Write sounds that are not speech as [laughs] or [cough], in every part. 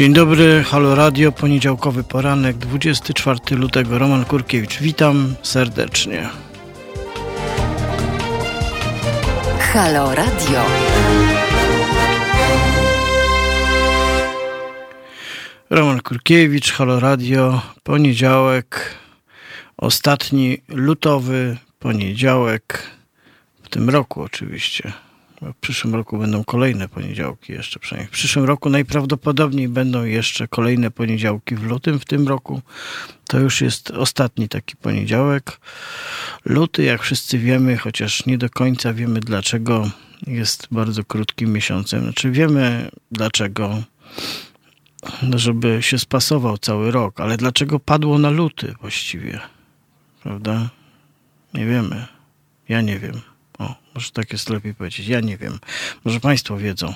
Dzień dobry, Halo Radio, poniedziałkowy poranek, 24 lutego, Roman Kurkiewicz. Witam serdecznie. Halo Radio. Roman Kurkiewicz, Halo Radio, poniedziałek, ostatni lutowy poniedziałek w tym roku oczywiście. W przyszłym roku będą kolejne poniedziałki jeszcze przynajmniej. W przyszłym roku najprawdopodobniej będą jeszcze kolejne poniedziałki w lutym. W tym roku to już jest ostatni taki poniedziałek. Luty, jak wszyscy wiemy, chociaż nie do końca wiemy dlaczego, jest bardzo krótkim miesiącem. Znaczy wiemy dlaczego, żeby się spasował cały rok, ale dlaczego padło na luty właściwie? Prawda? Nie wiemy. Ja nie wiem. Może tak jest lepiej powiedzieć. Ja nie wiem. Może Państwo wiedzą.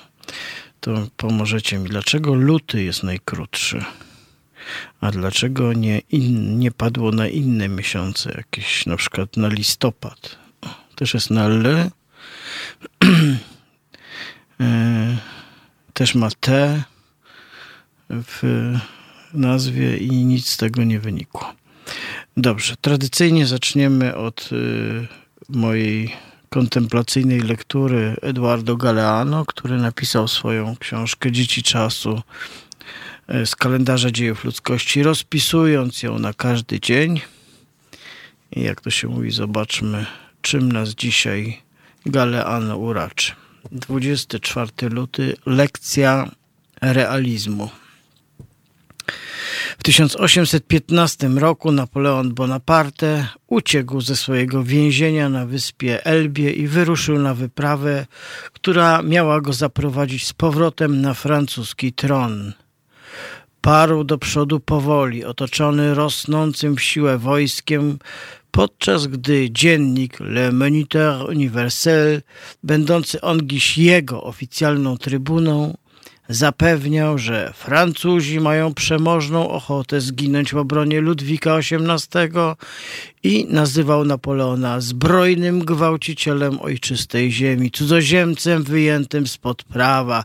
To pomożecie mi. Dlaczego luty jest najkrótszy? A dlaczego nie, in, nie padło na inne miesiące? Jakieś na przykład na listopad. Też jest na L. [clears throat] E, też ma T w nazwie i nic z tego nie wynikło. Dobrze, tradycyjnie zaczniemy od y, mojej kontemplacyjnej lektury Eduardo Galeano, który napisał swoją książkę Dzieci Czasu e, z kalendarza dziejów ludzkości, rozpisując ją na każdy dzień. I jak to się mówi, zobaczmy, czym nas dzisiaj Galeano uraczy. 24 luty, lekcja realizmu. W 1815 roku Napoleon Bonaparte uciekł ze swojego więzienia na wyspie Elbie i wyruszył na wyprawę, która miała go zaprowadzić z powrotem na francuski tron. Parł do przodu powoli, otoczony rosnącym w siłę wojskiem, podczas gdy dziennik Le Moniteur Universel, będący ongiś jego oficjalną trybuną, zapewniał, że Francuzi mają przemożną ochotę zginąć w obronie Ludwika XVIII i nazywał Napoleona zbrojnym gwałcicielem ojczystej ziemi, cudzoziemcem wyjętym spod prawa,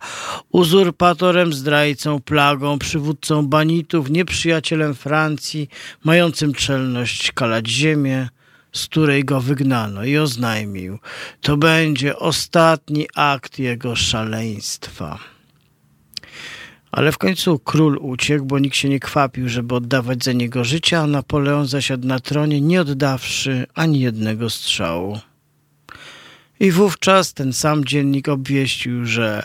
uzurpatorem, zdrajcą, plagą, przywódcą banitów, nieprzyjacielem Francji, mającym czelność kalać ziemię, z której go wygnano i oznajmił, to będzie ostatni akt jego szaleństwa. Ale w końcu król uciekł, bo nikt się nie kwapił, żeby oddawać za niego życie, a Napoleon zasiadł na tronie, nie oddawszy ani jednego strzału. I wówczas ten sam dziennik obwieścił, że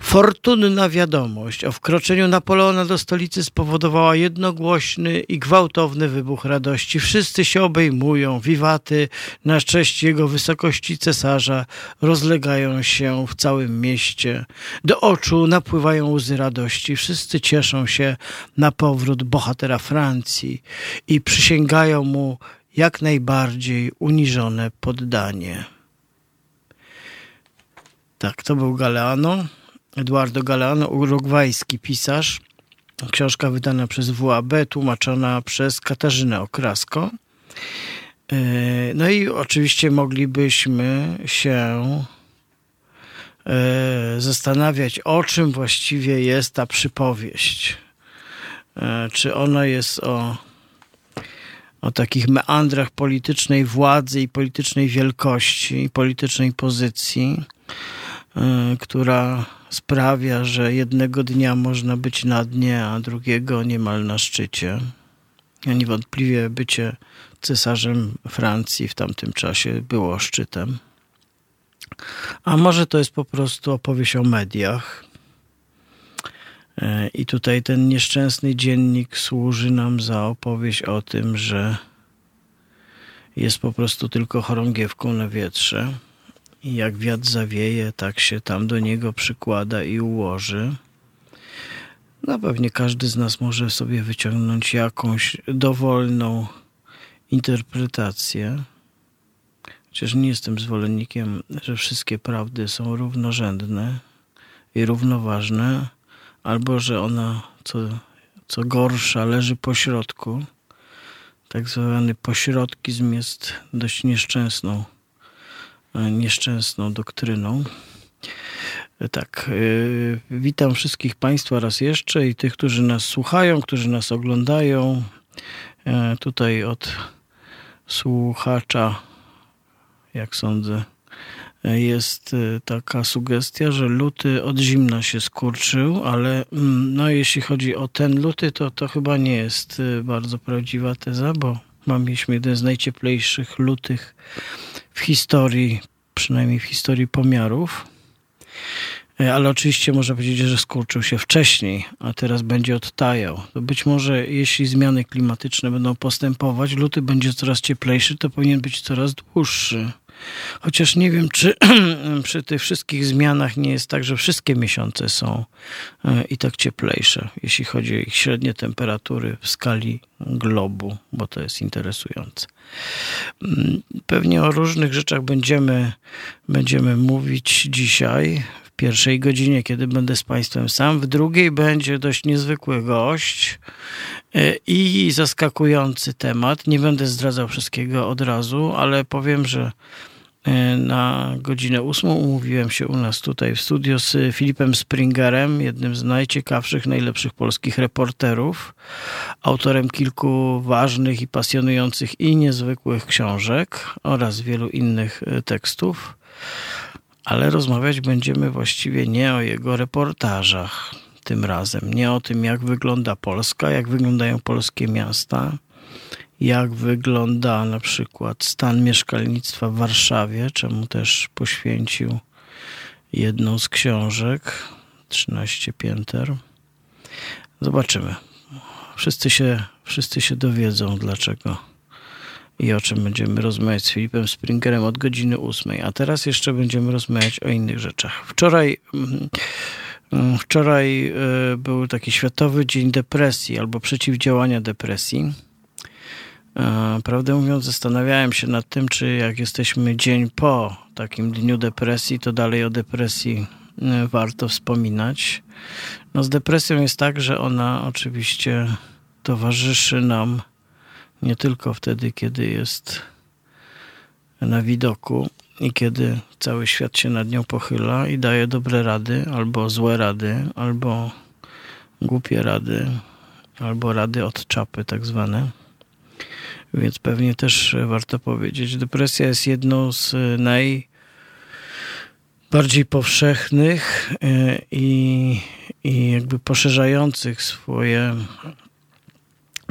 Fortunna wiadomość o wkroczeniu Napoleona do stolicy spowodowała jednogłośny i gwałtowny wybuch radości. Wszyscy się obejmują, wiwaty na cześć jego wysokości cesarza rozlegają się w całym mieście. Do oczu napływają łzy radości. Wszyscy cieszą się na powrót bohatera Francji i przysięgają mu jak najbardziej uniżone poddanie. Tak, to był Galeano. Eduardo Galeano, urugwajski pisarz. Książka wydana przez WAB, tłumaczona przez Katarzynę Okrasko. E, no i oczywiście moglibyśmy się e, zastanawiać, o czym właściwie jest ta przypowieść. E, czy ona jest o, o takich meandrach politycznej władzy i politycznej wielkości i politycznej pozycji, która sprawia, że jednego dnia można być na dnie, a drugiego niemal na szczycie. A niewątpliwie bycie cesarzem Francji w tamtym czasie było szczytem. A może to jest po prostu opowieść o mediach. E, I tutaj ten nieszczęsny dziennik służy nam za opowieść o tym, że jest po prostu tylko chorągiewką na wietrze jak wiatr zawieje, tak się tam do niego przykłada i ułoży. No pewnie każdy z nas może sobie wyciągnąć jakąś dowolną interpretację. Chociaż nie jestem zwolennikiem, że wszystkie prawdy są równorzędne i równoważne, albo że ona, co, co gorsza, leży po środku. Tak zwany pośrodkizm jest dość nieszczęsną nieszczęsną doktryną. Tak, witam wszystkich Państwa raz jeszcze i tych, którzy nas słuchają, którzy nas oglądają. Tutaj od słuchacza, jak sądzę, jest taka sugestia, że luty od zimna się skurczył, ale mm, no, jeśli chodzi o ten luty, to to chyba nie jest bardzo prawdziwa teza, bo mieliśmy jeden z najcieplejszych lutych w historii, przynajmniej w historii pomiarów. E, ale oczywiście można powiedzieć, że skurczył się wcześniej, a teraz będzie odtajał. To być może jeśli zmiany klimatyczne będą postępować, luty będzie coraz cieplejszy, to powinien być coraz dłuższy. Chociaż nie wiem, czy [clears throat] przy tych wszystkich zmianach nie jest tak, że wszystkie miesiące są e, i tak cieplejsze, jeśli chodzi o ich średnie temperatury w skali globu, bo to jest interesujące. Mm, pewnie o różnych rzeczach będziemy, będziemy mówić dzisiaj w pierwszej godzinie, kiedy będę z Państwem sam. W drugiej będzie dość niezwykły gość i zaskakujący temat. Nie będę zdradzał wszystkiego od razu, ale powiem, że E, na godzinę ósmą umówiłem się u nas tutaj w studio z Filipem Springerem, jednym z najciekawszych, najlepszych polskich reporterów, autorem kilku ważnych i pasjonujących i niezwykłych książek oraz wielu innych e, tekstów. Ale rozmawiać będziemy właściwie nie o jego reportażach tym razem, nie o tym, jak wygląda Polska, jak wyglądają polskie miasta, jak wygląda na przykład stan mieszkalnictwa w Warszawie, czemu też poświęcił jedną z książek 13 pięter. Zobaczymy. Wszyscy się, wszyscy się dowiedzą, dlaczego i o czym będziemy rozmawiać z Filipem Springerem od godziny 8. A teraz jeszcze będziemy rozmawiać o innych rzeczach. Wczoraj. Mm, wczoraj e, był taki Światowy Dzień Depresji albo Przeciwdziałania Depresji. E, prawdę mówiąc, zastanawiałem się nad tym, czy jak jesteśmy dzień po takim dniu depresji, to dalej o depresji e, warto wspominać. No z depresją jest tak, że ona oczywiście towarzyszy nam nie tylko wtedy, kiedy jest na widoku i kiedy cały świat się nad nią pochyla i daje dobre rady, albo złe rady, albo głupie rady, albo rady od czapy tak zwane więc pewnie też warto powiedzieć. Depresja jest jedną z najbardziej powszechnych e, i, i jakby poszerzających swoje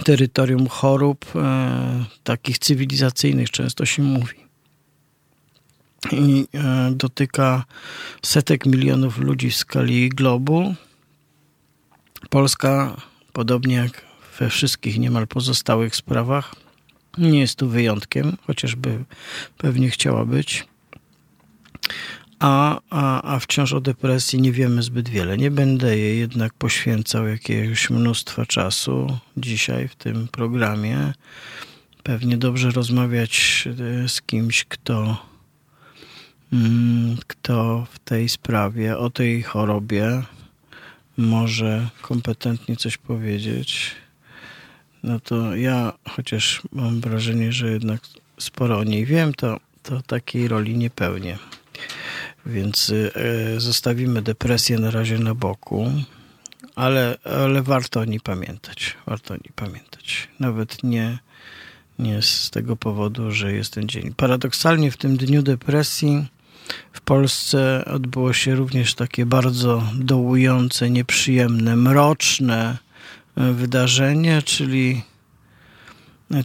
terytorium chorób, e, takich cywilizacyjnych, często się mówi. I e, dotyka setek milionów ludzi w skali globu. Polska, podobnie jak we wszystkich niemal pozostałych sprawach, nie jest tu wyjątkiem, chociażby pewnie chciała być. A, a, a wciąż o depresji nie wiemy zbyt wiele. Nie będę jej jednak poświęcał jakiegoś mnóstwa czasu dzisiaj w tym programie. Pewnie dobrze rozmawiać e, z kimś, kto, kto w tej sprawie, o tej chorobie może kompetentnie coś powiedzieć no to ja, chociaż mam wrażenie, że jednak sporo o niej wiem, to, to takiej roli nie pełnię. Więc y, zostawimy depresję na razie na boku, ale, ale warto o niej pamiętać. Warto o niej pamiętać. Nawet nie, nie z tego powodu, że jest ten dzień. Paradoksalnie w tym dniu depresji w Polsce odbyło się również takie bardzo dołujące, nieprzyjemne, mroczne wydarzenie, czyli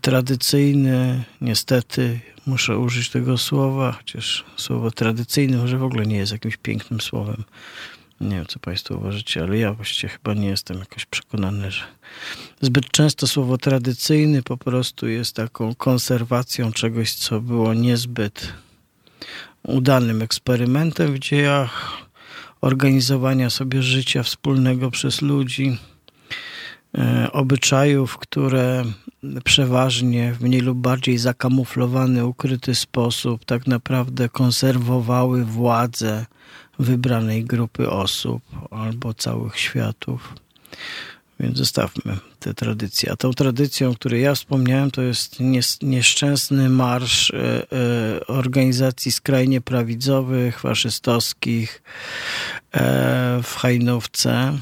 tradycyjny, niestety muszę użyć tego słowa, chociaż słowo tradycyjny może w ogóle nie jest jakimś pięknym słowem. Nie wiem, co Państwo uważacie, ale ja właściwie chyba nie jestem jakoś przekonany, że zbyt często słowo tradycyjny po prostu jest taką konserwacją czegoś, co było niezbyt udanym eksperymentem w dziejach organizowania sobie życia wspólnego przez ludzi E, obyczajów, które przeważnie w mniej lub bardziej zakamuflowany, ukryty sposób tak naprawdę konserwowały władzę wybranej grupy osób albo całych światów. Więc zostawmy tę tradycję. A tą tradycją, o której ja wspomniałem, to jest nieszczęsny marsz e, e, organizacji skrajnie prawicowych, faszystowskich, w Hajnówce,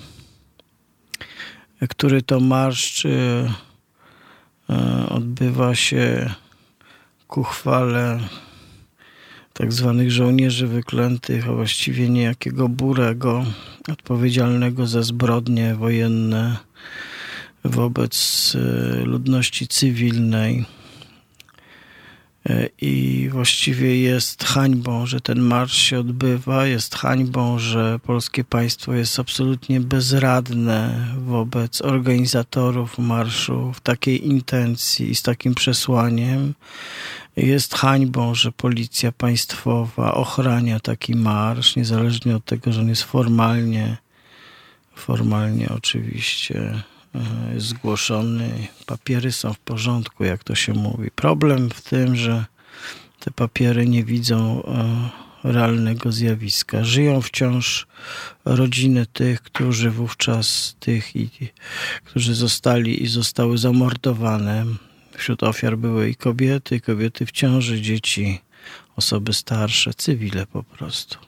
który to marsz odbywa się ku chwale tak zwanych żołnierzy wyklętych, a właściwie niejakiego Burego, odpowiedzialnego za zbrodnie wojenne wobec e, ludności cywilnej. E, I właściwie jest hańbą, że ten marsz się odbywa, jest hańbą, że polskie państwo jest absolutnie bezradne wobec organizatorów marszu w takiej intencji i z takim przesłaniem. Jest hańbą, że policja państwowa ochrania taki marsz, niezależnie od tego, że on jest formalnie, formalnie oczywiście e, zgłoszony. Papiery są w porządku, jak to się mówi. Problem w tym, że te papiery nie widzą e, realnego zjawiska. Żyją wciąż rodziny tych, którzy wówczas tych, i, którzy zostali i zostały zamordowane Wśród ofiar były i kobiety, kobiety w ciąży, dzieci, osoby starsze, cywile po prostu.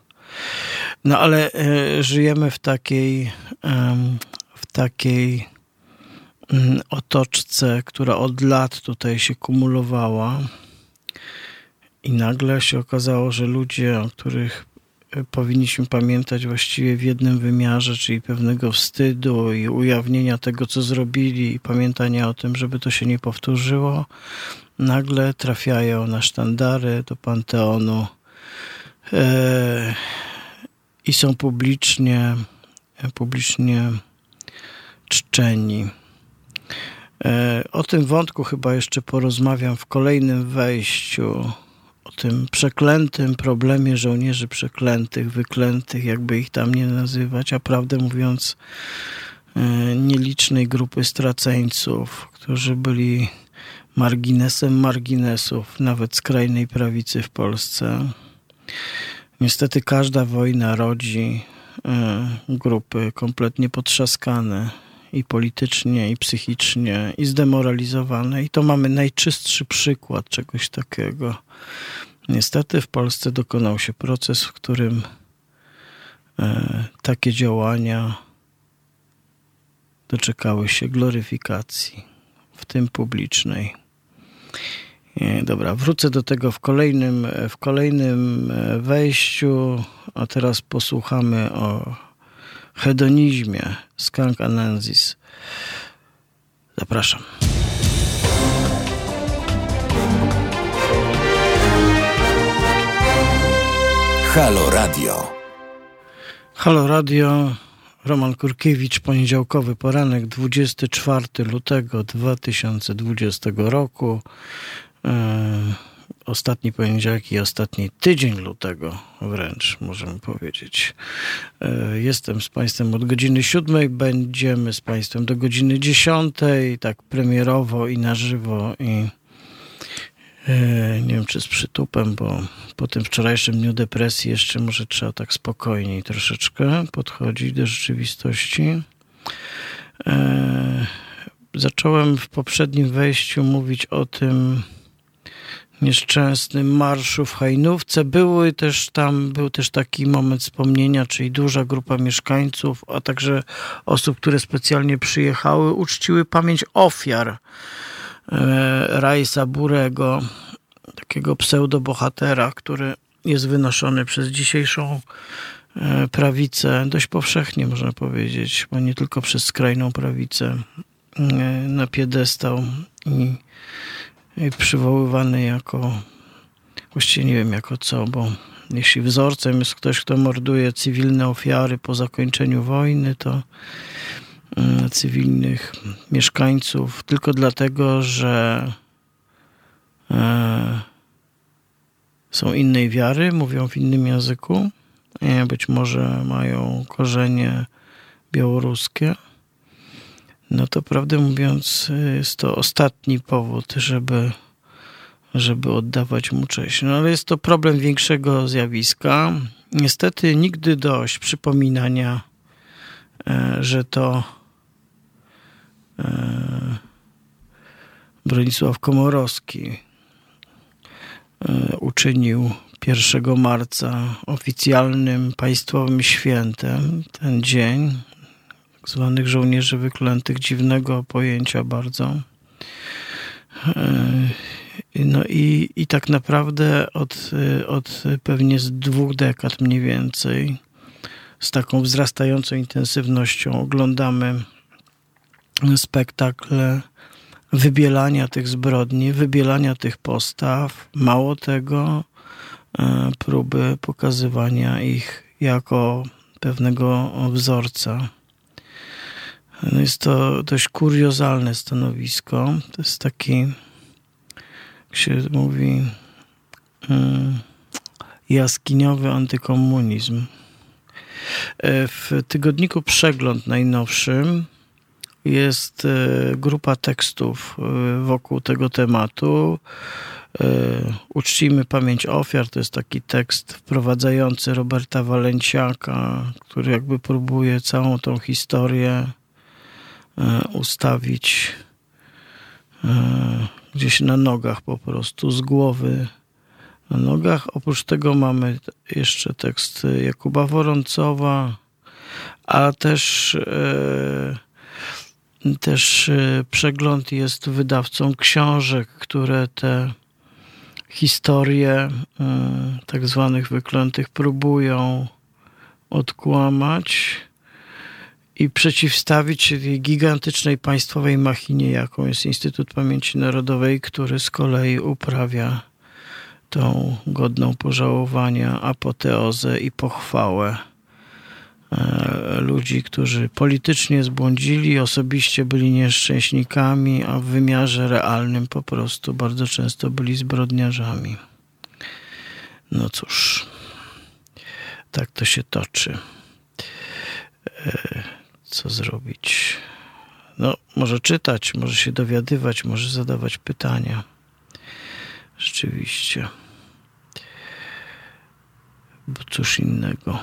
No ale e, żyjemy w takiej, w takiej mm, otoczce, która od lat tutaj się kumulowała. I nagle się okazało, że ludzie, o których powinniśmy pamiętać właściwie w jednym wymiarze, czyli pewnego wstydu i ujawnienia tego, co zrobili, i pamiętania o tym, żeby to się nie powtórzyło, nagle trafiają na sztandary do Panteonu e, i są publicznie, publicznie czczeni. E, o tym wątku chyba jeszcze porozmawiam w kolejnym wejściu tym przeklętym problemie żołnierzy przeklętych, wyklętych, jakby ich tam nie nazywać, a prawdę mówiąc, e, nielicznej grupy straceńców, którzy byli marginesem marginesów, nawet skrajnej prawicy w Polsce. Niestety każda wojna rodzi e, grupy kompletnie potrzaskane i politycznie, i psychicznie, i zdemoralizowane. I to mamy najczystszy przykład czegoś takiego. Niestety w Polsce dokonał się proces, w którym e, takie działania doczekały się gloryfikacji, w tym publicznej. E, dobra, wrócę do tego w kolejnym, w kolejnym e, wejściu, a teraz posłuchamy o hedonizmie Skunk. Zapraszam. Halo Radio. Halo Radio. Roman Kurkiewicz, poniedziałkowy poranek, 24 lutego 2020 roku. E, ostatni poniedziałek i ostatni tydzień lutego wręcz, możemy powiedzieć. E, jestem z Państwem od godziny 7, będziemy z Państwem do godziny 10, tak premierowo i na żywo i e, nie wiem, czy z przytupem, bo po tym wczorajszym dniu depresji jeszcze może trzeba tak spokojniej troszeczkę podchodzić do rzeczywistości. E, zacząłem w poprzednim wejściu mówić o tym, nieszczęsnym marszu w Hajnówce. Były też tam, był też taki moment wspomnienia, czyli duża grupa mieszkańców, a także osób, które specjalnie przyjechały, uczciły pamięć ofiar e, Rajsa Burego, takiego pseudobohatera, który jest wynoszony przez dzisiejszą e, prawicę, dość powszechnie można powiedzieć, bo nie tylko przez skrajną prawicę, e, na piedestał i przywoływany jako, właściwie nie wiem jako co, bo jeśli wzorcem jest ktoś, kto morduje cywilne ofiary po zakończeniu wojny, to mm, cywilnych mieszkańców tylko dlatego, że e, są innej wiary, mówią w innym języku, być może mają korzenie białoruskie no to prawdę mówiąc, jest to ostatni powód, żeby, żeby oddawać mu cześć. No ale jest to problem większego zjawiska. Niestety nigdy dość przypominania, e, że to e, Bronisław Komorowski e, uczynił 1 marca oficjalnym państwowym świętem. Ten dzień tak zwanych żołnierzy wyklętych, dziwnego pojęcia bardzo. No i, i tak naprawdę od, od pewnie z dwóch dekad mniej więcej z taką wzrastającą intensywnością oglądamy spektakle wybielania tych zbrodni, wybielania tych postaw. Mało tego, e, próby pokazywania ich jako pewnego wzorca. No jest to dość kuriozalne stanowisko. To jest taki, jak się mówi, mm, jaskiniowy antykomunizm. E, w tygodniku Przegląd najnowszym jest e, grupa tekstów e, wokół tego tematu. Uczcijmy pamięć ofiar to jest taki tekst wprowadzający Roberta Walenciaka, który jakby próbuje całą tą historię ustawić gdzieś na nogach po prostu, z głowy na nogach. Oprócz tego mamy jeszcze tekst Jakuba Woroncowa, a też, e, też e, przegląd jest wydawcą książek, które te historie e, tak zwanych wyklętych próbują odkłamać i przeciwstawić się tej gigantycznej państwowej machinie, jaką jest Instytut Pamięci Narodowej, który z kolei uprawia tą godną pożałowania apoteozę i pochwałę e, ludzi, którzy politycznie zbłądzili, osobiście byli nieszczęśnikami, a w wymiarze realnym po prostu bardzo często byli zbrodniarzami. No cóż, tak to się toczy. Co zrobić? No, może czytać, może się dowiadywać, może zadawać pytania. Rzeczywiście. Bo cóż innego,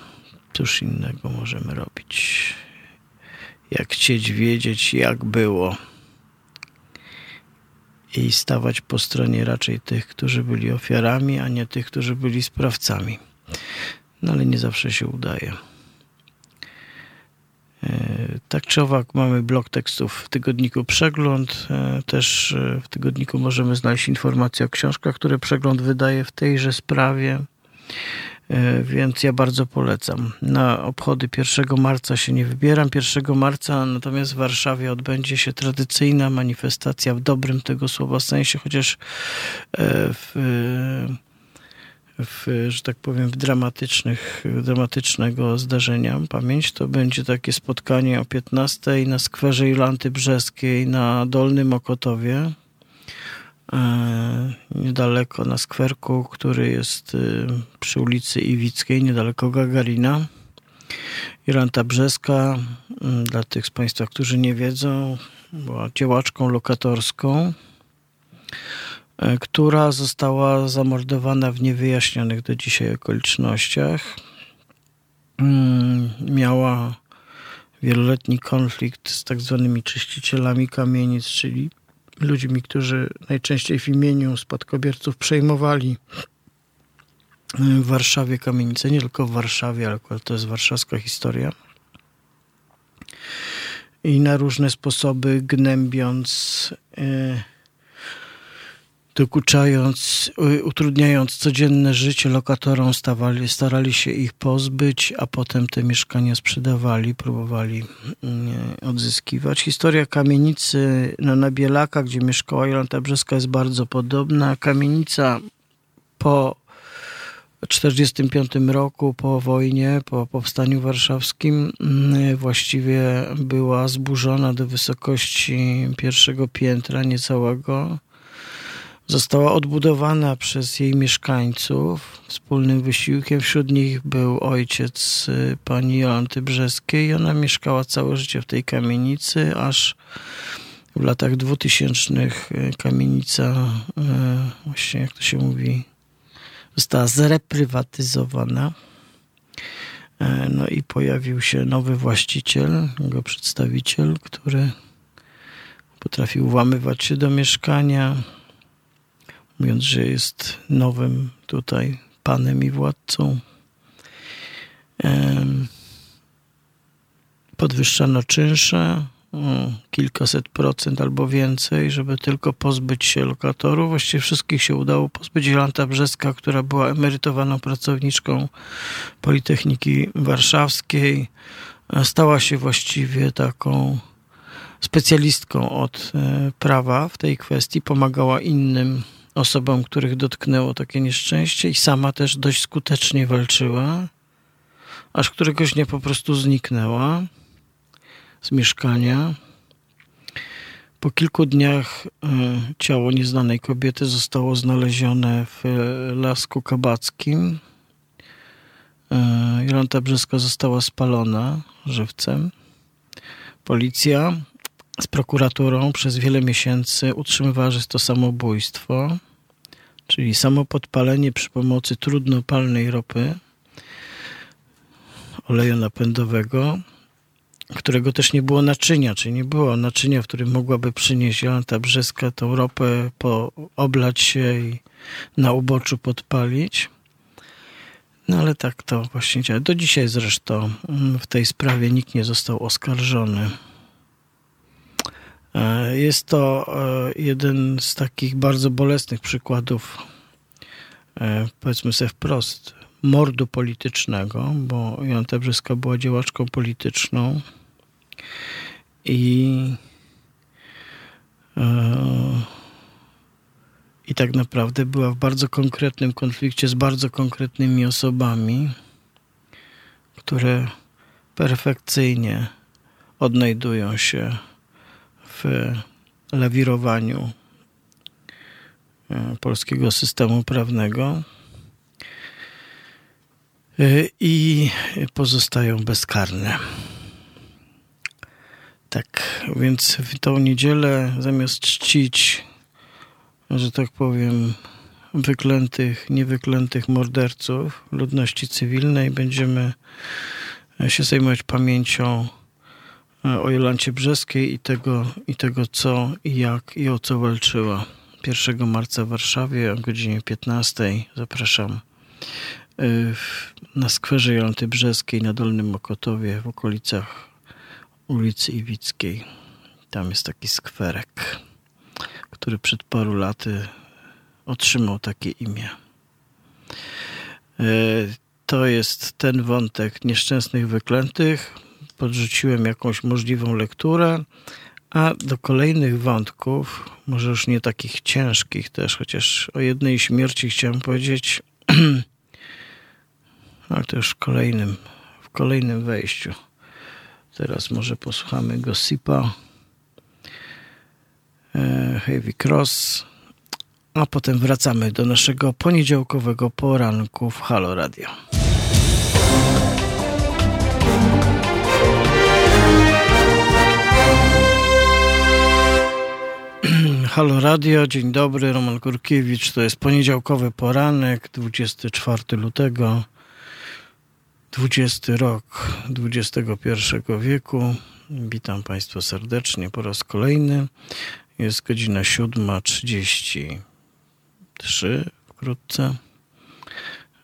cóż innego możemy robić. Jak chcieć wiedzieć, jak było. I stawać po stronie raczej tych, którzy byli ofiarami, a nie tych, którzy byli sprawcami. No ale nie zawsze się udaje. E, tak czy owak mamy blok tekstów w tygodniku Przegląd. E, też e, w tygodniku możemy znaleźć informacje o książkach, które Przegląd wydaje w tejże sprawie. Więc ja bardzo polecam. Na obchody 1 marca się nie wybieram. 1 marca natomiast w Warszawie odbędzie się tradycyjna manifestacja w dobrym tego słowa sensie, chociaż w w, że tak powiem, w dramatycznych, dramatycznego zdarzenia pamięć, to będzie takie spotkanie o 15 na skwerze Jolanty Brzeskiej na Dolnym Okotowie. E, niedaleko na skwerku, który jest y, przy ulicy Iwickiej, niedaleko Gagarina. Jolanta Brzeska, dla tych z Państwa, którzy nie wiedzą, była działaczką lokatorską E, która została zamordowana w niewyjaśnionych do dzisiaj okolicznościach. Mm, miała wieloletni konflikt z tak zwanymi czyścicielami kamienic, czyli ludźmi, którzy najczęściej w imieniu spadkobierców przejmowali e, w Warszawie kamienice, nie tylko w Warszawie, ale to jest warszawska historia. I na różne sposoby gnębiąc yy, dokuczając, utrudniając codzienne życie lokatorom, stawali, starali się ich pozbyć, a potem te mieszkania sprzedawali, próbowali mm, odzyskiwać. Historia kamienicy na Bielaka, gdzie mieszkała Jolanta Brzeska jest bardzo podobna. Kamienica po 1945 roku, po wojnie, po powstaniu warszawskim, mm, właściwie była zburzona do wysokości pierwszego piętra, niecałego została odbudowana przez jej mieszkańców wspólnym wysiłkiem. Wśród nich był ojciec y, pani Jolanty Brzeskiej ona mieszkała całe życie w tej kamienicy, aż w latach dwutysięcznych y, kamienica, y, właśnie jak to się mówi, została zreprywatyzowana. E, no i pojawił się nowy właściciel, jego przedstawiciel, który potrafił włamywać się do mieszkania, mówiąc, że jest nowym tutaj panem i władcą. Podwyższano czynsze o kilkaset procent albo więcej, żeby tylko pozbyć się lokatorów. Właściwie wszystkich się udało pozbyć. Jolanta Brzeska, która była emerytowaną pracowniczką Politechniki Warszawskiej, stała się właściwie taką specjalistką od e, prawa w tej kwestii, pomagała innym osobom, których dotknęło takie nieszczęście i sama też dość skutecznie walczyła, aż któregoś dnia po prostu zniknęła z mieszkania. Po kilku dniach e, ciało nieznanej kobiety zostało znalezione w Lasku Kabackim. E, Jolanta Brzeska została spalona żywcem. Policja z prokuraturą przez wiele miesięcy utrzymywała, że jest to samobójstwo, czyli samopodpalenie przy pomocy trudnopalnej ropy, oleju napędowego, którego też nie było naczynia, czyli nie było naczynia, w którym mogłaby przynieść Jolanta Brzeska tą ropę, po, oblać się i na uboczu podpalić. No ale tak to właśnie działa. Do dzisiaj zresztą mm, w tej sprawie nikt nie został oskarżony. E, jest to e, jeden z takich bardzo bolesnych przykładów, e, powiedzmy sobie wprost, mordu politycznego, bo Jan Tebrzyska była działaczką polityczną i i tak naprawdę była w bardzo konkretnym konflikcie z bardzo konkretnymi osobami, które perfekcyjnie odnajdują się w lawirowaniu e, polskiego systemu prawnego e, i pozostają bezkarne. Tak, więc w tą niedzielę zamiast czcić, że tak powiem, wyklętych, niewyklętych morderców ludności cywilnej, będziemy się zajmować pamięcią o Jolancie Brzeskiej i tego, i tego co i jak i o co walczyła. 1 marca w Warszawie o godzinie 15 zapraszam e, na skwerze Jolanty Brzeskiej na Dolnym Mokotowie w okolicach ulicy Iwickiej. Tam jest taki skwerek, który przed paru laty otrzymał takie imię. E, to jest ten wątek nieszczęsnych wyklętych, podrzuciłem jakąś możliwą lekturę, a do kolejnych wątków, może już nie takich ciężkich też, chociaż o jednej śmierci chciałem powiedzieć, [clears throat] ale to już w kolejnym, w kolejnym wejściu. Teraz może posłuchamy Gossipa, e, Heavy Cross, a potem wracamy do naszego poniedziałkowego poranku w Halo Radio. Halo Radio, dzień dobry, Roman Kurkiewicz. To jest poniedziałkowy poranek, 24 lutego, 20 rok XXI wieku. Witam Państwa serdecznie po raz kolejny. Jest godzina 7.33 wkrótce.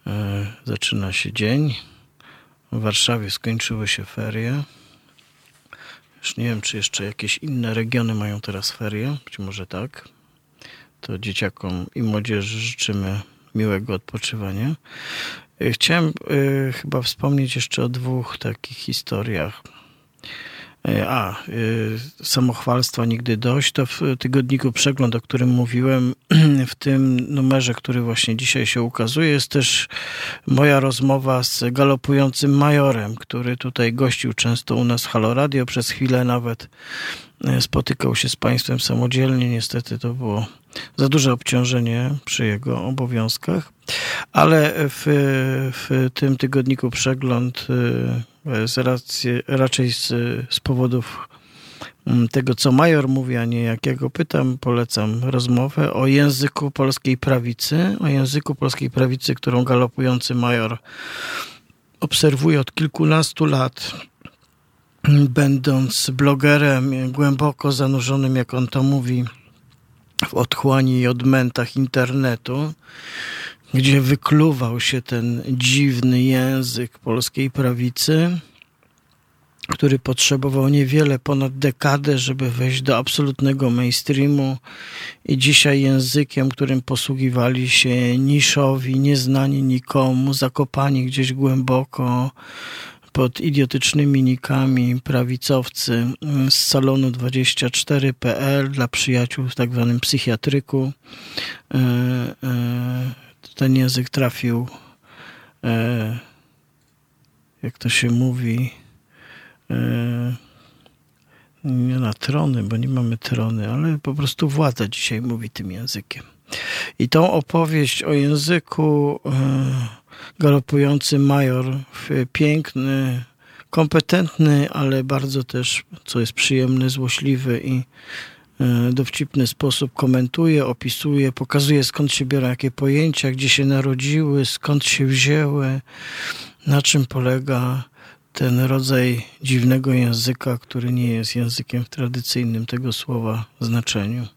E, zaczyna się dzień. W Warszawie skończyły się ferie. Już nie wiem, czy jeszcze jakieś inne regiony mają teraz ferie. Być może tak. To dzieciakom i młodzieży życzymy miłego odpoczywania. E, chciałem y, chyba wspomnieć jeszcze o dwóch takich historiach. E, a, y, samochwalstwa nigdy dość. To w tygodniku Przegląd, o którym mówiłem, [clears throat] w tym numerze, który właśnie dzisiaj się ukazuje, jest też moja rozmowa z galopującym majorem, który tutaj gościł często u nas w Halo Radio. Przez chwilę nawet e, spotykał się z państwem samodzielnie. Niestety to było za duże obciążenie przy jego obowiązkach. Ale w, w tym tygodniku Przegląd z racji, raczej z, z powodów mm, tego, co major mówi, a nie jakiego pytam, polecam rozmowę o języku polskiej prawicy, o języku polskiej prawicy, którą galopujący major obserwuje od kilkunastu lat, będąc blogerem głęboko zanurzonym, jak on to mówi, w otchłani i odmętach internetu gdzie wykluwał się ten dziwny język polskiej prawicy, który potrzebował niewiele ponad dekadę, żeby wejść do absolutnego mainstreamu i dzisiaj językiem, którym posługiwali się niszowi, nieznani nikomu, zakopani gdzieś głęboko pod idiotycznymi nikami prawicowcy z salonu 24.pl dla przyjaciół w tak zwanym psychiatryku. E, e, ten język trafił, e, jak to się mówi, nie na trony, bo nie mamy trony, ale po prostu władza dzisiaj mówi tym językiem. I tą opowieść o języku galopujący major, piękny, kompetentny, ale bardzo też, co jest przyjemny, złośliwy i e, dowcipny sposób komentuje, opisuje, pokazuje skąd się biorą jakie pojęcia, gdzie się narodziły, skąd się wzięły, na czym polega ten rodzaj dziwnego języka, który nie jest językiem w tradycyjnym tego słowa znaczeniu.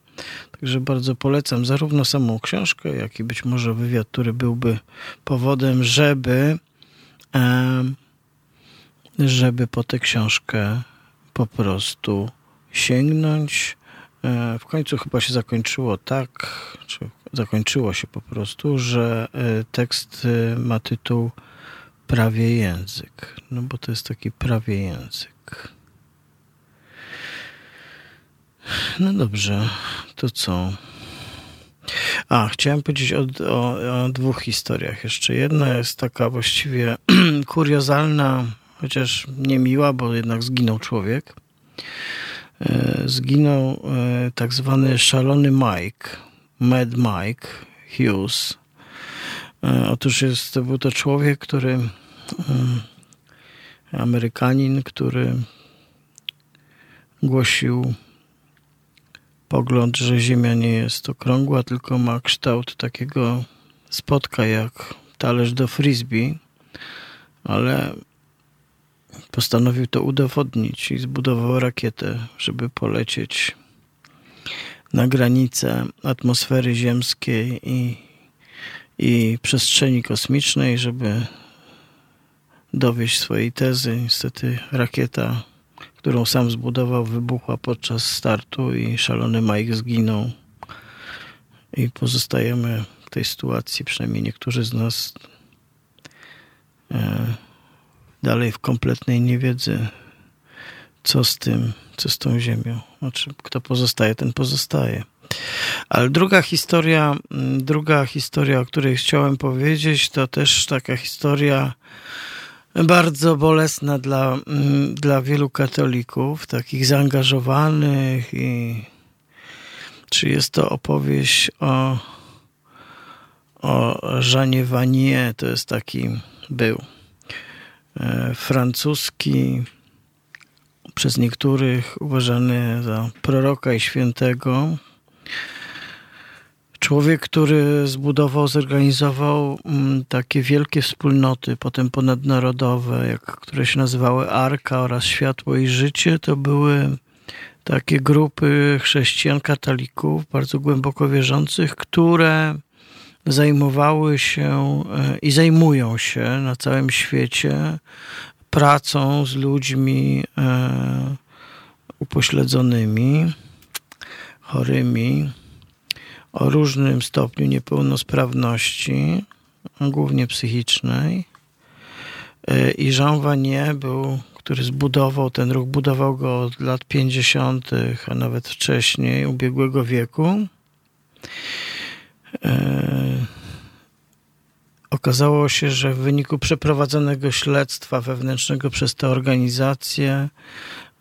Także bardzo polecam zarówno samą książkę, jak i być może wywiad, który byłby powodem, żeby, żeby po tę książkę po prostu sięgnąć. E, w końcu chyba się zakończyło tak, czy zakończyło się po prostu, że e, tekst e, ma tytuł Prawie język. No bo to jest taki prawie język. No dobrze, to co? A, chciałem powiedzieć o, o, o, dwóch historiach jeszcze. Jedna jest taka właściwie [clears throat] kuriozalna, chociaż niemiła, bo jednak zginął człowiek. E, zginął e, tak zwany szalony Mike, Mad Mike Hughes. E, otóż jest, to był to człowiek, który Amerykanin, który głosił pogląd, że Ziemia nie jest okrągła, tylko ma kształt takiego spotka jak talerz do frisbee, ale postanowił to udowodnić i zbudował rakietę, żeby polecieć na granicę atmosfery ziemskiej i, i przestrzeni kosmicznej, żeby dowieść swojej tezy. Niestety rakieta którą sam zbudował, wybuchła podczas startu i szalony Mike zginął. I pozostajemy w tej sytuacji, przynajmniej niektórzy z nas, e, dalej w kompletnej niewiedzy, co z tym, co z tą ziemią. Znaczy, kto pozostaje, ten pozostaje. Ale druga historia, druga historia, o której chciałem powiedzieć, to też taka historia bardzo bolesna dla, mm, dla wielu katolików, takich zaangażowanych i czy jest to opowieść o, o Jeanie Vanier, to jest taki był francuski, przez niektórych uważany za proroka i świętego, Człowiek, który zbudował, zorganizował mm, takie wielkie wspólnoty, potem ponadnarodowe, jak, które się nazywały Arka oraz Światło i Życie, to były takie grupy chrześcijan, katolików, bardzo głęboko wierzących, które zajmowały się e, i zajmują się na całym świecie pracą z ludźmi e, upośledzonymi, chorymi o różnym stopniu niepełnosprawności, głównie psychicznej. E, I Jean Vanier był, który zbudował ten ruch, budował go od lat 50., a nawet wcześniej, ubiegłego wieku. E, okazało się, że w wyniku przeprowadzonego śledztwa wewnętrznego przez tę organizację,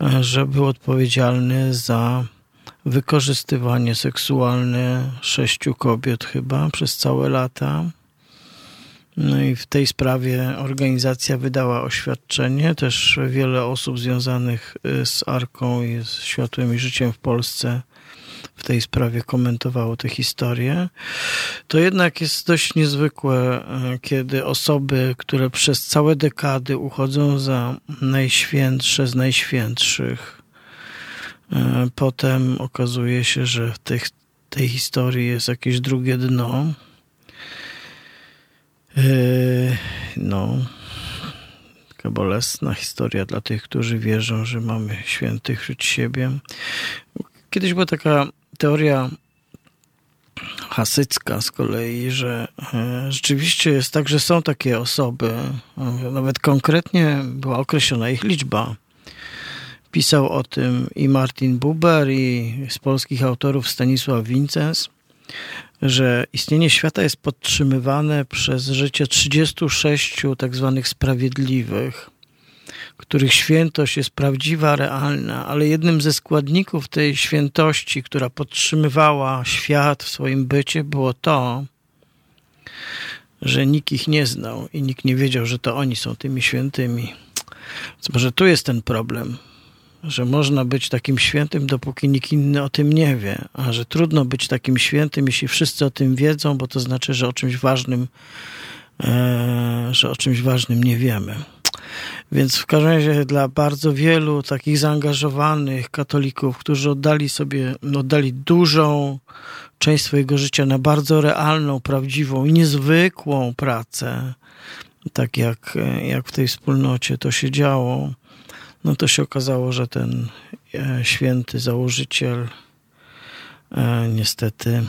e, że był odpowiedzialny za wykorzystywanie seksualne sześciu kobiet chyba przez całe lata. No i w tej sprawie organizacja wydała oświadczenie. Też wiele osób związanych y, z Arką i z Światłem i Życiem w Polsce w tej sprawie komentowało tę historię. To jednak jest dość niezwykłe, y, kiedy osoby, które przez całe dekady uchodzą za najświętsze z najświętszych, E, potem okazuje się, że w tej, tej historii jest jakieś drugie dno. no, taka bolesna historia dla tych, którzy wierzą, że mamy świętych wśród siebie. Kiedyś była taka teoria hasycka z kolei, że e, rzeczywiście jest tak, że są takie osoby, nawet konkretnie była określona ich liczba. Pisał o tym i Martin Buber, i z polskich autorów Stanisław Wincens, że istnienie świata jest podtrzymywane przez życie 36 tak zwanych sprawiedliwych, których świętość jest prawdziwa, realna, ale jednym ze składników tej świętości, która podtrzymywała świat w swoim bycie, było to, że nikt ich nie znał i nikt nie wiedział, że to oni są tymi świętymi. Więc może tu jest ten problem, że można być takim świętym, dopóki nikt inny o tym nie wie, a że trudno być takim świętym, jeśli wszyscy o tym wiedzą, bo to znaczy, że o czymś ważnym, e, że o czymś ważnym nie wiemy. Więc w każdym razie dla bardzo wielu takich zaangażowanych katolików, którzy oddali sobie, oddali dużą część swojego życia na bardzo realną, prawdziwą i niezwykłą pracę, tak jak, jak w tej wspólnocie to się działo, no to się okazało, że ten e, święty założyciel e, niestety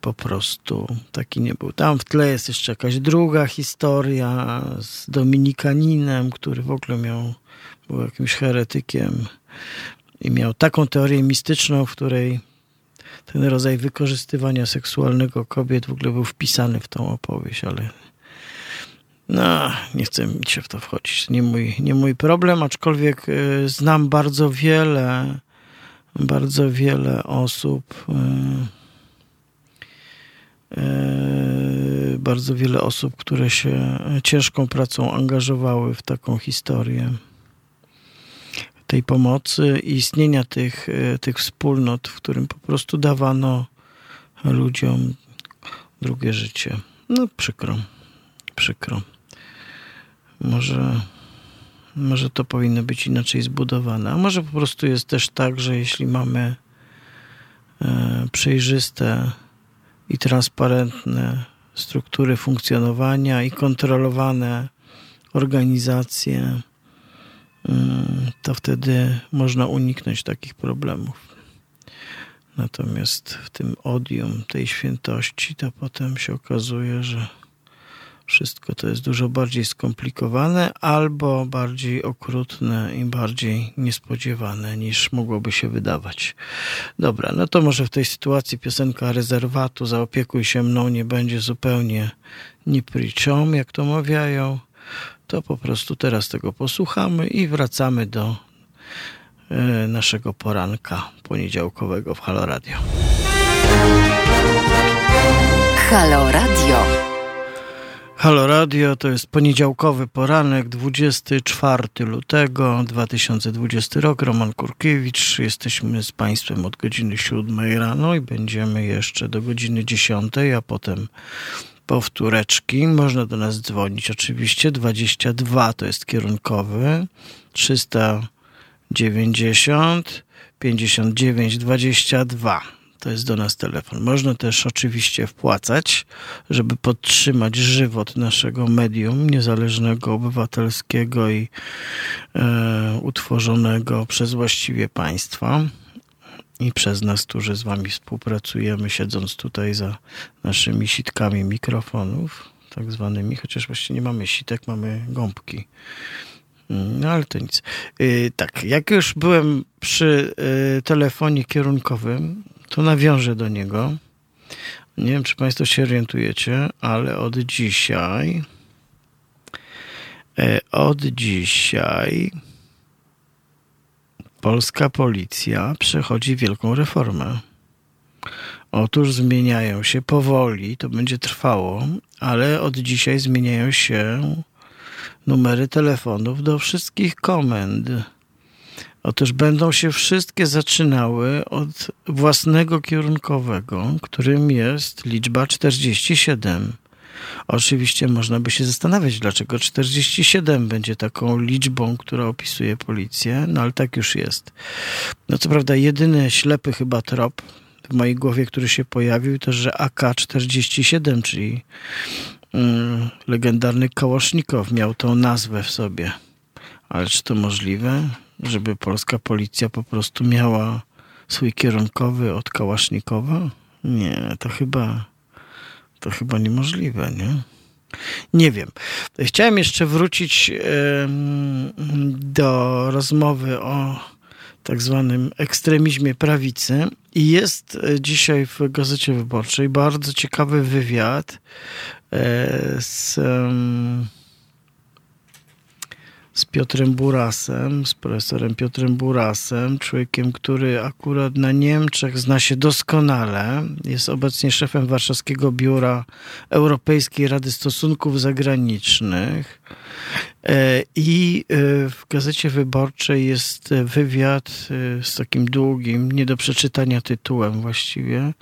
po prostu taki nie był. Tam w tle jest jeszcze jakaś druga historia z Dominikaninem, który w ogóle miał, był jakimś heretykiem i miał taką teorię mistyczną, w której ten rodzaj wykorzystywania seksualnego kobiet w ogóle był wpisany w tą opowieść, ale no, nie chcę mi się w to wchodzić. Nie mój, nie mój problem, aczkolwiek y, znam bardzo wiele, bardzo wiele osób, y, y, bardzo wiele osób, które się ciężką pracą angażowały w taką historię tej pomocy i istnienia tych, tych wspólnot, w którym po prostu dawano ludziom drugie życie. No przykro, przykro. Może, może to powinno być inaczej zbudowane. A może po prostu jest też tak, że jeśli mamy e, przejrzyste i transparentne struktury funkcjonowania i kontrolowane organizacje, mm, to wtedy można uniknąć takich problemów. Natomiast w tym odium tej świętości, to potem się okazuje, że wszystko to jest dużo bardziej skomplikowane albo bardziej okrutne i bardziej niespodziewane niż mogłoby się wydawać. Dobra, no to może w tej sytuacji piosenka rezerwatu Zaopiekuj się mną nie będzie zupełnie ni priczą, jak to mawiają. To po prostu teraz tego posłuchamy i wracamy do e, naszego poranka poniedziałkowego w Halo Radio. Halo Radio. Halo Radio, to jest poniedziałkowy poranek, 24 lutego 2020 rok. Roman Kurkiewicz. Jesteśmy z Państwem od godziny 7 rano i będziemy jeszcze do godziny 10, a potem powtóreczki. Można do nas dzwonić oczywiście. 22 to jest kierunkowy, 390 59 22 to jest do nas telefon. Można też oczywiście wpłacać, żeby podtrzymać żywot naszego medium niezależnego, obywatelskiego i e, utworzonego przez właściwie państwa i przez nas, którzy z wami współpracujemy, siedząc tutaj za naszymi sitkami mikrofonów, tak zwanymi, chociaż właściwie nie mamy sitek, mamy gąbki. No ale to nic. Yy, tak, jak już byłem przy yy, telefonie kierunkowym, to nawiążę do niego. Nie wiem, czy Państwo się orientujecie, ale od dzisiaj, e, od dzisiaj polska policja przechodzi wielką reformę. Otóż zmieniają się powoli, to będzie trwało, ale od dzisiaj zmieniają się numery telefonów do wszystkich komend Otóż będą się wszystkie zaczynały od własnego kierunkowego, którym jest liczba 47. Oczywiście można by się zastanawiać, dlaczego 47 będzie taką liczbą, która opisuje policję, no ale tak już jest. No co prawda, jedyny ślepy chyba trop w mojej głowie, który się pojawił, to że AK-47, czyli mm, legendarny Kałasznikow miał tą nazwę w sobie. Ale czy to możliwe, żeby polska policja po prostu miała swój kierunkowy od Kałasznikowa? Nie, to chyba to chyba niemożliwe, nie? Nie wiem. Chciałem jeszcze wrócić do rozmowy o tak zwanym ekstremizmie prawicy i jest dzisiaj w Gazecie Wyborczej bardzo ciekawy wywiad e, z z Piotrem Burasem, z profesorem Piotrem Burasem, człowiekiem, który akurat na Niemczech zna się doskonale. Jest obecnie szefem Warszawskiego Biura Europejskiej Rady Stosunków Zagranicznych. E, I e, w Gazecie Wyborczej jest wywiad e, z takim długim, nie do przeczytania tytułem właściwie,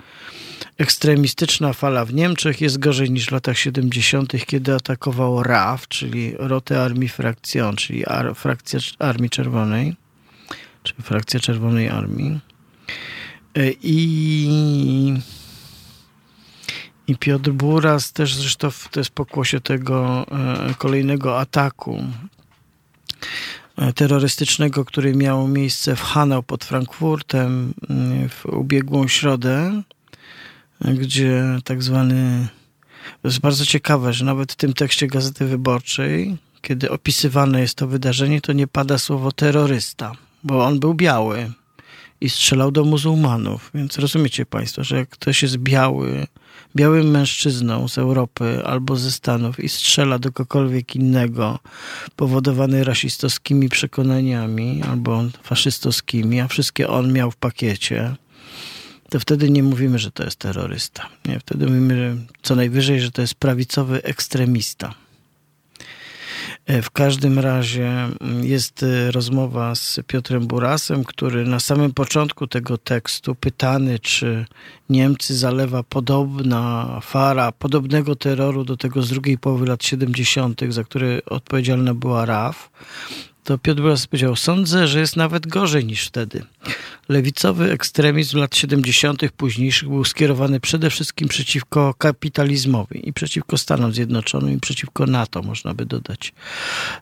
ekstremistyczna fala w Niemczech jest gorzej niż w latach 70., kiedy atakowało RAF, czyli Rotę Armii Frakcjon, czyli ar, frakcja Armii Czerwonej, czyli frakcja Czerwonej Armii. I, i Piotr Buras też zresztą to jest pokłosie tego e, kolejnego ataku e, terrorystycznego, który miał miejsce w Hanau pod Frankfurtem w ubiegłą środę gdzie tak zwany. To jest bardzo ciekawe, że nawet w tym tekście Gazety Wyborczej, kiedy opisywane jest to wydarzenie, to nie pada słowo terrorysta, bo on był biały i strzelał do muzułmanów. Więc rozumiecie Państwo, że jak ktoś jest biały, białym mężczyzną z Europy albo ze Stanów i strzela do kogokolwiek innego, powodowany rasistowskimi przekonaniami albo faszystowskimi, a wszystkie on miał w pakiecie, to wtedy nie mówimy, że to jest terrorysta. Nie, wtedy mówimy że co najwyżej, że to jest prawicowy ekstremista. E, w każdym razie mm, jest e, rozmowa z Piotrem Burasem, który na samym początku tego tekstu, pytany, czy Niemcy zalewa podobna fara, podobnego terroru do tego z drugiej połowy lat 70., za który odpowiedzialna była RAF, to Piotr Buras powiedział, sądzę, że jest nawet gorzej niż wtedy. Lewicowy ekstremizm lat 70. późniejszych był skierowany przede wszystkim przeciwko kapitalizmowi i przeciwko Stanom Zjednoczonym i przeciwko NATO, można by dodać.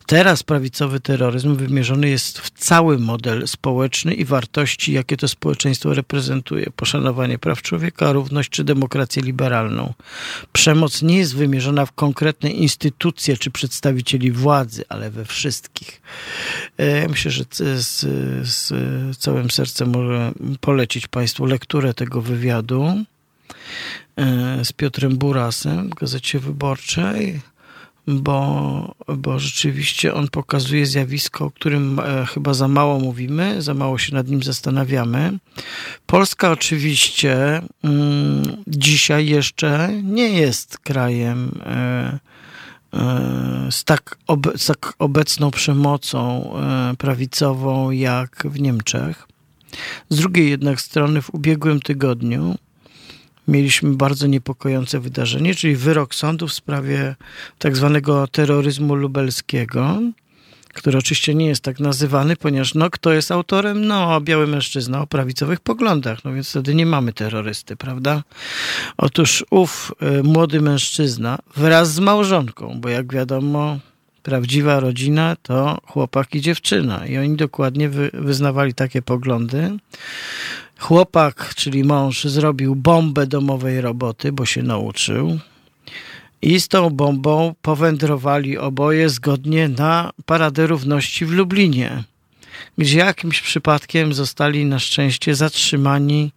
Teraz prawicowy terroryzm wymierzony jest w cały model społeczny i wartości, jakie to społeczeństwo reprezentuje. Poszanowanie praw człowieka, równość czy demokrację liberalną. Przemoc nie jest wymierzona w konkretne instytucje czy przedstawicieli władzy, ale we wszystkich. E, myślę, że z, z całym sercem może polecić Państwu lekturę tego wywiadu e, z Piotrem Burasem w Gazecie Wyborczej, bo, bo rzeczywiście on pokazuje zjawisko, o którym e, chyba za mało mówimy, za mało się nad nim zastanawiamy. Polska oczywiście mm, dzisiaj jeszcze nie jest krajem z tak, obe, z tak obecną przemocą e, prawicową jak w Niemczech. Z drugiej jednak strony w ubiegłym tygodniu mieliśmy bardzo niepokojące wydarzenie, czyli wyrok sądu w sprawie tak zwanego terroryzmu lubelskiego, który oczywiście nie jest tak nazywany, ponieważ no, kto jest autorem? No, biały mężczyzna o prawicowych poglądach, no więc wtedy nie mamy terrorysty, prawda? Otóż ów y, młody mężczyzna wraz z małżonką, bo jak wiadomo, prawdziwa rodzina to chłopak i dziewczyna i oni dokładnie wy, wyznawali takie poglądy. Chłopak, czyli mąż, zrobił bombę domowej roboty, bo się nauczył i z tą bombą powędrowali oboje zgodnie na Paradę Równości w Lublinie, gdzie jakimś przypadkiem zostali na szczęście zatrzymani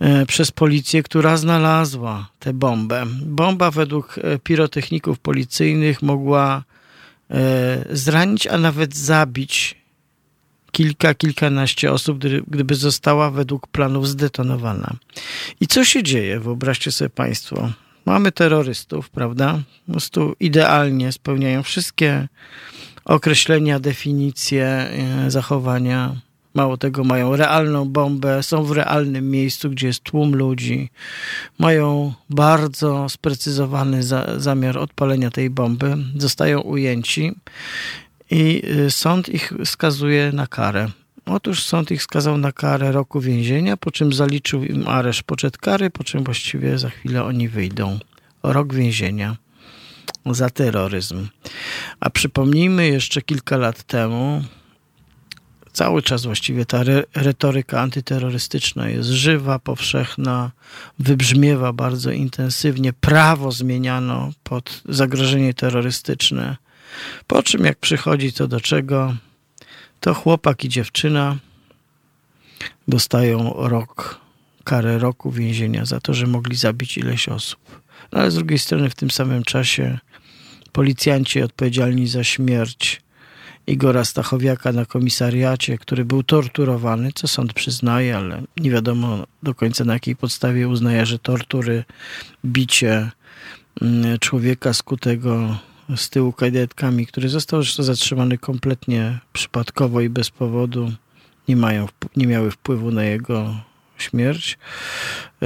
e, przez policję, która znalazła tę bombę. Bomba według e, pirotechników policyjnych mogła e, zranić, a nawet zabić kilka, kilkanaście osób, gdyby została według planów zdetonowana. I co się dzieje? Wyobraźcie sobie Państwo. Mamy terrorystów, prawda? Po prostu idealnie spełniają wszystkie określenia, definicje e, zachowania. Mało tego, mają realną bombę, są w realnym miejscu, gdzie jest tłum ludzi. Mają bardzo sprecyzowany za, zamiar odpalenia tej bomby. Zostają ujęci i e, sąd ich skazuje na karę Otóż sąd ich skazał na karę roku więzienia, po czym zaliczył im areszt poczet kary, po czym właściwie za chwilę oni wyjdą. Rok więzienia za terroryzm. A przypomnijmy jeszcze kilka lat temu, cały czas właściwie ta re retoryka antyterrorystyczna jest żywa, powszechna, wybrzmiewa bardzo intensywnie. Prawo zmieniano pod zagrożenie terrorystyczne. Po czym, jak przychodzi to do czego, to chłopak i dziewczyna dostają rok, karę roku więzienia za to, że mogli zabić ileś osób. No ale z drugiej strony w tym samym czasie policjanci odpowiedzialni za śmierć Igora Stachowiaka na komisariacie, który był torturowany, co sąd przyznaje, ale nie wiadomo do końca na jakiej podstawie uznaje, że tortury, bicie mm, człowieka skutego z tyłu kadetkami, który został zresztą zatrzymany kompletnie przypadkowo i bez powodu, nie, mają, nie miały wpływu na jego śmierć.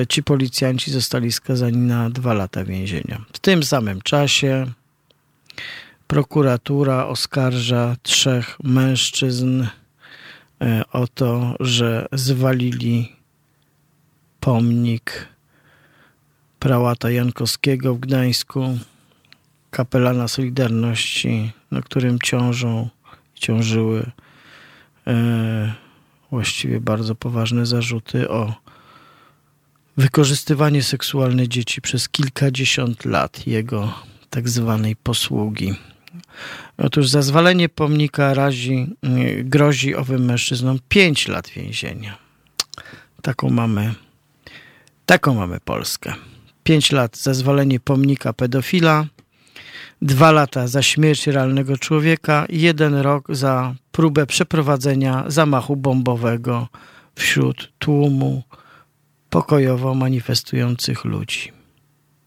Ci policjanci zostali skazani na dwa lata więzienia. W tym samym czasie prokuratura oskarża trzech mężczyzn e, o to, że zwalili pomnik prałata Jankowskiego w Gdańsku, kapelana Solidarności, na którym ciążą ciążyły e, właściwie bardzo poważne zarzuty o wykorzystywanie seksualne dzieci przez kilkadziesiąt lat jego tak zwanej posługi. Otóż za zwalenie pomnika razi, y, grozi owym mężczyznom 5 lat więzienia. Taką mamy, taką mamy Polskę. 5 lat za zwalenie pomnika pedofila, 2 lata za śmierć realnego człowieka i 1 rok za próbę przeprowadzenia zamachu bombowego wśród tłumu pokojowo manifestujących ludzi.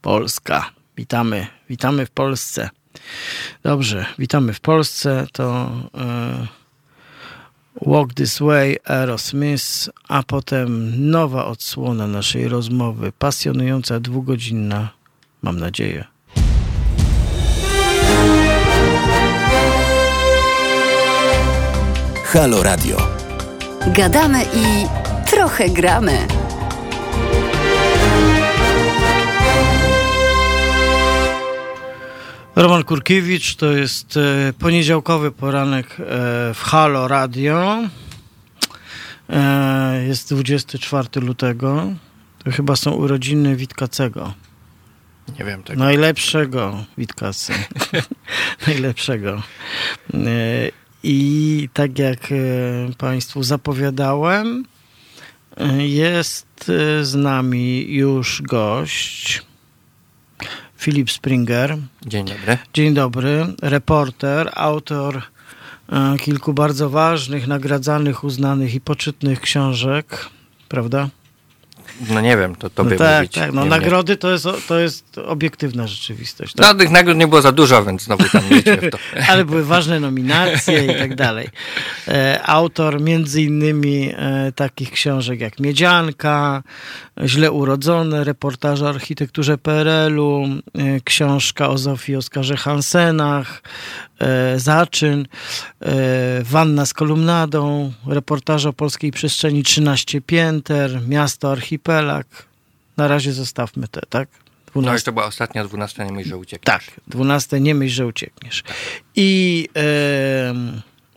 Polska. Witamy, witamy w Polsce. Dobrze, witamy w Polsce. To e, Walk This Way, Aerosmith, a potem nowa odsłona naszej rozmowy, pasjonująca, dwugodzinna, mam nadzieję. Halo Radio. Gadamy i trochę gramy. Roman Kurkiewicz, to jest e, poniedziałkowy poranek e, w Halo Radio. E, jest 24 lutego. To chyba są urodziny Witkacego. Nie wiem tego. Najlepszego Witkacy. [laughs] Najlepszego. I tak jak Państwu zapowiadałem, jest z nami już gość Filip Springer. Dzień dobry. Dzień dobry. Reporter, autor e, kilku bardzo ważnych, nagradzanych, uznanych i poczytnych książek, prawda? No nie wiem, to tobie no tak, mówić. Tak, no nie nagrody to jest, to jest obiektywna rzeczywistość. Tak? No tych nagród nie było za dużo, więc znowu tam nie w to. [laughs] Ale były ważne nominacje i tak dalej. E, autor między innymi e, takich książek jak Miedzianka, Źle urodzone, reportaż o architekturze PRL-u, e, książka o Zofii Oskarze Hansenach, Zaczyn, Wanna z kolumnadą, reportaż o polskiej przestrzeni 13 pięter, Miasto Archipelag. Na razie zostawmy te, tak? 12... No już to była ostatnia, 12 nie myśl, że uciekniesz. Tak, 12 nie myśl, że uciekniesz. I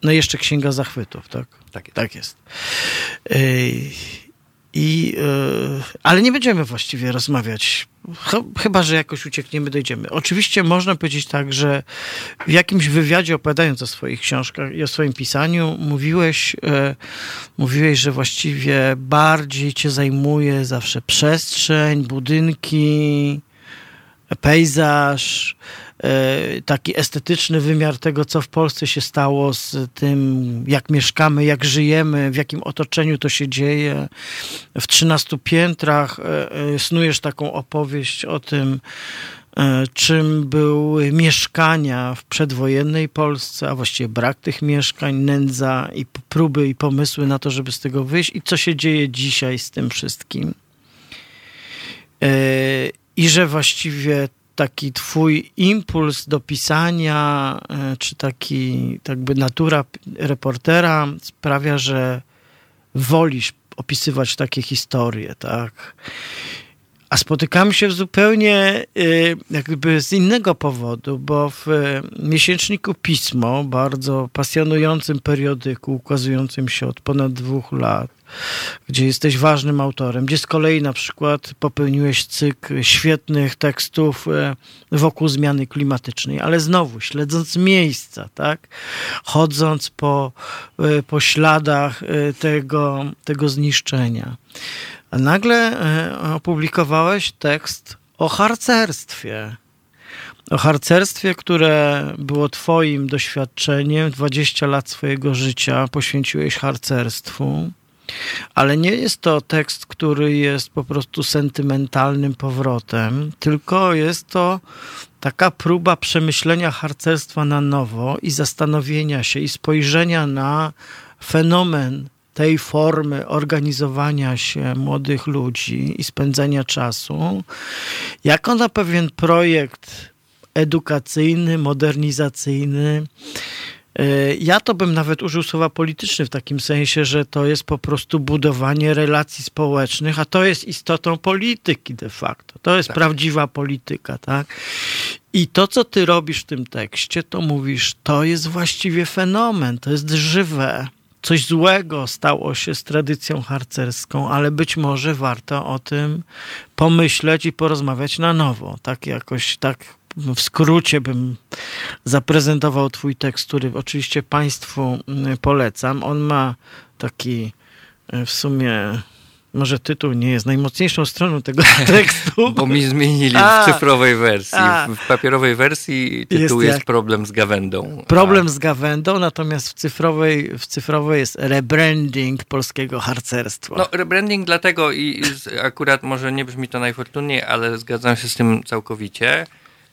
no jeszcze Księga Zachwytów, tak? Tak jest. Tak jest. I, ale nie będziemy właściwie rozmawiać. Chyba, że jakoś uciekniemy, dojdziemy. Oczywiście można powiedzieć tak, że w jakimś wywiadzie opowiadając o swoich książkach i o swoim pisaniu, mówiłeś, e, mówiłeś, że właściwie bardziej cię zajmuje zawsze przestrzeń, budynki, pejzaż, taki estetyczny wymiar tego, co w Polsce się stało z tym, jak mieszkamy, jak żyjemy, w jakim otoczeniu to się dzieje. W 13 piętrach e, e, snujesz taką opowieść o tym, czym były mieszkania w przedwojennej Polsce, a właściwie brak tych mieszkań, nędza i próby i pomysły na to, żeby z tego wyjść i co się dzieje dzisiaj z tym wszystkim i że właściwie taki twój impuls do pisania, e, czy taki jakby natura reportera sprawia, że wolisz opisywać takie historie, tak? A spotykamy się zupełnie y, jakby z innego powodu, bo w y, miesięczniku Pismo, bardzo pasjonującym periodyku, ukazującym się od ponad dwóch lat, gdzie jesteś ważnym autorem, gdzie z kolei na przykład popełniłeś cykl świetnych tekstów y, wokół zmiany klimatycznej, ale znowu śledząc miejsca, tak? chodząc po, po śladach tego, tego zniszczenia. A nagle e, opublikowałeś tekst o harcerstwie. O harcerstwie, które było Twoim doświadczeniem, 20 lat swojego życia poświęciłeś harcerstwu, ale nie jest to tekst, który jest po prostu sentymentalnym powrotem, tylko jest to taka próba przemyślenia harcerstwa na nowo i zastanowienia się i spojrzenia na fenomen tej formy organizowania się młodych ludzi i spędzania czasu, jako na pewien projekt edukacyjny, modernizacyjny. E, ja to bym nawet użył słowa polityczny w takim sensie, że to jest po prostu budowanie relacji społecznych, a to jest istotą polityki de facto. To jest tak. prawdziwa polityka, tak? I to, co ty robisz w tym tekście, to mówisz, to jest właściwie fenomen, to jest żywe coś złego stało się z tradycją harcerską, ale być może warto o tym pomyśleć i porozmawiać na nowo. Tak jakoś, tak w skrócie bym zaprezentował twój tekst, który oczywiście państwu mm, polecam. On ma taki e, w sumie może tytuł nie jest najmocniejszą stroną tego [laughs] tekstu. Bo mi zmienili a, w cyfrowej wersji. A, w papierowej wersji tytuł jest, jest problem z gawędą. Problem a. z gawędą, natomiast w cyfrowej, w cyfrowej jest rebranding polskiego harcerstwa. No, rebranding dlatego i akurat może nie brzmi to najfortunniej, ale zgadzam się z tym całkowicie,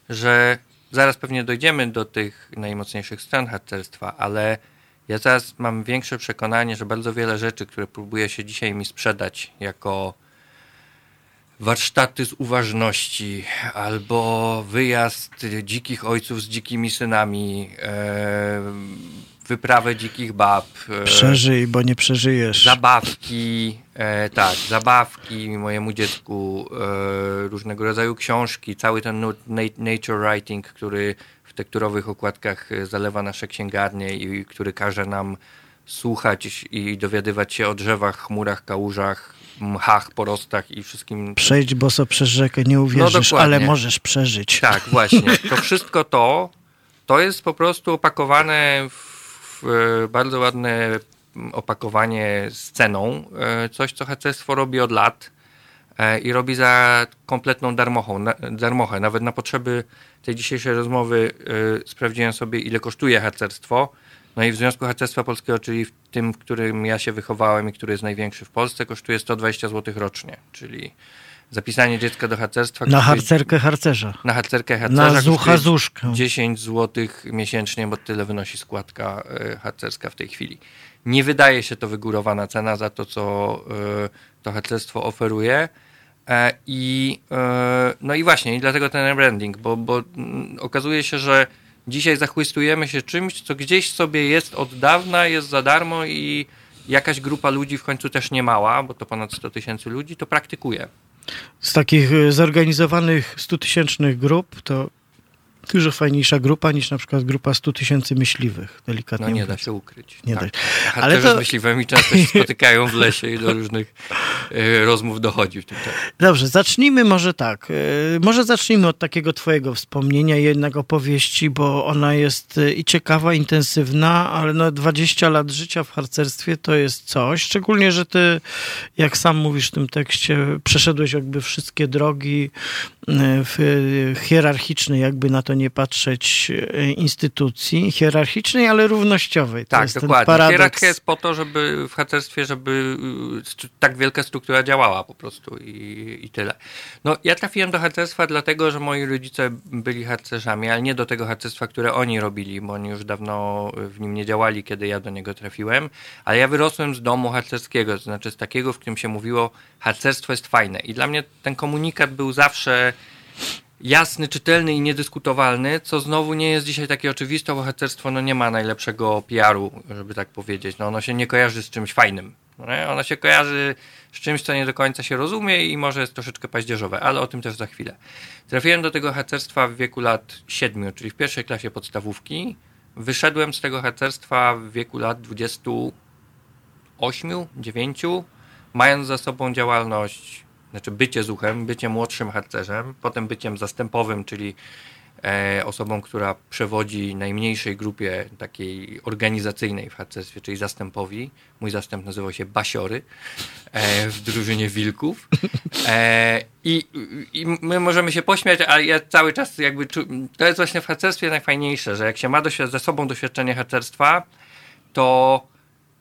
że zaraz pewnie dojdziemy do tych najmocniejszych stron harcerstwa, ale ja teraz mam większe przekonanie, że bardzo wiele rzeczy, które próbuje się dzisiaj mi sprzedać jako warsztaty z uważności albo wyjazd dzikich ojców z dzikimi synami, e, wyprawę dzikich bab. E, Przeżyj, bo nie przeżyjesz. Zabawki, e, tak, zabawki mojemu dziecku, e, różnego rodzaju książki, cały ten nature writing, który tekturowych okładkach e, zalewa nasze księgarnie i który każe nam słuchać i dowiadywać się o drzewach, chmurach, kałużach, mchach, porostach i wszystkim. Przejdź boso przez rzekę, nie uwierzysz, no ale możesz przeżyć. Tak, właśnie. To [laughs] wszystko to, to jest po prostu opakowane w bardzo ładne opakowanie sceną. E, coś, co harcerstwo robi od lat E, i robi za kompletną darmochą, darmochę. Nawet na potrzeby tej dzisiejszej rozmowy e, sprawdziłem sobie, ile kosztuje harcerstwo. No i w Związku Harcerstwa Polskiego, czyli w tym, w którym ja się wychowałem i który jest największy w Polsce, kosztuje 120 zł rocznie, czyli zapisanie dziecka do harcerstwa. Na harcerkę harcerza. Na harcerkę harcerza. Na zucha zuszkę. 10 zł miesięcznie, bo tyle wynosi składka e, harcerska w tej chwili. Nie wydaje się to wygórowana cena za to, co to harcerstwo oferuje. E, I, e, no i właśnie, i dlatego ten branding, bo, bo mm, okazuje się, że dzisiaj zachłystujemy się czymś, co gdzieś sobie jest od dawna, jest za darmo i jakaś grupa ludzi, w końcu też nie mała, bo to ponad 100 tysięcy ludzi, to praktykuje. Z takich e, zorganizowanych 100 tysięcznych grup, to dużo fajniejsza grupa niż na przykład grupa 100 tysięcy myśliwych, delikatnie No nie da się ukryć. Nie tak. da. Ale to... z myśliwymi często się [laughs] spotykają w lesie i do różnych y, rozmów dochodzi w tym czasie. Dobrze, zacznijmy może tak. Y, może zacznijmy od takiego twojego wspomnienia, jednak opowieści, bo ona jest y, i ciekawa, intensywna, ale no 20 lat życia w harcerstwie to jest coś, szczególnie, że ty, jak sam mówisz w tym tekście, przeszedłeś jakby wszystkie drogi w, hierarchiczne, jakby na to nie patrzeć, e, instytucji hierarchicznej, ale równościowej. To tak, dokładnie. Hierarchia jest po to, żeby w harcerstwie, żeby y, tak wielka struktura działała po prostu i, i tyle. No, ja trafiłem do harcerstwa dlatego, że moi rodzice byli harcerzami, ale nie do tego harcerstwa, które oni robili, bo oni już dawno w nim nie działali, kiedy ja do niego trafiłem, ale ja wyrosłem z domu harcerskiego, to znaczy z takiego, w którym się mówiło, harcerstwo jest fajne. I dla mnie ten komunikat był zawsze jasny, czytelny i niedyskutowalny, co znowu nie jest dzisiaj takie oczywiste, bo harcerstwo no, nie ma najlepszego PR-u, żeby tak powiedzieć. No, ono się nie kojarzy z czymś fajnym. No, ono się kojarzy z czymś, co nie do końca się rozumie i może jest troszeczkę paździerzowe, ale o tym też za chwilę. Trafiłem do tego harcerstwa w wieku lat 7, czyli w pierwszej klasie podstawówki. Wyszedłem z tego harcerstwa w wieku lat 28, 9, mając za sobą działalność znaczy bycie zuchem, bycie młodszym harcerzem, potem byciem zastępowym, czyli e, osobą, która przewodzi najmniejszej grupie takiej organizacyjnej w harcerstwie, czyli zastępowi. Mój zastęp nazywał się Basiory e, w drużynie Wilków. E, i, I my możemy się pośmiać, ale ja cały czas jakby... To jest właśnie w harcerstwie najfajniejsze, że jak się ma ze sobą doświadczenie harcerstwa, to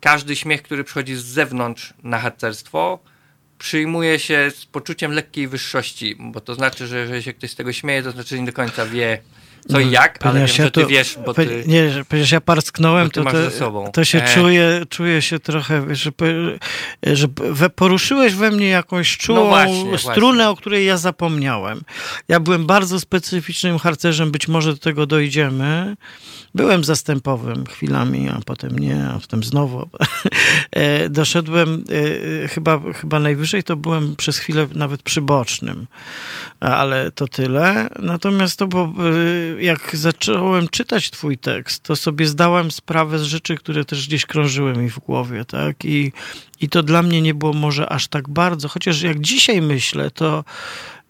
każdy śmiech, który przychodzi z zewnątrz na harcerstwo, przyjmuje się z poczuciem lekkiej wyższości, bo to znaczy, że jeżeli się ktoś z tego śmieje, to znaczy, że nie do końca wie, co i mm, jak, ale wiem, że ty to, wiesz, bo ty... Nie, że przecież ja parsknąłem, to, to, to się e... czuję, czuję się trochę, że, że poruszyłeś we mnie jakąś czułą no właśnie, strunę, właśnie. o której ja zapomniałem. Ja byłem bardzo specyficznym harcerzem, być może do tego dojdziemy. Byłem zastępowym chwilami, a potem nie, a potem znowu. [laughs] E, doszedłem e, chyba, chyba najwyżej, to byłem przez chwilę nawet przybocznym, ale to tyle. Natomiast to było jak zacząłem czytać twój tekst, to sobie zdałem sprawę z rzeczy, które też gdzieś krążyły mi w głowie, tak? I, i to dla mnie nie było może aż tak bardzo, chociaż jak dzisiaj myślę, to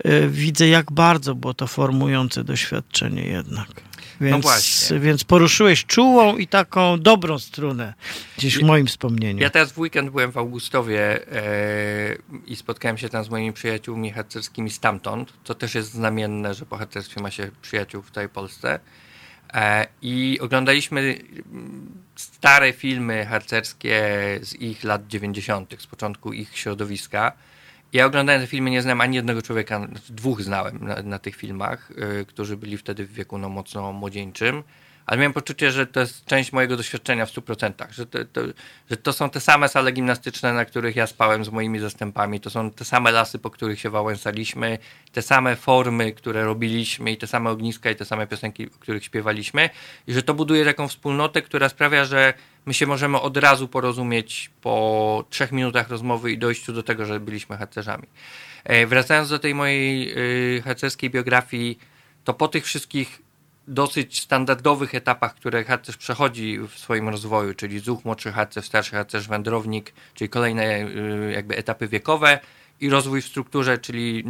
y, widzę, jak bardzo było to formujące doświadczenie jednak. Więc, no więc poruszyłeś czułą i taką dobrą strunę gdzieś w moim wspomnieniu. Ja teraz w weekend byłem w Augustowie e, i spotkałem się tam z moimi przyjaciółmi harcerskimi stamtąd. To też jest znamienne, że po harcerstwie ma się przyjaciół w tej Polsce. E, I oglądaliśmy stare filmy harcerskie z ich lat 90., z początku ich środowiska. Ja oglądałem te filmy, nie znałem ani jednego człowieka, znaczy dwóch znałem na, na tych filmach, yy, którzy byli wtedy w wieku no, mocno młodzieńczym ale miałem poczucie, że to jest część mojego doświadczenia w 100%, że to, to, że to są te same sale gimnastyczne, na których ja spałem z moimi zastępami, to są te same lasy, po których się wałęsaliśmy, te same formy, które robiliśmy i te same ogniska i te same piosenki, o których śpiewaliśmy i że to buduje taką wspólnotę, która sprawia, że my się możemy od razu porozumieć po trzech minutach rozmowy i dojściu do tego, że byliśmy harcerzami. E, wracając do tej mojej y, harcerskiej biografii, to po tych wszystkich dosyć standardowych etapach, które harcerz przechodzi w swoim rozwoju, czyli zuch, młodszy harcerz, starszy harcerz, wędrownik, czyli kolejne y, jakby etapy wiekowe i rozwój w strukturze, czyli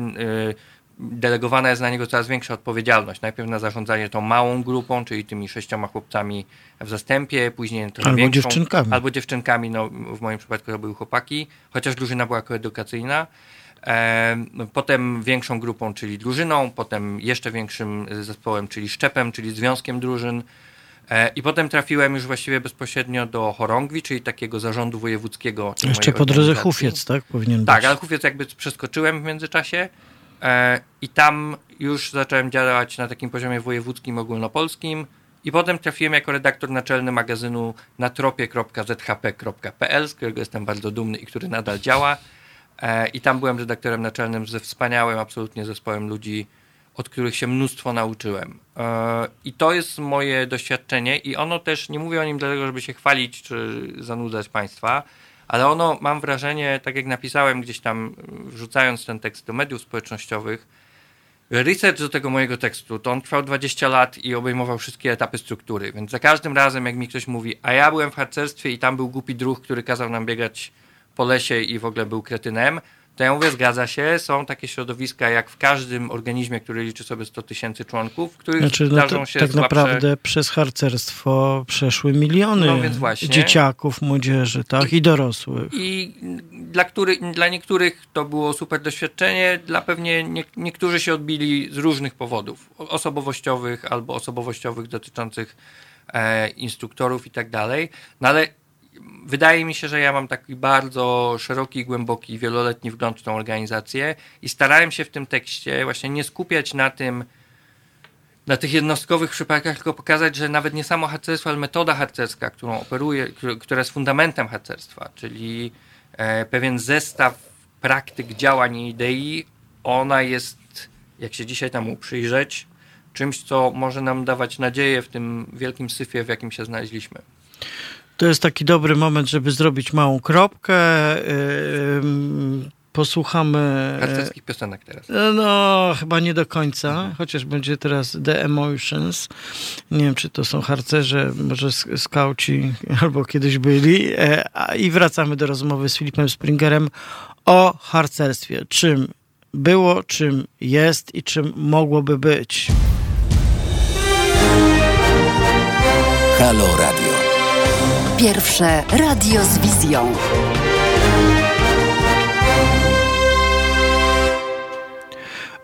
delegowana jest na niego coraz większa odpowiedzialność. Najpierw na zarządzanie tą małą grupą, czyli tymi sześcioma chłopcami w zastępie, później trochę albo większą, dziewczynkami. Albo dziewczynkami, no w moim przypadku to były chłopaki, chociaż drużyna była koedukacyjna. Potem większą grupą, czyli drużyną, potem jeszcze większym zespołem, czyli szczepem, czyli związkiem drużyn. E, I potem trafiłem już właściwie bezpośrednio do chorągwi, czyli takiego zarządu wojewódzkiego. Jeszcze po drodze Hufiec, tak? Powinien tak, być. ale Hufiec jakby przeskoczyłem w międzyczasie i tam już zacząłem działać na takim poziomie wojewódzkim, ogólnopolskim. I potem trafiłem jako redaktor naczelny magazynu na tropie.zhp.pl, z którego jestem bardzo dumny i który nadal działa. E, I tam byłem redaktorem naczelnym ze wspaniałym absolutnie zespołem ludzi, od których się mnóstwo nauczyłem. E, I to jest moje doświadczenie, i ono też, nie mówię o nim dlatego, żeby się chwalić czy zanudzać Państwa, ale ono, mam wrażenie, tak jak napisałem gdzieś tam, wrzucając ten tekst do mediów społecznościowych, research do tego mojego tekstu, to on trwał 20 lat i obejmował wszystkie etapy struktury, więc za każdym razem, jak mi ktoś mówi, a ja byłem w harcerstwie i tam był głupi druh, który kazał nam biegać po lesie i w ogóle był kretynem, to ja mówię, zgadza się, są takie środowiska jak w każdym organizmie, który liczy sobie 100 tysięcy członków, w których znaczy, no to, się Tak słabsze... naprawdę przez harcerstwo przeszły miliony no dzieciaków, młodzieży tak, i dorosłych. I dla, który, dla niektórych to było super doświadczenie, dla pewnie nie, niektórzy się odbili z różnych powodów, osobowościowych albo osobowościowych dotyczących e, instruktorów i tak dalej, no ale wydaje mi się, że ja mam taki bardzo szeroki, głęboki, wieloletni wgląd w tą organizację i starałem się w tym tekście właśnie nie skupiać na tym, na tych jednostkowych przypadkach, tylko pokazać, że nawet nie samo harcerstwo, ale metoda harcerska, którą operuje, która jest fundamentem harcerstwa, czyli e, pewien zestaw praktyk, działań i idei, ona jest jak się dzisiaj temu przyjrzeć, czymś, co może nam dawać nadzieję w tym wielkim syfie, w jakim się znaleźliśmy. To jest taki dobry moment, żeby zrobić małą kropkę. Yy, posłuchamy. Harcerskich piosenek teraz. No, chyba nie do końca, mhm. chociaż będzie teraz The Emotions. Nie wiem, czy to są harcerze, może skauci, [laughs] albo kiedyś byli. E, I wracamy do rozmowy z Filipem Springerem o harcerstwie. Czym było, czym jest i czym mogłoby być. Halo Radio. Pierwsze radio z wizją.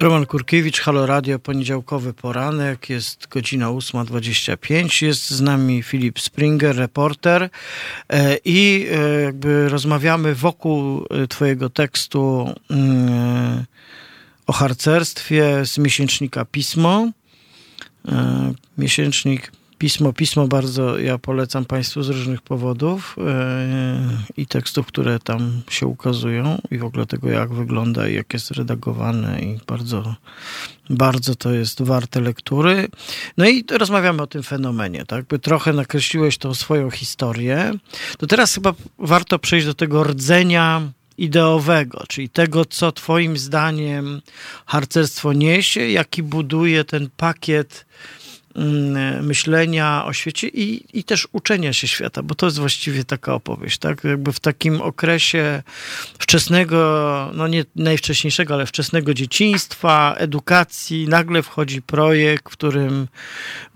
Roman Kurkiewicz, Halo Radio, poniedziałkowy poranek, jest godzina 8.25, jest z nami Filip Springer, reporter e, i e, jakby rozmawiamy wokół e, twojego tekstu mm, o harcerstwie z miesięcznika Pismo. Miesięcznik Pismo, pismo bardzo ja polecam Państwu z różnych powodów yy, i tekstów, które tam się ukazują i w ogóle tego, jak wygląda i jak jest redagowane i bardzo, bardzo to jest warte lektury. No i rozmawiamy o tym fenomenie, tak? By trochę nakreśliłeś tą swoją historię. To teraz chyba warto przejść do tego rdzenia ideowego, czyli tego, co Twoim zdaniem harcerstwo niesie, jaki buduje ten pakiet myślenia o świecie i, i też uczenia się świata, bo to jest właściwie taka opowieść, tak? Jakby w takim okresie wczesnego, no nie najwcześniejszego, ale wczesnego dzieciństwa, edukacji, nagle wchodzi projekt, w którym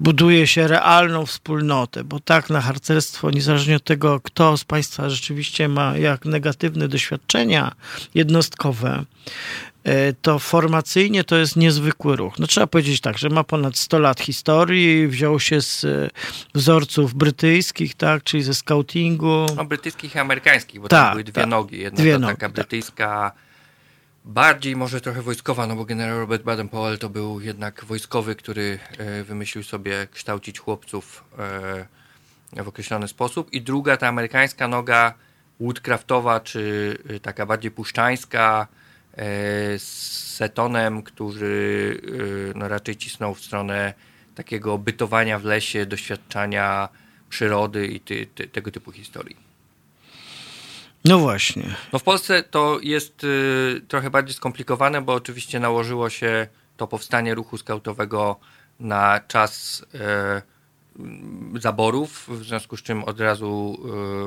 buduje się realną wspólnotę, bo tak na harcerstwo, niezależnie od tego, kto z Państwa rzeczywiście ma jak negatywne doświadczenia jednostkowe, to formacyjnie to jest niezwykły ruch. No trzeba powiedzieć tak, że ma ponad 100 lat historii, wziął się z e, wzorców brytyjskich, tak, czyli ze scoutingu. No brytyjskich i amerykańskich, bo tak, były dwie tak, nogi. Jedna dwie nogi, taka tak. brytyjska, bardziej może trochę wojskowa, no bo generał Robert Baden-Powell to był jednak wojskowy, który e, wymyślił sobie kształcić chłopców w określony sposób. I druga, ta amerykańska noga woodcraftowa, czy taka bardziej puszczańska, z Setonem, który e, no, raczej cisnął w stronę takiego bytowania w lesie, doświadczania przyrody i ty, ty, tego typu historii. No właśnie. No w Polsce to jest y, trochę bardziej skomplikowane, bo oczywiście nałożyło się to powstanie ruchu skautowego na czas y, zaborów, w związku z czym od razu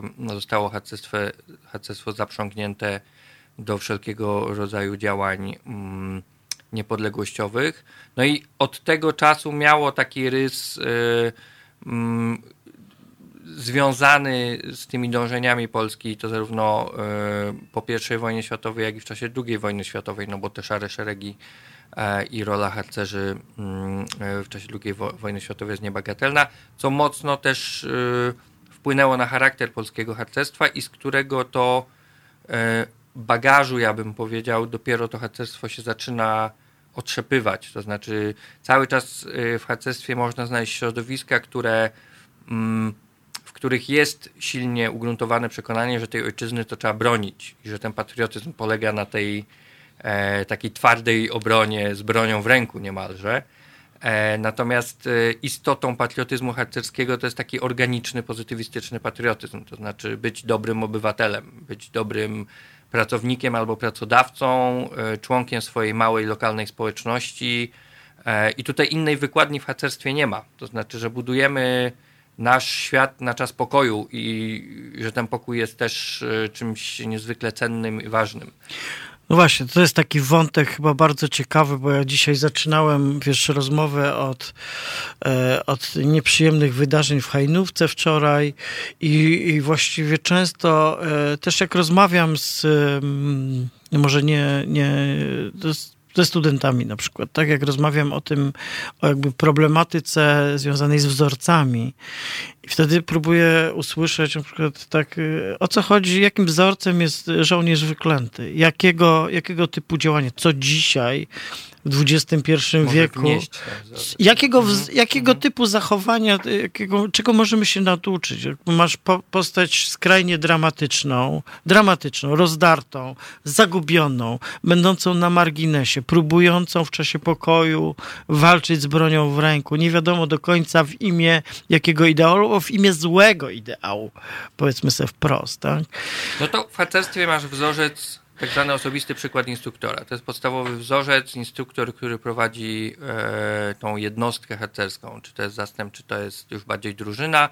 y, no, zostało harcerstwo, harcerstwo zaprzągnięte do wszelkiego rodzaju działań mm, niepodległościowych. No i od tego czasu miało taki rys y, mm, związany z tymi dążeniami Polski, to zarówno y, po I wojnie światowej, jak i w czasie II wojny światowej, no bo te szare szeregi e, i rola harcerzy mm, w czasie II wojny światowej jest niebagatelna, co mocno też y, wpłynęło na charakter polskiego harcerstwa i z którego to bagażu, ja bym powiedział, dopiero to harcerstwo się zaczyna otrzepywać. To znaczy, cały czas y, w harcerstwie można znaleźć środowiska, które, mm, w których jest silnie ugruntowane przekonanie, że tej ojczyzny to trzeba bronić i że ten patriotyzm polega na tej e, takiej twardej obronie z bronią w ręku niemalże. E, natomiast e, istotą patriotyzmu harcerskiego to jest taki organiczny, pozytywistyczny patriotyzm, to znaczy być dobrym obywatelem, być dobrym pracownikiem albo pracodawcą, e, członkiem swojej małej lokalnej społeczności. E, I tutaj innej wykładni w harcerstwie nie ma. To znaczy, że budujemy nasz świat na czas pokoju i że ten pokój jest też e, czymś niezwykle cennym i ważnym. No właśnie, to jest taki wątek chyba bardzo ciekawy, bo ja dzisiaj zaczynałem, wiesz, rozmowę od, e, od nieprzyjemnych wydarzeń w Hajnówce wczoraj i, i właściwie często e, też jak rozmawiam z, może nie, nie ze studentami na przykład, tak jak rozmawiam o tym, o jakby problematyce związanej z wzorcami I wtedy próbuję usłyszeć na przykład tak, y, o co chodzi, jakim wzorcem jest żołnierz wyklęty, jakiego, jakiego typu działanie, co dzisiaj w XXI wieku. Jakiego, mhm. jakiego mhm. typu zachowania, jakiego, czego możemy się nauczyć? Masz po, postać skrajnie dramatyczną, dramatyczną, rozdartą, zagubioną, będącą na marginesie, próbującą w czasie pokoju walczyć z bronią w ręku. Nie wiadomo do końca w imię jakiego ideału, w imię złego ideału, powiedzmy sobie wprost. Tak? No to w harcerstwie masz wzorzec tak zwany osobisty przykład instruktora. To jest podstawowy wzorzec, instruktor, który prowadzi e, tą jednostkę harcerską, czy to jest zastęp, czy to jest już bardziej drużyna.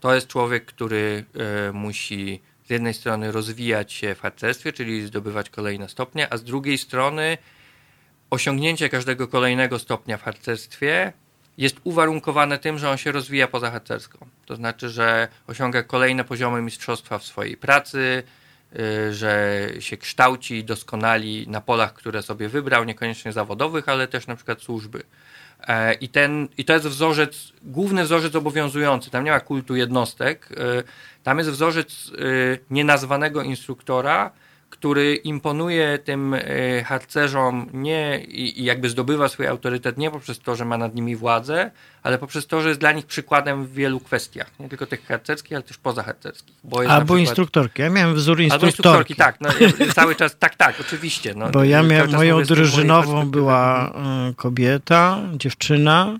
To jest człowiek, który e, musi z jednej strony rozwijać się w harcerstwie, czyli zdobywać kolejne stopnie, a z drugiej strony osiągnięcie każdego kolejnego stopnia w harcerstwie jest uwarunkowane tym, że on się rozwija poza harcerską. To znaczy, że osiąga kolejne poziomy mistrzostwa w swojej pracy, Y, że się kształci i doskonali na polach, które sobie wybrał, niekoniecznie zawodowych, ale też na przykład służby. E, I, ten, I to jest wzorzec, główny wzorzec obowiązujący. Tam nie ma kultu jednostek. Y, tam jest wzorzec y, nienazwanego instruktora, który imponuje tym e, harcerzom nie i, jakby zdobywa swój autorytet nie poprzez to, że ma nad nimi władzę, ale poprzez to, że jest dla nich przykładem w wielu kwestiach. Nie tylko tych harcerskich, ale też pozaharcerskich. Bo Albo przykład... instruktorki. Ja miałem wzór instruktorki. Albo instruktorki, tak. No, [laughs] cały czas, tak, tak, oczywiście. No, bo ja miałem, moją drużynową była e, kobieta, dziewczyna,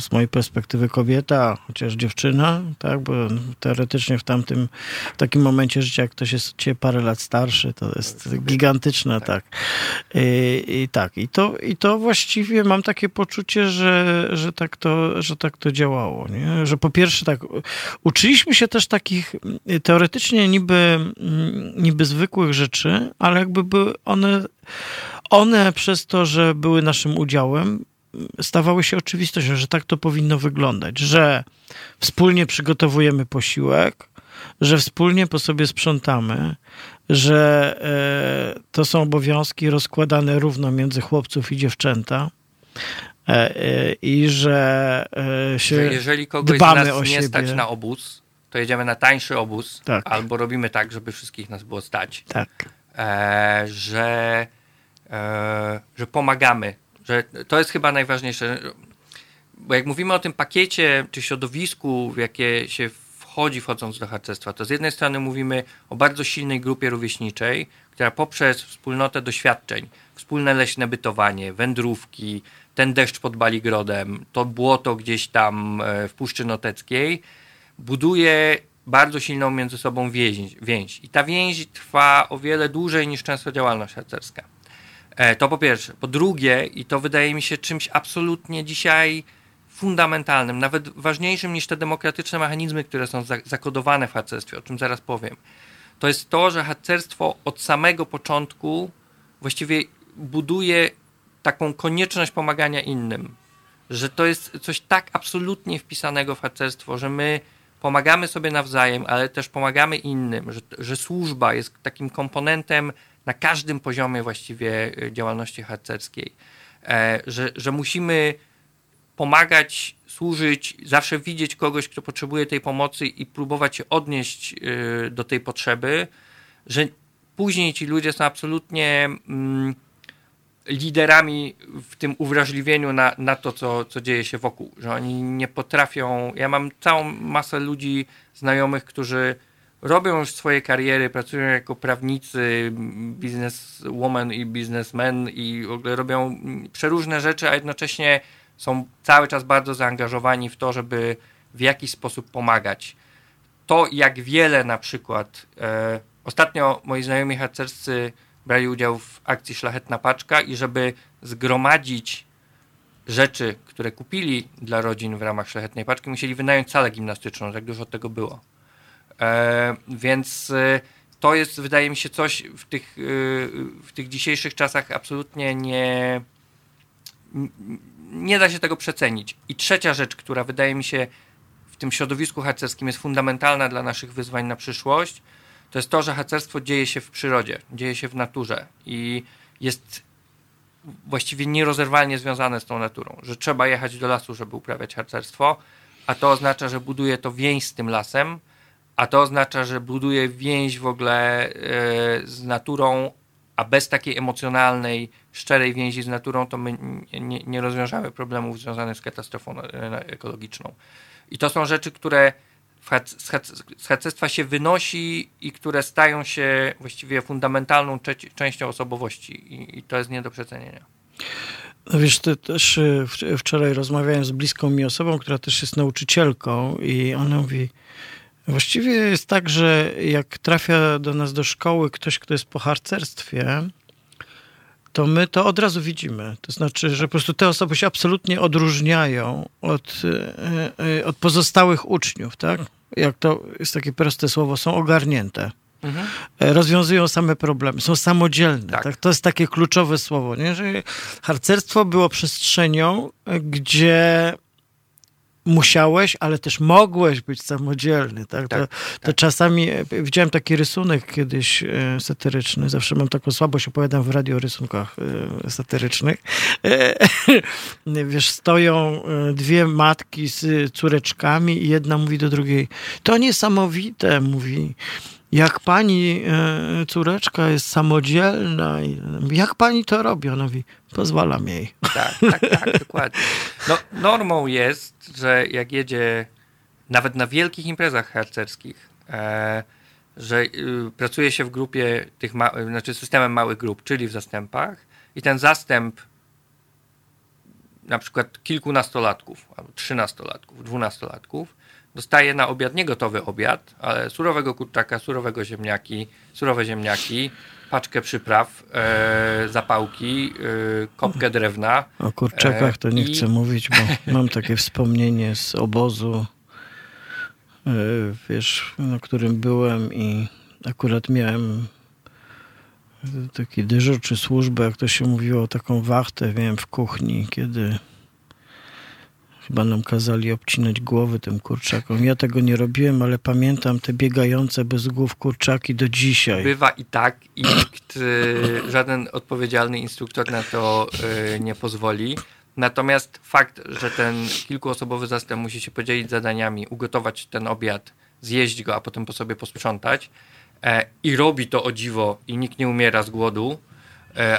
z mojej perspektywy kobieta, chociaż dziewczyna, tak, bo teoretycznie w tamtym, w takim momencie życia, jak ktoś jest cię parę lat starszy, to jest gigantyczne, tak. I, I, tak, i to, i to właściwie mam takie poczucie, że, że, tak to, że tak to działało, nie? że po pierwsze tak, uczyliśmy się też takich teoretycznie niby, niby zwykłych rzeczy, ale jakby były one, one przez to, że były naszym udziałem, stawały się oczywistością, że tak to powinno wyglądać, że wspólnie przygotowujemy posiłek, że wspólnie po sobie sprzątamy, że e, to są obowiązki rozkładane równo między chłopców i dziewczęta e, e, i że się że jeżeli kogoś dbamy z nas o nie siebie. stać na obóz, to jedziemy na tańszy obóz, tak. albo robimy tak, żeby wszystkich nas było stać. Tak. że, że pomagamy że to jest chyba najważniejsze. Bo jak mówimy o tym pakiecie czy środowisku, w jakie się wchodzi wchodząc do harcerstwa, to z jednej strony mówimy o bardzo silnej grupie rówieśniczej, która poprzez wspólnotę doświadczeń, wspólne leśne bytowanie, wędrówki, ten deszcz pod Baligrodem, to błoto gdzieś tam e, w Puszczy Noteckiej, buduje bardzo silną między sobą więź. więź. I ta więź trwa o wiele dłużej niż często działalność harcerska. E, to po pierwsze. Po drugie, i to wydaje mi się czymś absolutnie dzisiaj fundamentalnym, nawet ważniejszym niż te demokratyczne mechanizmy, które są zakodowane w harcerstwie, o czym zaraz powiem, to jest to, że harcerstwo od samego początku właściwie buduje taką konieczność pomagania innym. Że to jest coś tak absolutnie wpisanego w harcerstwo, że my pomagamy sobie nawzajem, ale też pomagamy innym, że, że służba jest takim komponentem na każdym poziomie właściwie y, działalności harcerskiej, e, że, że musimy pomagać, służyć, zawsze widzieć kogoś, kto potrzebuje tej pomocy i próbować się odnieść y, do tej potrzeby, że później ci ludzie są absolutnie mm, liderami w tym uwrażliwieniu na, na to, co, co dzieje się wokół, że oni nie potrafią. Ja mam całą masę ludzi, znajomych, którzy robią już swoje kariery, pracują jako prawnicy, bizneswoman i biznesmen i w ogóle robią przeróżne rzeczy, a jednocześnie są cały czas bardzo zaangażowani w to, żeby w jakiś sposób pomagać. To, jak wiele na przykład, e, ostatnio moi znajomi harcerscy brali udział w akcji Szlachetna Paczka i żeby zgromadzić rzeczy, które kupili dla rodzin w ramach Szlachetnej Paczki, musieli wynająć salę gimnastyczną, tak dużo tego było. E, więc e, to jest, wydaje mi się, coś w tych, e, w tych dzisiejszych czasach absolutnie nie, nie da się tego przecenić. I trzecia rzecz, która wydaje mi się w tym środowisku harcerskim jest fundamentalna dla naszych wyzwań na przyszłość, to jest to, że harcerstwo dzieje się w przyrodzie, dzieje się w naturze i jest właściwie nierozerwalnie związane z tą naturą, że trzeba jechać do lasu, żeby uprawiać harcerstwo, a to oznacza, że buduje to więź z tym lasem, a to oznacza, że buduje więź w ogóle e, z naturą, a bez takiej emocjonalnej, szczerej więzi z naturą, to my nie, nie rozwiążemy problemów związanych z katastrofą e, ekologiczną. I to są rzeczy, które z harcerstwa się wynosi i które stają się właściwie fundamentalną częścią osobowości i, i to jest nie do przecenienia. No wiesz, ty też e, wczoraj rozmawiałem z bliską mi osobą, która też jest nauczycielką i ona mówi, właściwie jest tak, że jak trafia do nas do szkoły ktoś, kto jest po harcerstwie, to my to od razu widzimy. To znaczy, że po prostu te osoby się absolutnie odróżniają od, e, e, od pozostałych uczniów, tak? Jak to jest takie proste słowo, są ogarnięte. Mhm. E, rozwiązują same problemy, są samodzielne. Tak. tak. To jest takie kluczowe słowo, nie? że harcerstwo było przestrzenią, gdzie musiałeś, ale też mogłeś być samodzielny. Tak? tak, to, tak. to czasami e, widziałem taki rysunek kiedyś e, satyryczny. Zawsze mam taką słabość, opowiadam w radio o rysunkach e, satyrycznych. [laughs] Wiesz, stoją dwie matki z córeczkami i jedna mówi do drugiej, to niesamowite, mówi jak pani e, córeczka jest samodzielna, jak pani to robi? Ona mówi, pozwalam jej. Tak, tak, tak, dokładnie. No, normą jest, że jak jedzie nawet na wielkich imprezach harcerskich, e, że y, pracuje się w grupie tych, ma, znaczy systemem małych grup, czyli w zastępach i ten zastęp na przykład kilkunastolatków, albo trzynastolatków, dwunastolatków dostaje na obiad nie gotowy obiad, ale surowego kurczaka, surowego ziemniaki, surowe ziemniaki, paczkę przypraw, e, zapałki, e, kopkę drewna. O kurczakach to nie e, chcę mówić, bo mam takie wspomnienie z obozu, e, wiesz, na którym byłem i akurat miałem taki dyżur czy służbę, jak to się mówiło, taką wachtę, wiem, w kuchni, kiedy Chyba nam kazali obcinać głowy tym kurczakom. Ja tego nie robiłem, ale pamiętam te biegające bez głów kurczaki do dzisiaj. Bywa i tak i nikt, y, żaden odpowiedzialny instruktor na to y, nie pozwoli. Natomiast fakt, że ten kilkuosobowy zastęp musi się podzielić zadaniami, ugotować ten obiad, zjeść go, a potem po sobie posprzątać e, i robi to o dziwo i nikt nie umiera z głodu,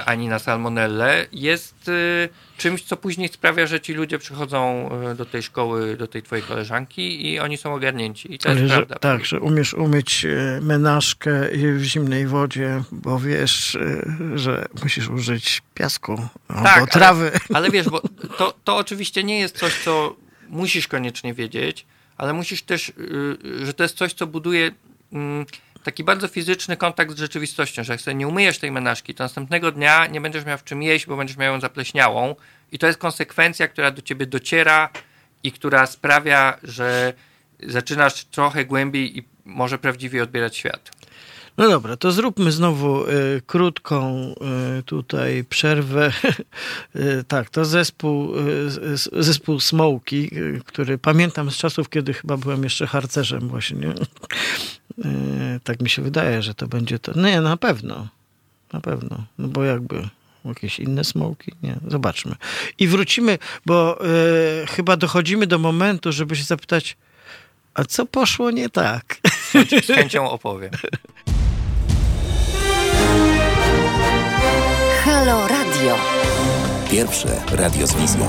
ani na salmonellę, jest e, czymś, co później sprawia, że ci ludzie przychodzą e, do tej szkoły, do tej twojej koleżanki i oni są ogarnięci. I to Ale jest że, prawda. Tak, że umiesz umyć menażkę w zimnej wodzie, bo wiesz, że musisz użyć piasku tak, albo trawy. Ale, ale wiesz, bo [laughs] to, to oczywiście nie jest coś, co musisz koniecznie wiedzieć, ale musisz też, że to jest coś, co buduje mm, taki bardzo fizyczny kontakt z rzeczywistością, że jak sobie nie umyjesz tej menażki, to następnego dnia nie będziesz miał w czym jeść, bo będziesz miał ją zapleśniałą i to jest konsekwencja, która do ciebie dociera i która sprawia, że zaczynasz trochę głębiej i może prawdziwie odbierać świat. No dobra, to zróbmy znowu y, krótką y, tutaj przerwę. [laughs] y, tak, to zespół, y, zespół Smoki, y, który pamiętam z czasów, kiedy chyba byłem jeszcze harcerzem właśnie. Y, tak mi się wydaje, że to będzie to. Nie, na pewno. Na pewno. No bo jakby jakieś inne smoki? Nie, zobaczmy. I wrócimy, bo chyba dochodzimy do momentu, żeby się zapytać, a co poszło nie tak? Z chęcią opowiem. [laughs] Halo Radio. Pierwsze radio z wizją.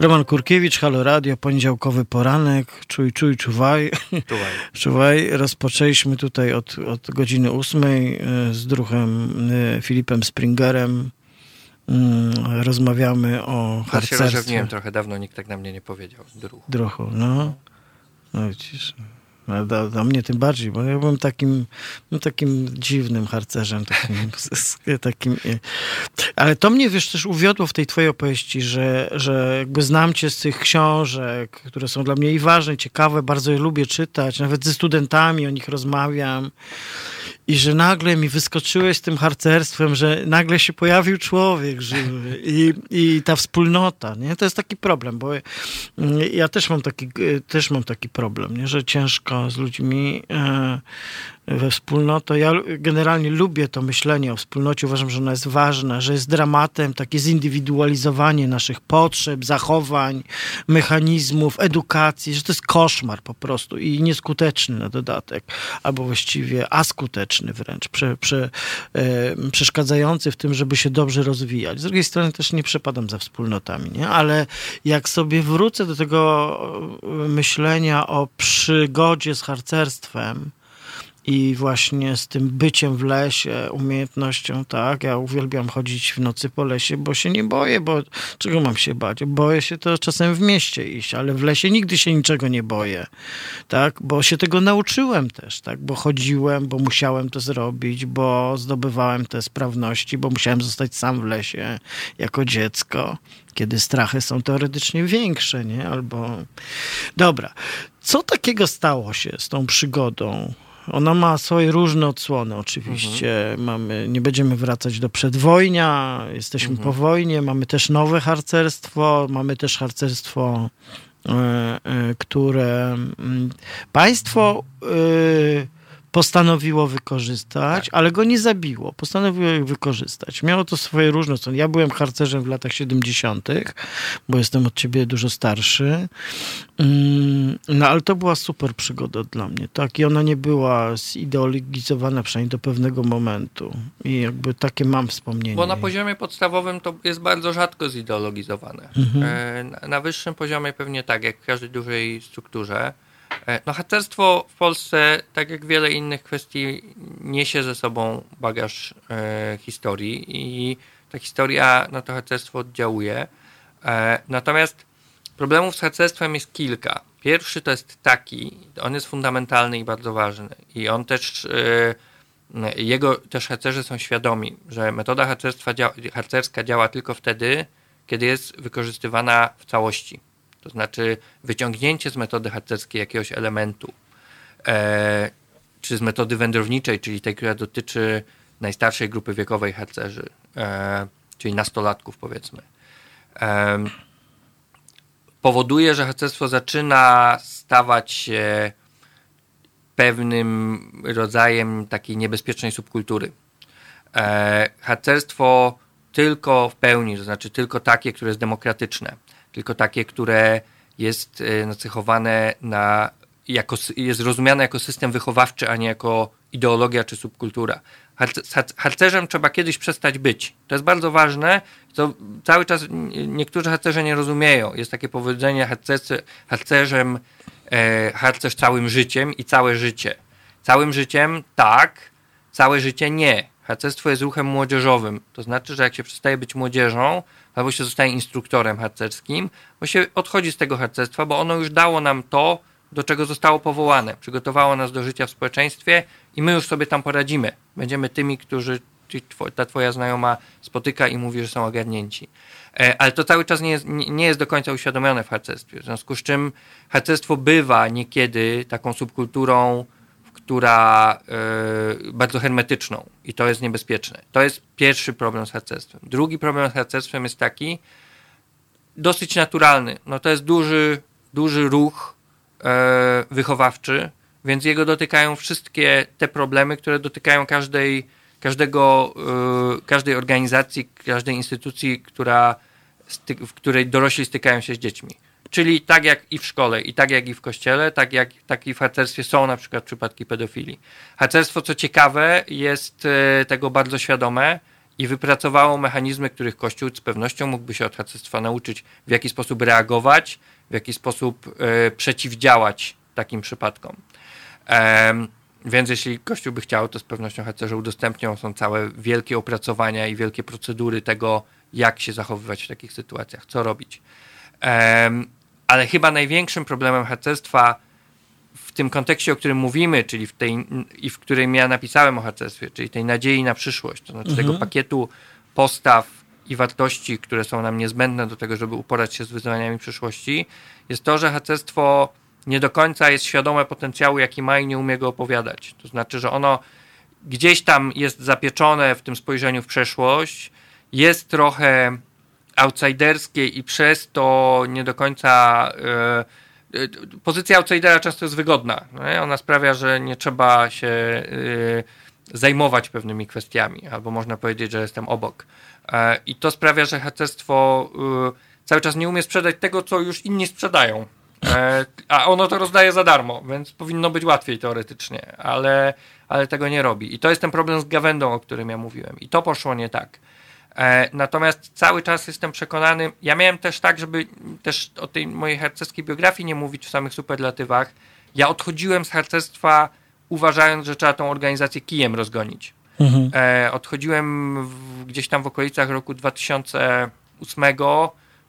Roman Kurkiewicz, Halo Radio, poniedziałkowy poranek, czuj, czuj, czuwaj. Czuwaj. [laughs] czuwaj. Rozpoczęliśmy tutaj od, od godziny ósmej e, z druhem e, Filipem Springerem. Mm, rozmawiamy o harcerstwie. Ja trochę dawno, nikt tak na mnie nie powiedział. Druhu. Druhu, no. No widzisz. No, do, mnie tym bardziej, bo ja byłem takim, no, takim dziwnym harcerzem, takim, [laughs] takim, ale to mnie, wiesz, też uwiodło w tej twojej opowieści, że, że jakby znam cię z tych książek, które są dla mnie i ważne, i ciekawe, bardzo je lubię czytać, nawet ze studentami o nich rozmawiam i że nagle mi wyskoczyłeś z tym harcerstwem, że nagle się pojawił człowiek żywy i, i ta wspólnota, nie? To jest taki problem, bo ja też mam taki, też mam taki problem, nie? Że ciężko z ludźmi e, we wspólnotę. Ja generalnie lubię to myślenie o wspólnocie, uważam, że ona jest ważna, że jest dramatem takie zindywidualizowanie naszych potrzeb, zachowań, mechanizmów, edukacji, że to jest koszmar po prostu i nieskuteczny na dodatek, albo właściwie askuteczny wręcz, prze, prze, e, przeszkadzający w tym, żeby się dobrze rozwijać. Z drugiej strony też nie przepadam za wspólnotami, nie? ale jak sobie wrócę do tego myślenia o przygodzie z harcerstwem, i właśnie z tym byciem w lesie, umiejętnością, tak, ja uwielbiam chodzić w nocy po lesie, bo się nie boję, bo czego mam się bać? Boję się to czasem w mieście iść, ale w lesie nigdy się niczego nie boję, tak, bo się tego nauczyłem też, tak, bo chodziłem, bo musiałem to zrobić, bo zdobywałem te sprawności, bo musiałem zostać sam w lesie jako dziecko, kiedy strachy są teoretycznie większe, nie, albo... Dobra, co takiego stało się z tą przygodą ona ma swoje różne odsłony oczywiście. Mhm. Mamy, nie będziemy wracać do przedwojnia, jesteśmy mhm. po wojnie, mamy też nowe harcerstwo, mamy też harcerstwo, e, e, które mm, państwo e, postanowiło wykorzystać, tak. ale go nie zabiło. Postanowiło je wykorzystać. Miało to swoje różne strony. Ja byłem harcerzem w latach 70., bo jestem od ciebie dużo starszy. Mm, no ale to była super przygoda dla mnie, tak? I ona nie była zideologizowana przynajmniej do pewnego momentu. I jakby takie mam wspomnienie. Bo na poziomie podstawowym to jest bardzo rzadko zideologizowane. Mhm. E, na wyższym poziomie pewnie tak, jak w każdej dużej strukturze. E, no harcerstwo w Polsce, tak jak wiele innych kwestii, niesie ze sobą bagaż e, historii i ta historia na to harcerstwo oddziałuje. E, natomiast problemów z harcerstwem jest kilka. Pierwszy to jest taki, on jest fundamentalny i bardzo ważny i on też, e, jego też harcerze są świadomi, że metoda harcerstwa, harcerska działa tylko wtedy, kiedy jest wykorzystywana w całości to znaczy wyciągnięcie z metody harcerskiej jakiegoś elementu, e, czy z metody wędrowniczej, czyli tej, która dotyczy najstarszej grupy wiekowej harcerzy, e, czyli nastolatków powiedzmy, e, powoduje, że harcerstwo zaczyna stawać się pewnym rodzajem takiej niebezpiecznej subkultury. E, harcerstwo tylko w pełni, to znaczy tylko takie, które jest demokratyczne, tylko takie, które jest e, nacechowane na, jako, jest rozumiane jako system wychowawczy, a nie jako ideologia czy subkultura. Harcerzem trzeba kiedyś przestać być. To jest bardzo ważne. To cały czas niektórzy harcerze nie rozumieją. Jest takie powiedzenie harcerze, harcerzem, e, harcerz całym życiem i całe życie. Całym życiem tak, całe życie nie. Harcerstwo jest ruchem młodzieżowym. To znaczy, że jak się przestaje być młodzieżą, albo się zostaje instruktorem harcerskim, bo się odchodzi z tego harcerstwa, bo ono już dało nam to, do czego zostało powołane. Przygotowało nas do życia w społeczeństwie i my już sobie tam poradzimy. Będziemy tymi, którzy ta twoja znajoma spotyka i mówi, że są ogarnięci. E, ale to cały czas nie jest, nie jest do końca uświadomione w harcerstwie. W związku z czym harcerstwo bywa niekiedy taką subkulturą która y, bardzo hermetyczną i to jest niebezpieczne. To jest pierwszy problem z harcerstwem. Drugi problem z harcerstwem jest taki, dosyć naturalny. No to jest duży, duży ruch y, wychowawczy, więc jego dotykają wszystkie te problemy, które dotykają każdej, każdego, y, każdej organizacji, każdej instytucji, która, w której dorośli stykają się z dziećmi. Czyli tak jak i w szkole, i tak jak i w kościele, tak jak tak i w harcerstwie są na przykład przypadki pedofilii. Harcerstwo, co ciekawe, jest e, tego bardzo świadome i wypracowało mechanizmy, których Kościół z pewnością mógłby się od harcerstwa nauczyć, w jaki sposób reagować, w jaki sposób e, przeciwdziałać takim przypadkom. Więc jeśli Kościół by chciał, to z pewnością harcerze udostępnią. Są całe wielkie opracowania i wielkie procedury tego, jak się zachowywać w takich sytuacjach, co robić ale chyba największym problemem harcerstwa w tym kontekście, o którym mówimy, czyli w tej, i w którym ja napisałem o harcerstwie, czyli tej nadziei na przyszłość, to znaczy mhm. tego pakietu postaw i wartości, które są nam niezbędne do tego, żeby uporać się z wyzwaniami przyszłości, jest to, że harcerstwo nie do końca jest świadome potencjału, jaki ma i nie umie go opowiadać. To znaczy, że ono gdzieś tam jest zapieczone w tym spojrzeniu w przeszłość, jest trochę outsiderskie i przez to nie do końca pozycja outsidera często jest wygodna. Nie? Ona sprawia, że nie trzeba się y, zajmować pewnymi kwestiami, albo można powiedzieć, że jestem obok. E, I to sprawia, że harcerstwo y, cały czas nie umie sprzedać tego, co już inni sprzedają. E, a ono to rozdaje za darmo, więc powinno być łatwiej teoretycznie, ale, ale tego nie robi. I to jest ten problem z gawędą, o którym ja mówiłem. I to poszło nie tak. E, natomiast cały czas jestem przekonany, ja miałem też tak, żeby też o tej mojej harcerskiej biografii nie mówić w samych superlatywach. Ja odchodziłem z harcerstwa uważając, że trzeba tą organizację kijem rozgonić. Mhm. E, odchodziłem w, gdzieś tam w okolicach roku 2008,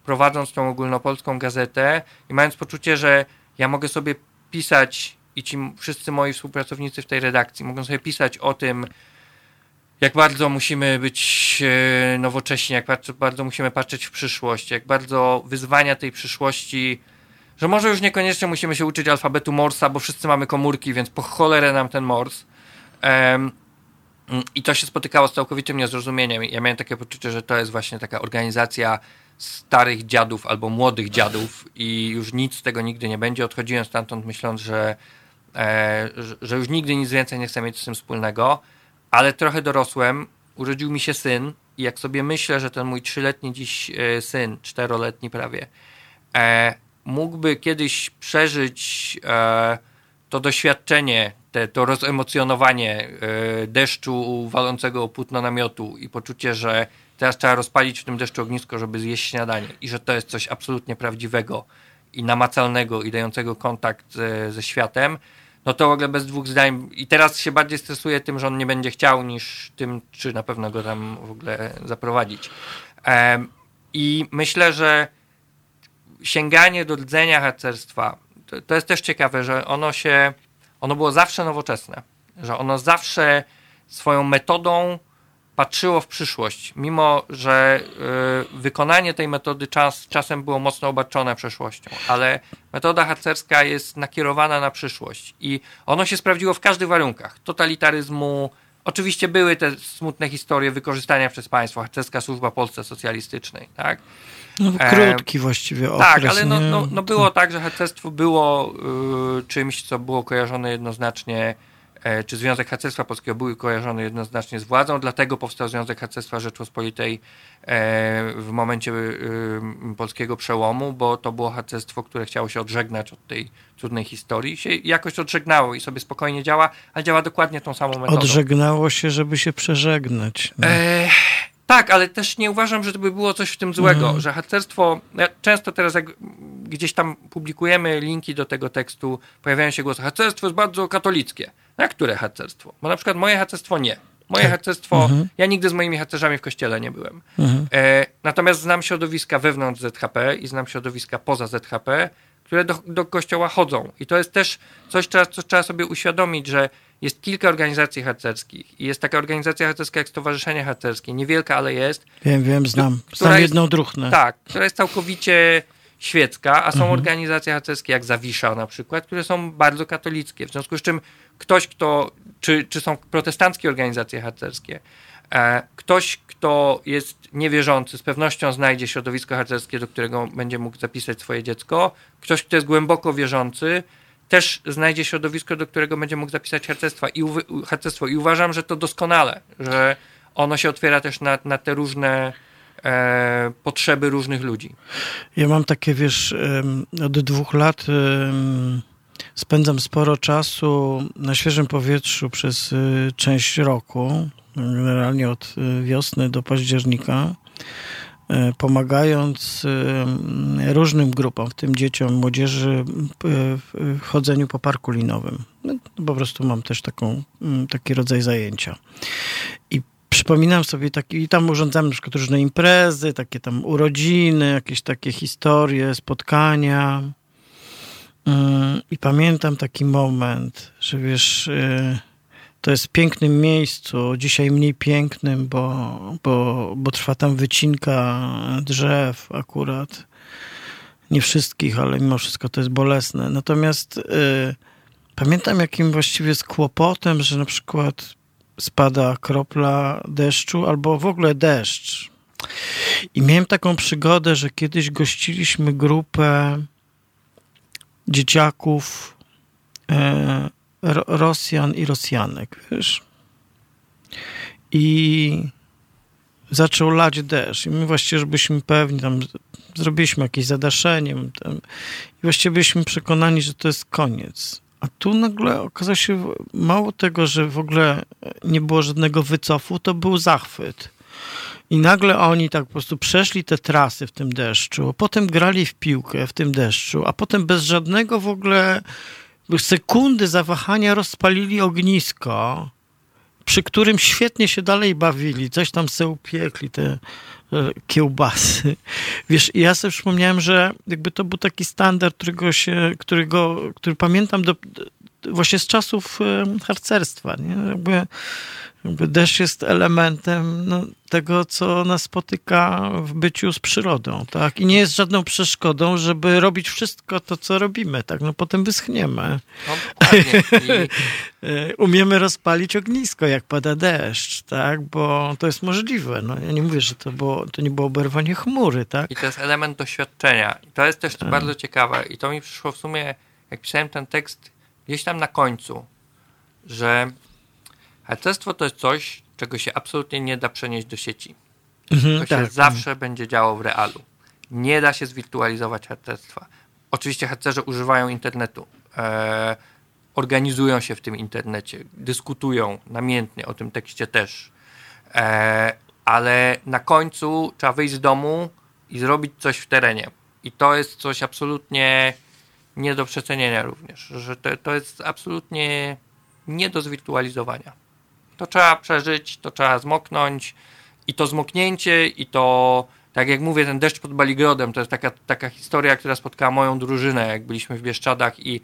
prowadząc tą ogólnopolską gazetę i mając poczucie, że ja mogę sobie pisać i ci wszyscy moi współpracownicy w tej redakcji mogą sobie pisać o tym, jak bardzo musimy być e, nowocześni, jak bardzo, musimy patrzeć w przyszłość, jak bardzo wyzwania tej przyszłości, że może już niekoniecznie musimy się uczyć alfabetu Morsa, bo wszyscy mamy komórki, więc po cholerę nam ten Mors. I to się spotykało z całkowitym niezrozumieniem. Ja miałem takie poczucie, że to jest właśnie taka organizacja starych dziadów albo młodych dziadów i już nic z tego nigdy nie będzie. Odchodziłem stamtąd myśląc, że, e, że już nigdy nic więcej nie chcę mieć z tym wspólnego ale trochę dorosłem, urodził mi się syn i jak sobie myślę, że ten mój trzyletni dziś e, syn, czteroletni prawie, e, mógłby kiedyś przeżyć e, to doświadczenie, te, to rozemocjonowanie e, deszczu walącego o płótno namiotu i poczucie, że teraz trzeba rozpalić w tym deszczu ognisko, żeby zjeść śniadanie i że to jest coś absolutnie prawdziwego i namacalnego i dającego kontakt ze, ze światem, no to w ogóle bez dwóch zdań. I teraz się bardziej stresuje tym, że on nie będzie chciał, niż tym, czy na pewno go tam w ogóle zaprowadzić. I myślę, że sięganie do rdzenia harcerstwa, to, to jest też ciekawe, że ono się, ono było zawsze nowoczesne, że ono zawsze swoją metodą patrzyło w przyszłość, mimo że y, wykonanie tej metody czas, czasem było mocno obarczone przeszłością, ale metoda harcerska jest nakierowana na przyszłość i ono się sprawdziło w każdych warunkach. Totalitaryzmu, oczywiście były te smutne historie wykorzystania przez państwo, harcerska służba Polsce socjalistycznej, tak? No, krótki e, właściwie okres. Tak, ale no, no, no było tak, że harcerstwo było y, czymś, co było kojarzone jednoznacznie czy Związek Harcerstwa Polskiego były kojarzone jednoznacznie z władzą, dlatego powstał Związek Harcerstwa Rzeczpospolitej e, w momencie e, polskiego przełomu, bo to było harcerstwo, które chciało się odżegnać od tej trudnej historii. Się jakoś odżegnało i sobie spokojnie działa, ale działa dokładnie tą samą metodą. Odżegnało się, żeby się przeżegnać. No. E tak, ale też nie uważam, że to by było coś w tym złego, mm. że harcerstwo, ja często teraz jak gdzieś tam publikujemy linki do tego tekstu, pojawiają się głosy, harcerstwo jest bardzo katolickie. Na które harcerstwo? Bo na przykład moje harcerstwo nie. Moje tak. harcerstwo, mhm. ja nigdy z moimi harcerzami w kościele nie byłem. Mhm. E, natomiast znam środowiska wewnątrz ZHP i znam środowiska poza ZHP, które do, do kościoła chodzą. I to jest też coś, co trzeba sobie uświadomić, że jest kilka organizacji harcerskich i jest taka organizacja harcerska jak Stowarzyszenie Harcerskie, niewielka, ale jest. Wiem, wiem, znam. Znam jedną druchnę. Tak, która jest całkowicie świecka, a są mhm. organizacje harcerskie jak Zawisza na przykład, które są bardzo katolickie, w związku z czym ktoś, kto, czy, czy są protestanckie organizacje harcerskie, e, ktoś, kto jest niewierzący, z pewnością znajdzie środowisko harcerskie, do którego będzie mógł zapisać swoje dziecko, ktoś, kto jest głęboko wierzący, też znajdzie środowisko, do którego będzie mógł zapisać harcerstwo i, harcerstwo. I uważam, że to doskonale, że ono się otwiera też na, na te różne e, potrzeby różnych ludzi. Ja mam takie, wiesz, od dwóch lat spędzam sporo czasu na świeżym powietrzu przez y, część roku, generalnie od y, wiosny do października y, pomagając różnym grupom, w tym dzieciom, młodzieży, w chodzeniu po parku linowym. No, po prostu mam też taką, taki rodzaj zajęcia. I przypominam sobie taki, i tam urządzamy na przykład różne imprezy, takie tam urodziny, jakieś takie historie, spotkania. Mm, I pamiętam taki moment, że wiesz, y, to jest w pięknym miejscu, dzisiaj mniej pięknym, bo, bo, bo trwa tam wycinka drzew akurat. Nie wszystkich, ale mimo wszystko to jest bolesne. Natomiast y, pamiętam jakim właściwie jest kłopotem, że na przykład spada kropla deszczu albo w ogóle deszcz. I miałem taką przygodę, że kiedyś gościliśmy grupę dzieciaków, e, Rosjan i Rosjanek, wiesz. I zaczął lać deszcz. I my właściwie, żebyśmy pewni, tam zrobiliśmy jakieś zadaszenie tam, i właściwie byliśmy przekonani, że to jest koniec. A tu nagle okazało się, mało tego, że w ogóle nie było żadnego wycofu, to był zachwyt. I nagle oni tak po prostu przeszli te trasy w tym deszczu, potem grali w piłkę w tym deszczu, a potem bez żadnego w ogóle sekundy zawahania rozpalili ognisko, przy którym świetnie się dalej bawili, coś tam se upiekli, te kiełbasy. Wiesz, ja sobie przypomniałem, że jakby to był taki standard, którego się, którego, który pamiętam do, właśnie z czasów e, harcerstwa, nie? Jakby deszcz jest elementem no, tego, co nas spotyka w byciu z przyrodą, tak? I nie jest żadną przeszkodą, żeby robić wszystko to, co robimy, tak? No potem wyschniemy. No, [laughs] I... Umiemy rozpalić ognisko, jak pada deszcz, tak? Bo to jest możliwe. No, ja nie mówię, że to, było, to nie było oberwanie chmury, tak? I to jest element doświadczenia. I to jest też tak. bardzo ciekawe. I to mi przyszło w sumie, jak pisałem ten tekst, gdzieś tam na końcu, że Harcerstwo to jest coś, czego się absolutnie nie da przenieść do sieci. Mhm, to tak. się zawsze będzie działo w realu. Nie da się zwirtualizować harcerstwa. Oczywiście harcerze używają internetu, e, organizują się w tym internecie, dyskutują namiętnie o tym tekście też, e, ale na końcu trzeba wyjść z domu i zrobić coś w terenie. I to jest coś absolutnie nie do przecenienia również, że to, to jest absolutnie nie do zwirtualizowania. To trzeba przeżyć, to trzeba zmoknąć i to zmoknięcie i to, tak jak mówię, ten deszcz pod Baligrodem, to jest taka, taka historia, która spotkała moją drużynę, jak byliśmy w Bieszczadach i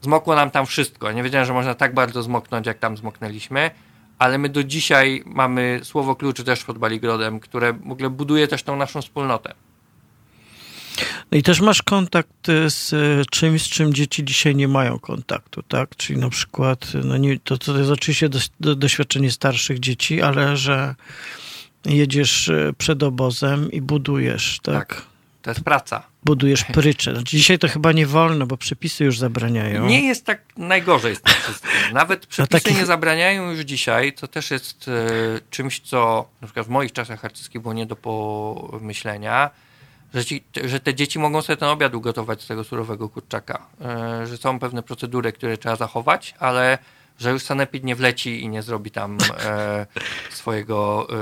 zmokło nam tam wszystko. Nie wiedziałem, że można tak bardzo zmoknąć, jak tam zmoknęliśmy, ale my do dzisiaj mamy słowo klucz deszcz pod Baligrodem, które w ogóle buduje też tą naszą wspólnotę. No i też masz kontakt e, z e, czymś, z czym dzieci dzisiaj nie mają kontaktu, tak? Czyli na przykład, no nie, to, to jest oczywiście do, do, doświadczenie starszych dzieci, ale że jedziesz e, przed obozem i budujesz, tak? tak. To jest praca. Budujesz prycze. Znaczy dzisiaj to chyba nie wolno, bo przepisy już zabraniają. Nie jest tak najgorzej z tym wszystkim. Nawet przepisy takich... nie zabraniają już dzisiaj, co też jest e, czymś, co na przykład w moich czasach harcerskich było nie do pomyślenia że, ci, że te dzieci mogą sobie ten obiad ugotować z tego surowego kurczaka, e, że są pewne procedury, które trzeba zachować, ale że już sanepid nie wleci i nie zrobi tam e, [laughs] swojego e, e,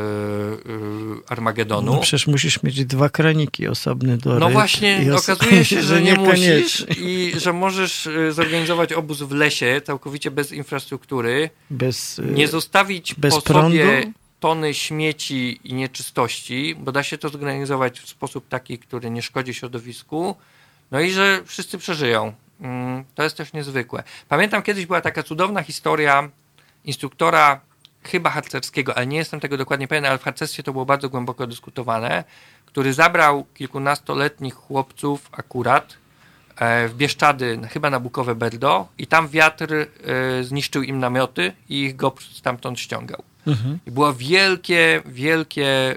Armagedonu. No przecież musisz mieć dwa kraniki osobne do No właśnie, okazuje się, [laughs] że nie musisz i że możesz e, zorganizować obóz w lesie całkowicie bez infrastruktury, bez, nie zostawić bez po prądu? sobie tony śmieci i nieczystości, bo da się to zorganizować w sposób taki, który nie szkodzi środowisku, no i że wszyscy przeżyją. Mm, to jest też niezwykłe. Pamiętam kiedyś była taka cudowna historia instruktora chyba harcerskiego, ale nie jestem tego dokładnie pewien, ale w harcerstwie to było bardzo głęboko dyskutowane, który zabrał kilkunastoletnich chłopców akurat e, w Bieszczady, chyba na Bukowe Berdo i tam wiatr e, zniszczył im namioty i ich go stamtąd ściągał. Mhm. I było wielkie, wielkie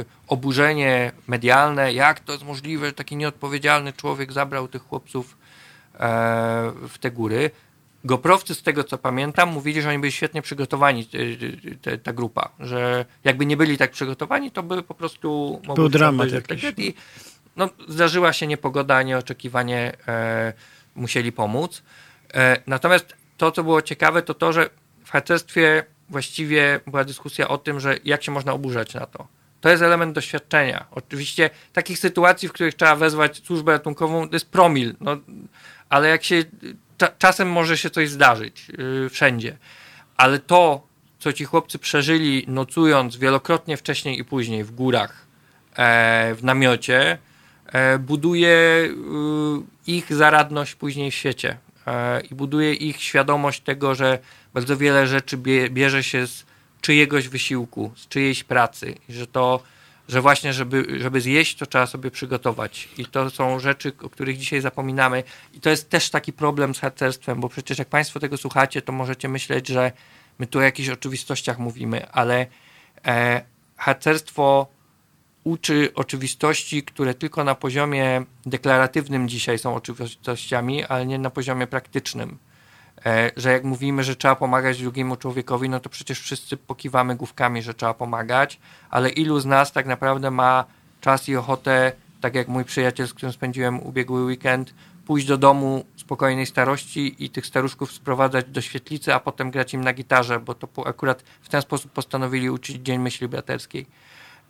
y, oburzenie medialne, jak to jest możliwe, że taki nieodpowiedzialny człowiek zabrał tych chłopców e, w te góry. Goprowcy, z tego co pamiętam, mówili, że oni byli świetnie przygotowani, te, ta grupa, że jakby nie byli tak przygotowani, to by po prostu był dramat jakiś. No, zdarzyła się niepogoda, nieoczekiwanie e, musieli pomóc. E, natomiast to, co było ciekawe, to to, że w harcerstwie właściwie była dyskusja o tym, że jak się można oburzać na to. To jest element doświadczenia. Oczywiście takich sytuacji, w których trzeba wezwać służbę ratunkową, to jest promil, no, ale jak się cza, czasem może się coś zdarzyć yy, wszędzie. Ale to, co ci chłopcy przeżyli nocując wielokrotnie wcześniej i później w górach, e, w namiocie, e, buduje y, ich zaradność później w świecie i buduje ich świadomość tego, że bardzo wiele rzeczy bierze się z czyjegoś wysiłku, z czyjejś pracy. I że to, że właśnie żeby, żeby zjeść, to trzeba sobie przygotować. I to są rzeczy, o których dzisiaj zapominamy. I to jest też taki problem z harcerstwem, bo przecież jak Państwo tego słuchacie, to możecie myśleć, że my tu o jakichś oczywistościach mówimy, ale e, harcerstwo uczy oczywistości, które tylko na poziomie deklaratywnym dzisiaj są oczywistościami, ale nie na poziomie praktycznym. E, że jak mówimy, że trzeba pomagać drugiemu człowiekowi, no to przecież wszyscy pokiwamy główkami, że trzeba pomagać, ale ilu z nas tak naprawdę ma czas i ochotę, tak jak mój przyjaciel, z którym spędziłem ubiegły weekend, pójść do domu spokojnej starości i tych staruszków sprowadzać do świetlicy, a potem grać im na gitarze, bo to akurat w ten sposób postanowili uczyć Dzień Myśli Braterskiej.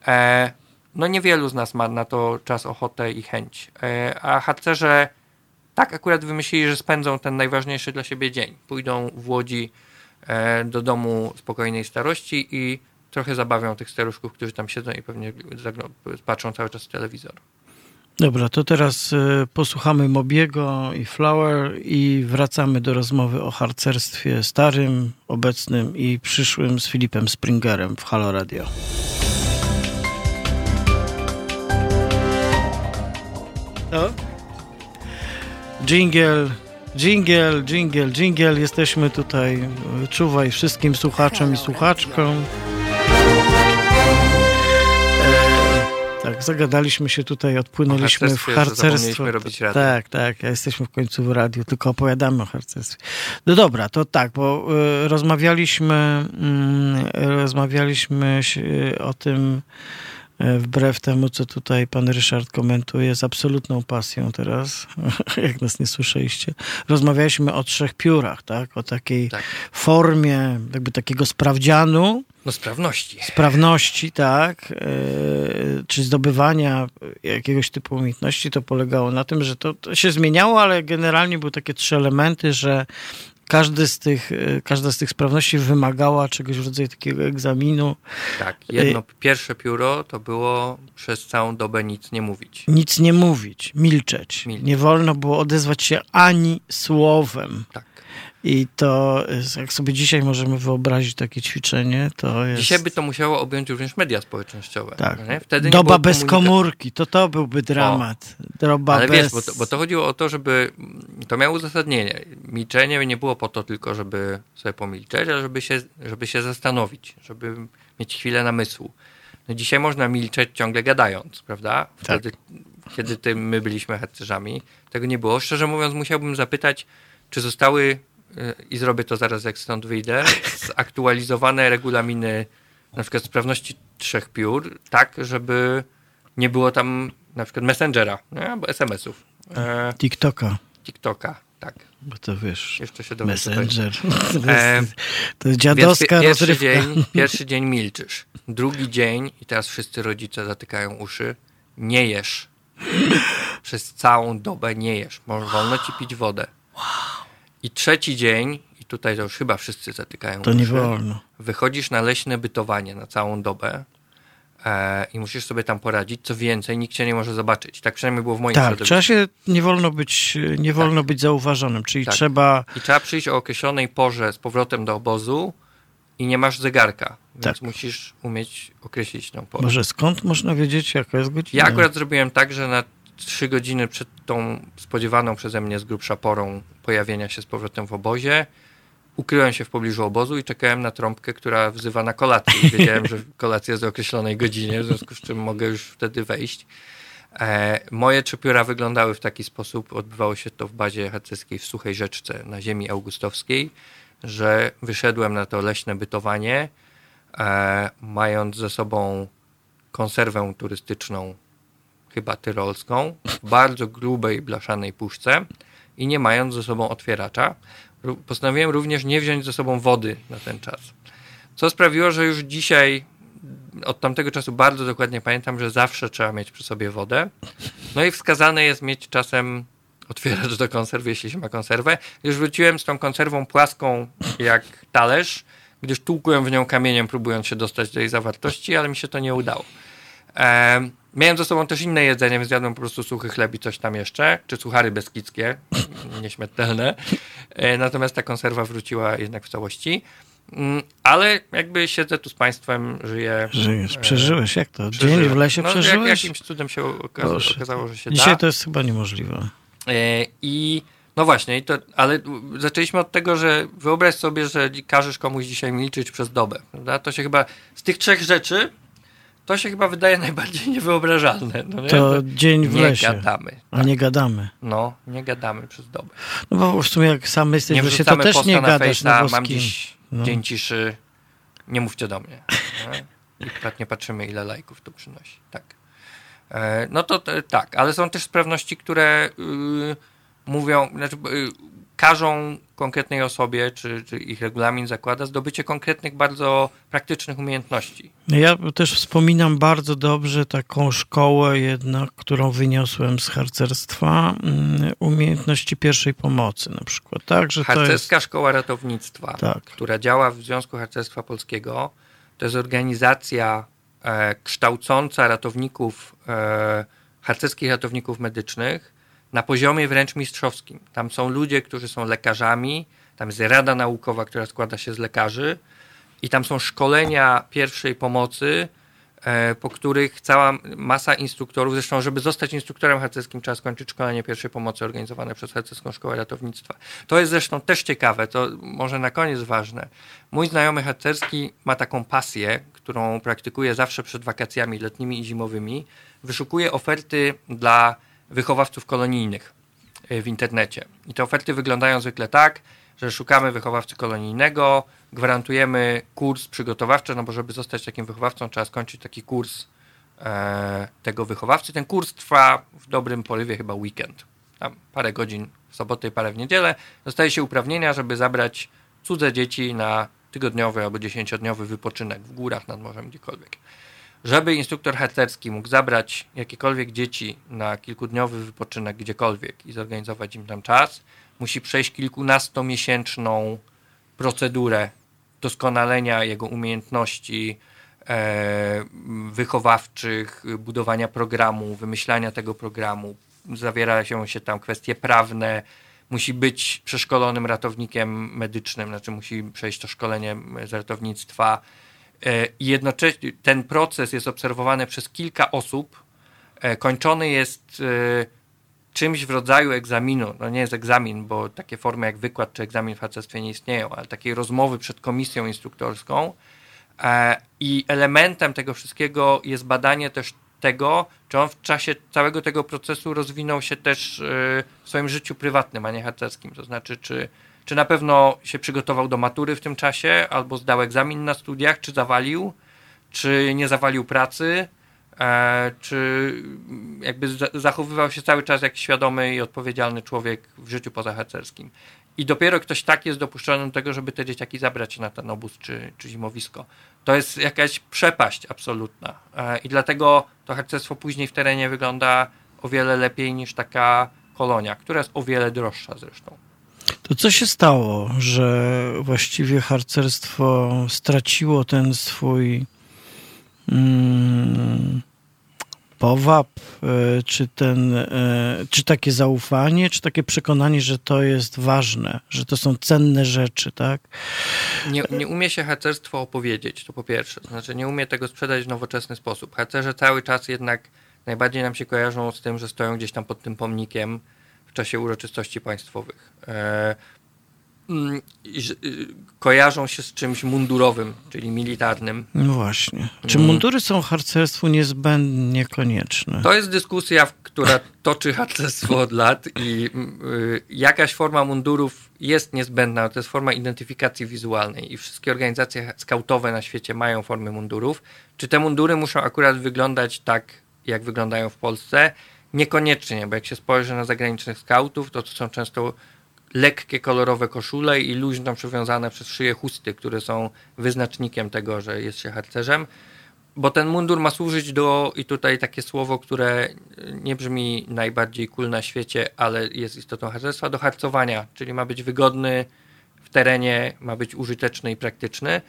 E, no niewielu z nas ma na to czas, ochotę i chęć. E, a harcerze tak akurat wymyślili, że spędzą ten najważniejszy dla siebie dzień. Pójdą w Łodzi e, do domu spokojnej starości i trochę zabawią tych staruszków, którzy tam siedzą i pewnie patrzą cały czas w telewizor. Dobra, to teraz y, posłuchamy Mobiego i Flower i wracamy do rozmowy o harcerstwie starym, obecnym i przyszłym z Filipem Springerem w Halo Radio. No? Jingle, jingle, jingle, jingle. Jesteśmy tutaj. Czuwaj wszystkim słuchaczom i słuchaczkom. Tak, zagadaliśmy się tutaj, odpłynęliśmy w harcerstwo. Robić tak, tak, ja jesteśmy w końcu w radiu, tylko opowiadamy o harcerstwie. No dobra, to tak, bo y, rozmawialiśmy, y, rozmawialiśmy o tym wbrew temu, co tutaj pan Ryszard komentuje, z absolutną pasją teraz, [laughs] jak nas nie słyszeliście. Rozmawialiśmy o trzech piórach, tak? O takiej tak. formie, jakby takiego sprawdzianu, no sprawności. Sprawności, tak. Yy, czy zdobywania jakiegoś typu umiejętności, to polegało na tym, że to, to, się zmieniało, ale generalnie były takie trzy elementy, że każdy z tych, e, każda z tych sprawności wymagała czegoś w rodzaju takiego egzaminu. Tak, jedno pierwsze pióro to było przez całą dobę nic nie mówić. Nic nie mówić, milczeć. milczeć. Nie wolno było odezwać się ani słowem. Tak. I to, jak sobie dzisiaj możemy wyobrazić takie ćwiczenie, to jest... Dzisiaj by to musiało objąć również media społecznościowe. Tak. Wtedy Doba bez komórki, to to byłby dramat. Doba Ale bez... wiesz, bo to, bo to chodziło o to, żeby... To miało uzasadnienie. Milczenie nie było po to tylko, żeby sobie pomilczeć, ale żeby się, żeby się zastanowić, żeby mieć chwilę namysłu. No dzisiaj można milczeć ciągle gadając, prawda? Tak. Wtedy, tak. kiedy ty, my byliśmy harcerzami, tego nie było. Szczerze mówiąc, musiałbym zapytać, czy zostały i zrobię to zaraz jak stąd wyjdę, zaktualizowane regulaminy na przykład sprawności trzech piór, tak, żeby nie było tam na przykład Messengera, nie? albo SMS-ów. E, TikToka. TikToka, tak. Bo to wiesz, Jeszcze się Messenger. [laughs] To jest, to jest dziadowska pierwszy rozrywka. Dzień, pierwszy dzień milczysz. Drugi dzień, i teraz wszyscy rodzice zatykają uszy, nie jesz. Przez całą dobę nie jesz. Wolno ci pić wodę. Wow. I trzeci dzień, i tutaj to już chyba wszyscy zatykają To uszy, nie wolno. Wychodzisz na leśne bytowanie na całą dobę e, i musisz sobie tam poradzić. Co więcej, nikt cię nie może zobaczyć. Tak przynajmniej było w moim tak, środowisku. trzeba się, nie wolno być, nie wolno tak. być zauważonym, czyli tak. trzeba... I trzeba przyjść o określonej porze z powrotem do obozu i nie masz zegarka, więc tak. musisz umieć określić tą porę. Może skąd można wiedzieć, jaka jest godzina? Ja akurat zrobiłem tak, że na trzy godziny przed tą spodziewaną przeze mnie z grubsza porą pojawienia się z powrotem w obozie, ukryłem się w pobliżu obozu i czekałem na trąbkę, która wzywa na kolację. Wiedziałem, że kolacja jest o określonej godzinie, w związku z czym mogę już wtedy wejść. E, moje trzypióra wyglądały w taki sposób, odbywało się to w bazie harcerskiej w Suchej Rzeczce na ziemi augustowskiej, że wyszedłem na to leśne bytowanie, e, mając ze sobą konserwę turystyczną chyba tyrolską, w bardzo grubej blaszanej puszce i nie mając ze sobą otwieracza. Postanowiłem również nie wziąć ze sobą wody na ten czas. Co sprawiło, że już dzisiaj od tamtego czasu bardzo dokładnie pamiętam, że zawsze trzeba mieć przy sobie wodę. No i wskazane jest mieć czasem otwieracz do konserwy, jeśli się ma konserwę. Już wróciłem z tą konserwą płaską jak talerz, gdyż tłukłem w nią kamieniem, próbując się dostać do jej zawartości, ale mi się to nie udało. Miałem ze sobą też inne jedzenie, więc jadłem po prostu suchy chleb i coś tam jeszcze, czy suchary beskidzkie, [laughs] nieśmiertelne. E, natomiast ta konserwa wróciła jednak w całości. Mm, ale jakby siedzę tu z państwem, żyję. Żyjesz, e, przeżyłeś, jak to? Dzień w lesie no, przeżyłeś? Jak, jakimś cudem się okazało, okazało że się Dzisiaj da. to jest chyba niemożliwe. E, I no właśnie, to, ale zaczęliśmy od tego, że wyobraź sobie, że każesz komuś dzisiaj milczyć przez dobę. Prawda? To się chyba z tych trzech rzeczy to się chyba wydaje [laughs] najbardziej niewyobrażalne. No nie? To dzień w nie lesie. gadamy. A nie gadamy. No, nie gadamy przez dobę. No bo w sumie jak sam jesteś Nie w lesie, to też nie na gadasz. No bo z mam dziś No. dzień ciszy, nie mówcie do mnie. Nie? I nie patrzymy, ile lajków to przynosi. Tak. E, No to te- tak, ale są też sprawności, które y, mówią, znaczy y, każą konkretnej osobie, czy, czy ich regulamin zakłada zdobycie konkretnych, bardzo praktycznych umiejętności. Ja też wspominam bardzo dobrze taką szkołę jednak, którą wyniosłem z harcerstwa, mm, umiejętności pierwszej pomocy na przykład, tak? Że to jest, Harcerska Szkoła Ratownictwa, Tak. która działa w Związku Harcerstwa Polskiego, to jest organizacja e, kształcąca ratowników, e, harcerskich ratowników medycznych na poziomie wręcz mistrzowskim. Tam są ludzie, którzy są lekarzami, tam jest rada naukowa, która składa się z lekarzy i tam są szkolenia pierwszej pomocy, e, po których cała masa instruktorów, zresztą żeby zostać instruktorem harcerskim trzeba skończyć szkolenie pierwszej pomocy organizowane przez Harcerską Szkołę Ratownictwa. To jest zresztą też ciekawe, to może na koniec ważne. Mój znajomy harcerski ma taką pasję, którą praktykuje zawsze przed wakacjami letnimi i zimowymi. Wyszukuje oferty dla wychowawców kolonijnych y, w internecie. I te oferty wyglądają zwykle tak, że szukamy wychowawcy kolonijnego, gwarantujemy kurs przygotowawczy, no bo żeby zostać takim wychowawcą, trzeba skończyć taki kurs e, tego wychowawcy. Ten kurs trwa w dobrym porywie chyba weekend. Tam parę godzin w sobotę i parę w niedzielę. Dostaje się uprawnienia, żeby zabrać cudze dzieci na tygodniowy albo dziesięciodniowy wypoczynek w górach, nad morzem, gdziekolwiek. Żeby instruktor harcerski mógł zabrać jakiekolwiek dzieci na kilkudniowy wypoczynek gdziekolwiek i zorganizować im tam czas, musi przejść kilkunastomiesięczną procedurę doskonalenia jego umiejętności e, wychowawczych, budowania programu, wymyślania tego programu. Zawierają się tam kwestie prawne, musi być przeszkolonym ratownikiem medycznym, znaczy musi przejść to szkolenie z ratownictwa. E, jednocześnie ten proces jest obserwowany przez kilka osób. E, Kończony jest e, czymś w rodzaju egzaminu. No nie jest egzamin, bo takie formy jak wykład czy egzamin w harcerstwie nie istnieją, ale takiej rozmowy przed komisją instruktorską. I elementem tego wszystkiego jest badanie też tego, czy on w czasie całego tego procesu rozwinął się też w swoim życiu prywatnym, a nie harcerskim. To znaczy, czy, czy na pewno się przygotował do matury w tym czasie, albo zdał egzamin na studiach, czy zawalił, czy nie zawalił pracy, e, czy jakby za- zachowywał się cały czas jak świadomy i odpowiedzialny człowiek w życiu pozaharcerskim. I dopiero ktoś tak jest dopuszczony do tego, żeby te dzieciaki zabrać na ten obóz czy, czy zimowisko. To jest jakaś przepaść absolutna. E, I dlatego to harcerstwo później w terenie wygląda o wiele lepiej niż taka kolonia, która jest o wiele droższa zresztą. To co się stało, że właściwie harcerstwo straciło ten swój mm, powab, e, czy, ten, e, czy takie zaufanie, czy takie przekonanie, że to jest ważne, że to są cenne rzeczy, tak? Nie, nie umie się harcerstwo opowiedzieć, to po pierwsze. Znaczy nie umie tego sprzedać w nowoczesny sposób. Harcerze cały czas jednak najbardziej nam się kojarzą z tym, że stoją gdzieś tam pod tym pomnikiem w czasie uroczystości państwowych. E, mm, y, kojarzą się z czymś mundurowym, czyli militarnym. No właśnie. Czy Mm. mundury są harcerstwu niezbędnie konieczne? To jest dyskusja, która toczy harcerstwo od lat i y, jakaś forma mundurów jest niezbędna. To jest forma identyfikacji wizualnej i wszystkie organizacje skautowe na świecie mają formy mundurów. Czy te mundury muszą akurat wyglądać tak, jak wyglądają w Polsce? Niekoniecznie, bo jak się spojrzy na zagranicznych skautów, to to są często lekkie, kolorowe koszule i luźno przywiązane przez szyję chusty, które są wyznacznikiem tego, że jest się harcerzem bo ten mundur ma służyć do, i tutaj takie słowo, które nie brzmi najbardziej cool na świecie, ale jest istotą harcerstwa, do harcowania, czyli ma być wygodny w terenie, ma być użyteczny i praktyczny.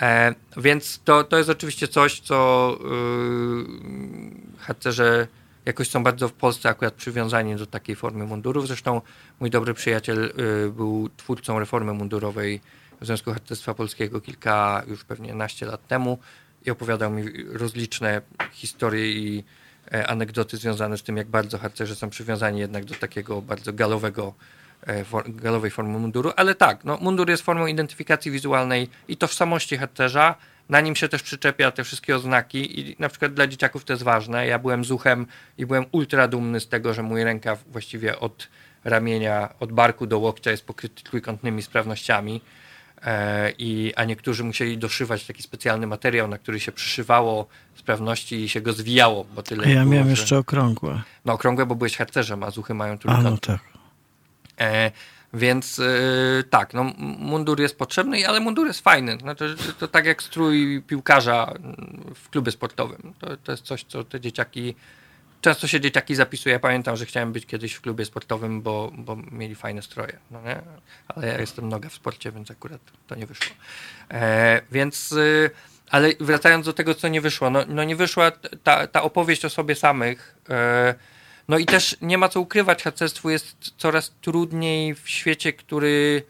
E, więc to, to jest oczywiście coś, co yy, harcerze jakoś są bardzo w Polsce akurat przywiązani do takiej formy mundurów. Zresztą mój dobry przyjaciel y, był twórcą reformy mundurowej w Związku Harcerstwa Polskiego kilka, już pewnie naście lat temu i opowiadał mi rozliczne historie i e, anegdoty związane z tym, jak bardzo harcerze są przywiązani jednak do takiego bardzo galowego, e, galowej formy munduru. Ale tak, no, mundur jest formą identyfikacji wizualnej i tożsamości harcerza, na nim się też przyczepia te wszystkie oznaki i na przykład dla dzieciaków to jest ważne. Ja byłem zuchem i byłem ultra dumny z tego, że mój rękaw właściwie od ramienia, od barku do łokcia jest pokryty trójkątnymi sprawnościami. E, I, a niektórzy musieli doszywać taki specjalny materiał, na który się przyszywało sprawności i się go zwijało, bo tyle. A ja było, miałem że... jeszcze okrągłe. No okrągłe, bo byłeś harcerzem, a zuchy mają A trójkąty. no tak. E, więc e, tak, no, mundur jest potrzebny, ale mundur jest fajny. Znaczy, to tak jak strój piłkarza w klubie sportowym. To, to jest coś, co te dzieciaki. Często się dzieciaki zapisuje. Ja pamiętam, że chciałem być kiedyś w klubie sportowym, bo, bo mieli fajne stroje. No nie? Ale ja jestem noga w sporcie, więc akurat to nie wyszło. E, więc. E, ale wracając do tego, co nie wyszło. No, no nie wyszła ta, ta opowieść o sobie samych. E, no i też nie ma co ukrywać, harcerstwu jest coraz trudniej w świecie, który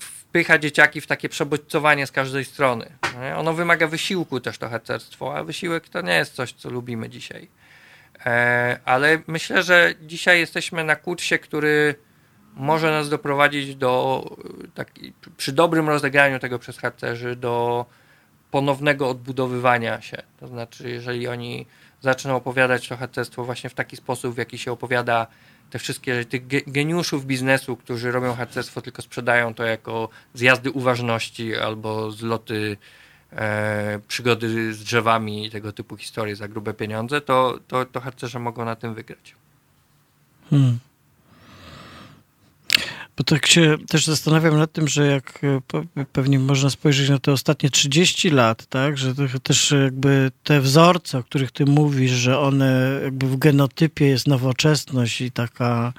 wpycha dzieciaki w takie przebodźcowanie z każdej strony. Nie? Ono wymaga wysiłku też to harcerstwo, a wysiłek to nie jest coś, co lubimy dzisiaj. E, ale myślę, że dzisiaj jesteśmy na kursie, który może nas doprowadzić do, tak, przy dobrym rozegraniu tego przez harcerzy, do ponownego odbudowywania się. To znaczy, jeżeli oni zaczną opowiadać to harcerstwo właśnie w taki sposób, w jaki się opowiada te wszystkie tych geniuszów biznesu, którzy robią harcerstwo, tylko sprzedają to jako zjazdy uważności albo zloty, e, przygody z drzewami i tego typu historie za grube pieniądze, to, to, to harcerze mogą na tym wygrać. Hmm. Bo tak się też zastanawiam nad tym, że jak e, pewnie można spojrzeć na te ostatnie 30 lat, tak, że też jakby te wzorce, o których ty mówisz, że one jakby w genotypie jest nowoczesność i taka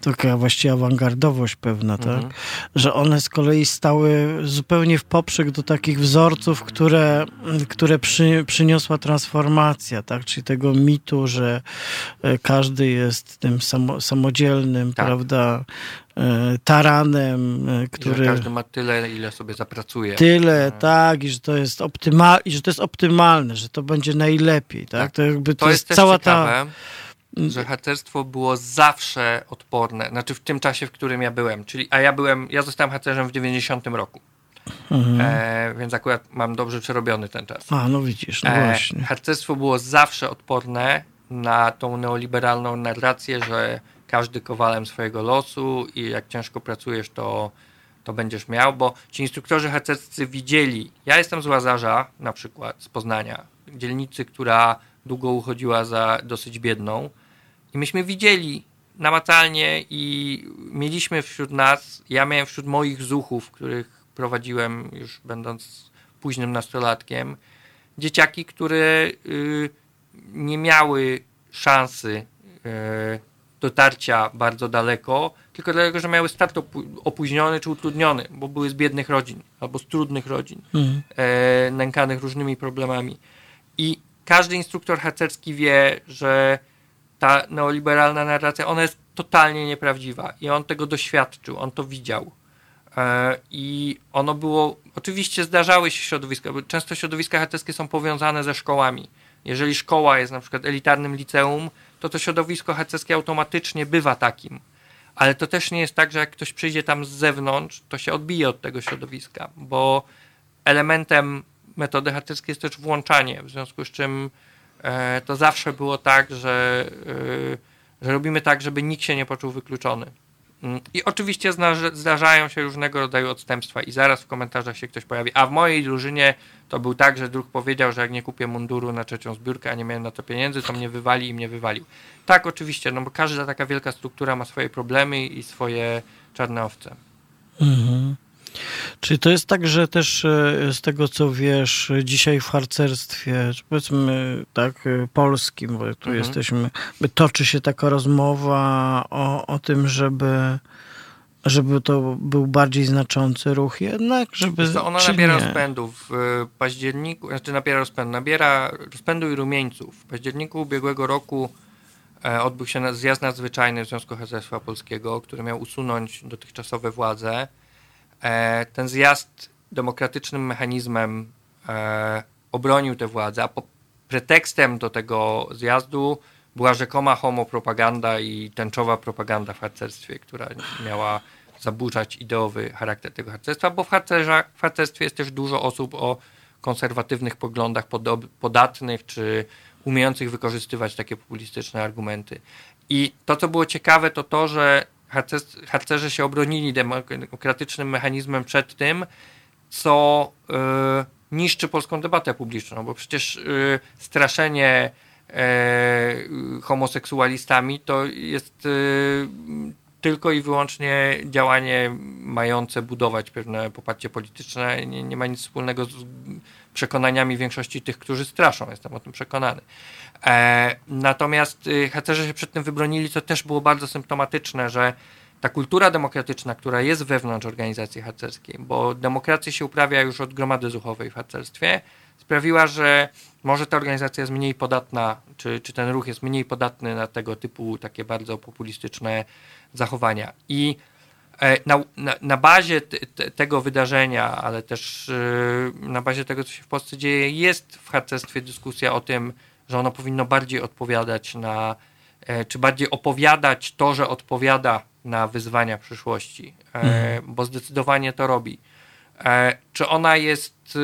taka właściwie awangardowość pewna, tak? Mhm. Że one z kolei stały zupełnie w poprzek do takich wzorców, które, które przy, przyniosła transformacja, tak? Czyli tego mitu, że e, każdy jest tym samo, samodzielnym, tak. prawda? E, taranem, e, który... Że każdy ma tyle, ile sobie zapracuje. Tyle, no. tak, i że to jest optymal, i że to jest optymalne, że to będzie najlepiej, tak? tak. To, jakby to, to jest, jest cała ciekawe. ta że harcerstwo było zawsze odporne, znaczy w tym czasie, w którym ja byłem, czyli, a ja byłem, ja zostałem harcerzem w 90 roku. Mhm. E, więc akurat mam dobrze przerobiony ten czas. A, no widzisz, no e, właśnie. Harcerstwo było zawsze odporne na tą neoliberalną narrację, że każdy kowalem swojego losu i jak ciężko pracujesz, to, to będziesz miał, bo ci instruktorzy harcerscy widzieli, ja jestem z Łazarza na przykład, z Poznania, dzielnicy, która długo uchodziła za dosyć biedną, i myśmy widzieli namacalnie i mieliśmy wśród nas, ja miałem wśród moich zuchów, których prowadziłem już będąc późnym nastolatkiem, dzieciaki, które y, nie miały szansy y, dotarcia bardzo daleko, tylko dlatego, że miały start opóźniony czy utrudniony, bo były z biednych rodzin albo z trudnych rodzin, mhm. e, nękanych różnymi problemami. I każdy instruktor harcerski wie, że ta neoliberalna narracja, ona jest totalnie nieprawdziwa i on tego doświadczył, on to widział. E, I ono było, oczywiście zdarzały się środowiska, bo często środowiska harcerskie są powiązane ze szkołami. Jeżeli szkoła jest na przykład elitarnym liceum, to to środowisko harcerskie automatycznie bywa takim. Ale to też nie jest tak, że jak ktoś przyjdzie tam z zewnątrz, to się odbije od tego środowiska, bo elementem metody harcerskiej jest też włączanie, w związku z czym to zawsze było tak, że, e, że robimy tak, żeby nikt się nie poczuł wykluczony. Mm, I oczywiście zdarzają się różnego rodzaju odstępstwa i zaraz w komentarzach się ktoś pojawi. A w mojej drużynie to był tak, że druh powiedział, że jak nie kupię munduru na trzecią zbiórkę, a nie miałem na to pieniędzy, to mnie wywali i mnie wywalił. Tak, oczywiście, no bo każda taka wielka struktura ma swoje problemy i swoje czarne owce. Mhm. Czyli to jest tak, że też e, z tego co wiesz, dzisiaj w harcerstwie, powiedzmy tak, e, polskim, bo tu mhm. jesteśmy, toczy się taka rozmowa o, o tym, żeby żeby to był bardziej znaczący ruch jednak, żeby... To ona nabiera nie? rozpędu w październiku, znaczy nabiera rozpędu, nabiera rozpędu i rumieńców. W październiku ubiegłego roku e, odbył się zjazd nadzwyczajny w Związku Harcerstwa Polskiego, który miał usunąć dotychczasowe władze E, ten zjazd demokratycznym mechanizmem e, obronił tę władzę, a pretekstem do tego zjazdu była rzekoma homopropaganda i tęczowa propaganda w harcerstwie, która miała zaburzać ideowy charakter tego harcerstwa, bo w, w harcerstwie jest też dużo osób o konserwatywnych poglądach, podatnych czy umiejących wykorzystywać takie populistyczne argumenty. I to, co było ciekawe, to to, że harcerze się obronili demokratycznym mechanizmem przed tym, co y, niszczy polską debatę publiczną, bo przecież y, straszenie y, homoseksualistami to jest tylko i wyłącznie działanie mające budować pewne poparcie polityczne. Nie, nie ma nic wspólnego z przekonaniami większości tych, którzy straszą. Jestem o tym przekonany. E, natomiast y, harcerze się przed tym wybronili, co też było bardzo symptomatyczne, że ta kultura demokratyczna, która jest wewnątrz organizacji harcerskiej, bo demokracja się uprawia już od gromady zuchowej w harcerstwie, sprawiła, że może ta organizacja jest mniej podatna, czy, czy ten ruch jest mniej podatny na tego typu takie bardzo populistyczne zachowania. I na, na, na bazie te, tego wydarzenia, ale też e, na bazie tego, co się w Polsce dzieje, jest w harcerstwie dyskusja o tym, że ono powinno bardziej odpowiadać na, e, czy bardziej opowiadać to, że odpowiada na wyzwania przyszłości, mhm. bo zdecydowanie to robi. Czy ona jest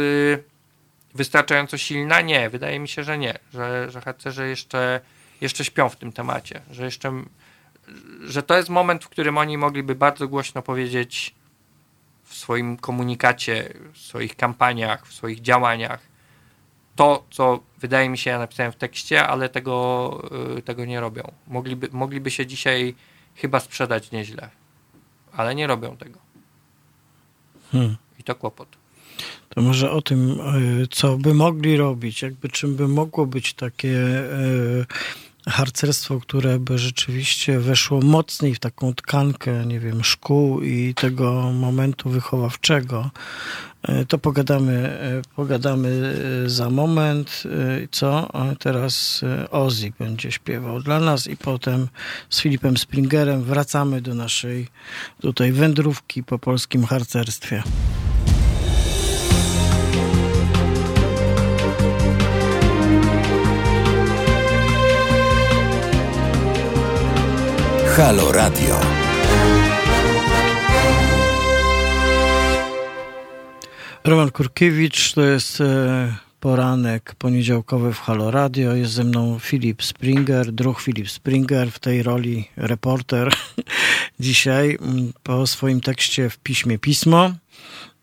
wystarczająco silna? Nie, wydaje mi się, że nie, że, że harcerze jeszcze, jeszcze śpią w tym temacie, że jeszcze że to jest moment, w którym oni mogliby bardzo głośno powiedzieć w swoim komunikacie, w swoich kampaniach, w swoich działaniach to, co wydaje mi się, ja napisałem w tekście, ale tego, y, tego nie robią. Mogliby, mogliby się dzisiaj chyba sprzedać nieźle, ale nie robią tego. Hmm. I to kłopot. To może o tym, y, co by mogli robić, jakby czym by mogło być takie y, harcerstwo, które by rzeczywiście weszło mocniej w taką tkankę, nie wiem, szkół i tego momentu wychowawczego, e, to pogadamy, e, pogadamy e, za moment. Co? Teraz Ozzy będzie śpiewał dla nas i potem z Filipem Springerem wracamy do naszej tutaj wędrówki po polskim harcerstwie. Halo Radio. Roman Kurkiewicz, to jest e, poranek poniedziałkowy w Halo Radio. Jest ze mną Filip Springer, druh Filip Springer w tej roli reporter. [laughs] Dzisiaj mm, po swoim tekście w piśmie Pismo.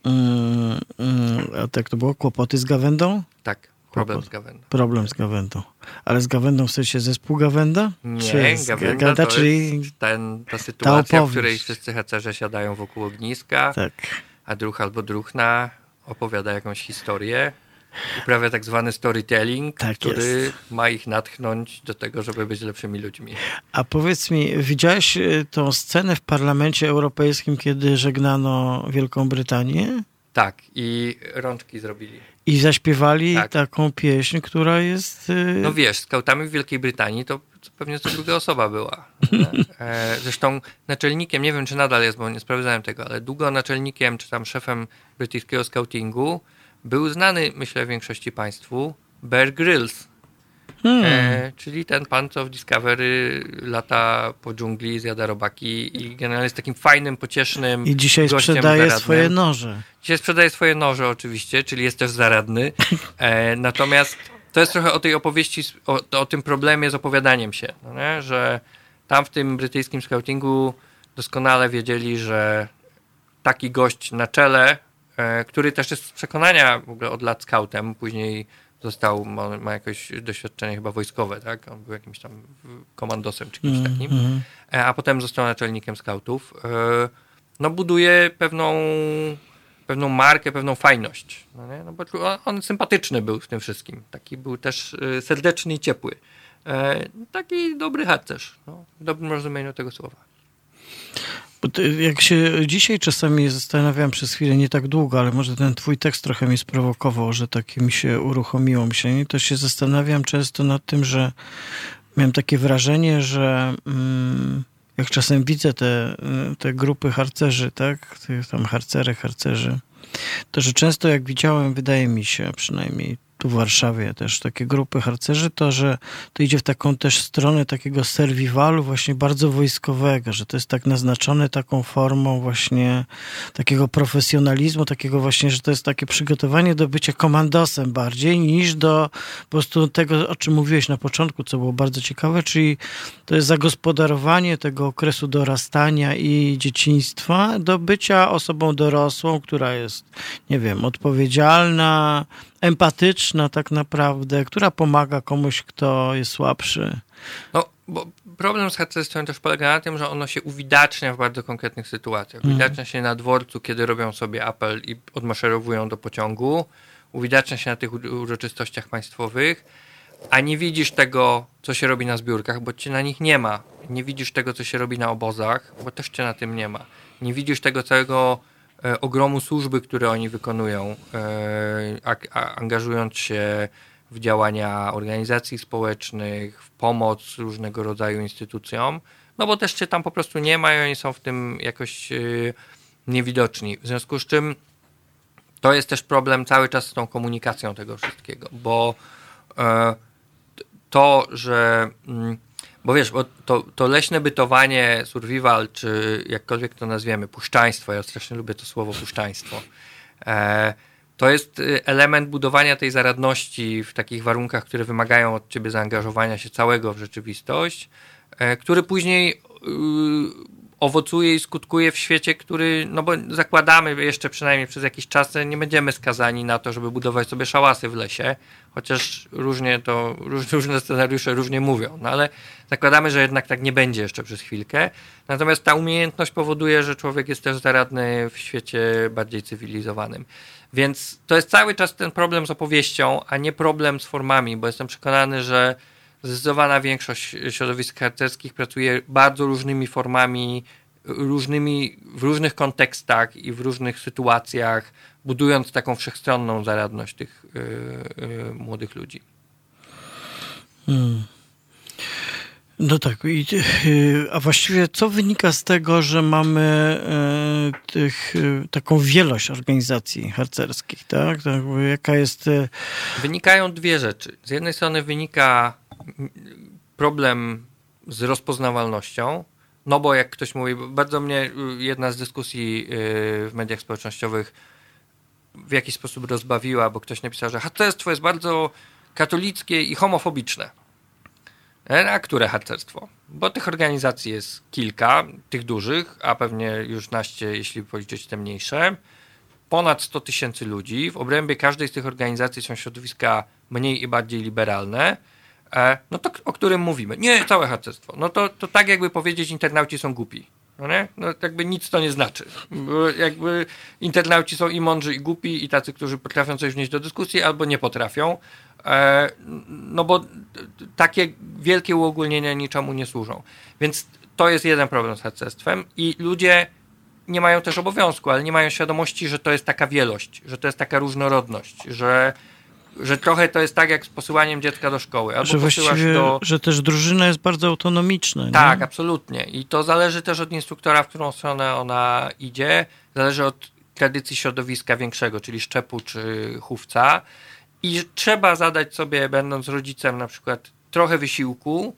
Mm, mm, a tak to było? Kłopoty z gawędą? Problem z Gawędą. Problem z Gawędą. Ale z Gawędą w sensie zespół Gawęda? Nie, Gawęda, Gawęda to czyli ten, ta sytuacja, ta w której wszyscy harcerze siadają wokół ogniska, tak. a druh albo druhna opowiada jakąś historię, uprawia tak zwany storytelling, tak który jest. ma ich natchnąć do tego, żeby być lepszymi ludźmi. A powiedz mi, widziałeś y, tą scenę w Parlamencie Europejskim, kiedy żegnano Wielką Brytanię? Tak, i rączki zrobili. I zaśpiewali tak. taką pieśń, która jest. Y, no wiesz, skautami w Wielkiej Brytanii to pewnie to druga osoba była. E, zresztą naczelnikiem, nie wiem czy nadal jest, bo nie sprawdzałem tego, ale długo naczelnikiem czy tam szefem brytyjskiego scoutingu był znany, myślę, większości państwu Bear Grylls. Hmm. E, czyli ten pan, co w Discovery lata po dżungli, zjada robaki i generalnie jest takim fajnym, pociesznym. I dzisiaj sprzedaje zaradnym. swoje noże. Dzisiaj sprzedaje swoje noże, oczywiście, czyli jest też zaradny. E, natomiast to jest trochę o tej opowieści, o, o tym problemie z opowiadaniem się, no że tam w tym brytyjskim scoutingu doskonale wiedzieli, że taki gość na czele, e, który też jest z przekonania w ogóle od lat scoutem, później został, ma, ma jakieś doświadczenie chyba wojskowe, tak? On był jakimś tam komandosem czy kimś mm, takim, mm. a potem został naczelnikiem skautów. E, no buduje pewną, pewną markę, pewną fajność. No, nie? no bo on sympatyczny był w tym wszystkim. Taki był też e, serdeczny i ciepły. Taki dobry harcerz, no, w dobrym rozumieniu tego słowa. Jak się dzisiaj czasami zastanawiam przez chwilę, nie tak długo, ale może ten twój tekst trochę mnie sprowokował, że takie mi się uruchomiło myślenie, to się zastanawiam często nad tym, że miałem takie wrażenie, że mm, jak czasem widzę te, te grupy harcerzy, tak, tam harcery, harcerzy, to że często jak widziałem, wydaje mi się przynajmniej, tu w Warszawie też takie grupy harcerzy, to że to idzie w taką też stronę takiego serwiwalu właśnie bardzo wojskowego, że to jest tak naznaczone taką formą właśnie takiego profesjonalizmu, takiego właśnie, że to jest takie przygotowanie do bycia komandosem bardziej niż do po prostu tego, o czym mówiłeś na początku, co było bardzo ciekawe, czyli to jest zagospodarowanie tego okresu dorastania i dzieciństwa do bycia osobą dorosłą, która jest, nie wiem, odpowiedzialna, empatyczna tak naprawdę, która pomaga komuś, kto jest słabszy. No, bo problem z harcerstwem też polega na tym, że ono się uwidacznia w bardzo konkretnych sytuacjach. Mhm. Uwidacznia się na dworcu, kiedy robią sobie apel i odmaszerowują do pociągu. Uwidacznia się na tych uroczystościach państwowych, a nie widzisz tego, co się robi na zbiórkach, bo cię na nich nie ma. Nie widzisz tego, co się robi na obozach, bo też cię na tym nie ma. Nie widzisz tego całego ogromu służby, które oni wykonują, e, angażując się w działania organizacji społecznych, w pomoc różnego rodzaju instytucjom, no bo też się tam po prostu nie ma i oni są w tym jakoś e, niewidoczni. W związku z czym to jest też problem cały czas z tą komunikacją tego wszystkiego, bo to, że mm, bo wiesz, bo to, to leśne bytowanie, survival, czy jakkolwiek to nazwiemy, puszczaństwo, ja strasznie lubię to słowo puszczaństwo, e, to jest y, element budowania tej zaradności w takich warunkach, które wymagają od ciebie zaangażowania się całego w rzeczywistość, e, który później y, owocuje i skutkuje w świecie, który, no bo zakładamy jeszcze przynajmniej przez jakiś czas, nie będziemy skazani na to, żeby budować sobie szałasy w lesie, chociaż różnie to, [laughs] różne scenariusze różnie mówią, no ale zakładamy, że jednak tak nie będzie jeszcze przez chwilkę. Natomiast ta umiejętność powoduje, że człowiek jest też zaradny w świecie bardziej cywilizowanym. Więc to jest cały czas ten problem z opowieścią, a nie problem z formami, bo jestem przekonany, że zdecydowana większość środowisk harcerskich pracuje bardzo różnymi formami, różnymi, w różnych kontekstach i w różnych sytuacjach, budując taką wszechstronną zaradność tych yy, yy, młodych ludzi. Hmm. No tak, i, y, a właściwie co wynika z tego, że mamy y, tych, y, taką wielość organizacji harcerskich, tak? tak jaka jest... Wynikają dwie rzeczy. Z jednej strony wynika problem z rozpoznawalnością, no bo jak ktoś mówi, bardzo mnie jedna z dyskusji w mediach społecznościowych w jakiś sposób rozbawiła, bo ktoś napisał, że harcerstwo jest bardzo katolickie i homofobiczne. E, a które harcerstwo? Bo tych organizacji jest kilka, tych dużych, a pewnie już naście, jeśli policzyć te mniejsze. Ponad 100 tysięcy ludzi. W obrębie każdej z tych organizacji są środowiska mniej i bardziej liberalne. E, no to o którym mówimy? Nie, całe harcerstwo. No to, to tak jakby powiedzieć, internauci są głupi. No nie? No jakby nic to nie znaczy. Bo jakby internauci są i mądrzy, i głupi, i tacy, którzy potrafią coś wnieść do dyskusji, albo nie potrafią. E, no bo takie wielkie uogólnienia niczemu nie służą. Więc to jest jeden problem z harcerstwem i ludzie nie mają też obowiązku, ale nie mają świadomości, że to jest taka wielość, że to jest taka różnorodność, że że trochę to jest tak jak z posyłaniem dziecka do szkoły. Albo że właściwie, do... że też drużyna jest bardzo autonomiczna. Tak, nie? absolutnie. I to zależy też od instruktora, w którą stronę ona idzie. Zależy od tradycji środowiska większego, czyli szczepu czy chówca. I trzeba zadać sobie, będąc rodzicem, na przykład trochę wysiłku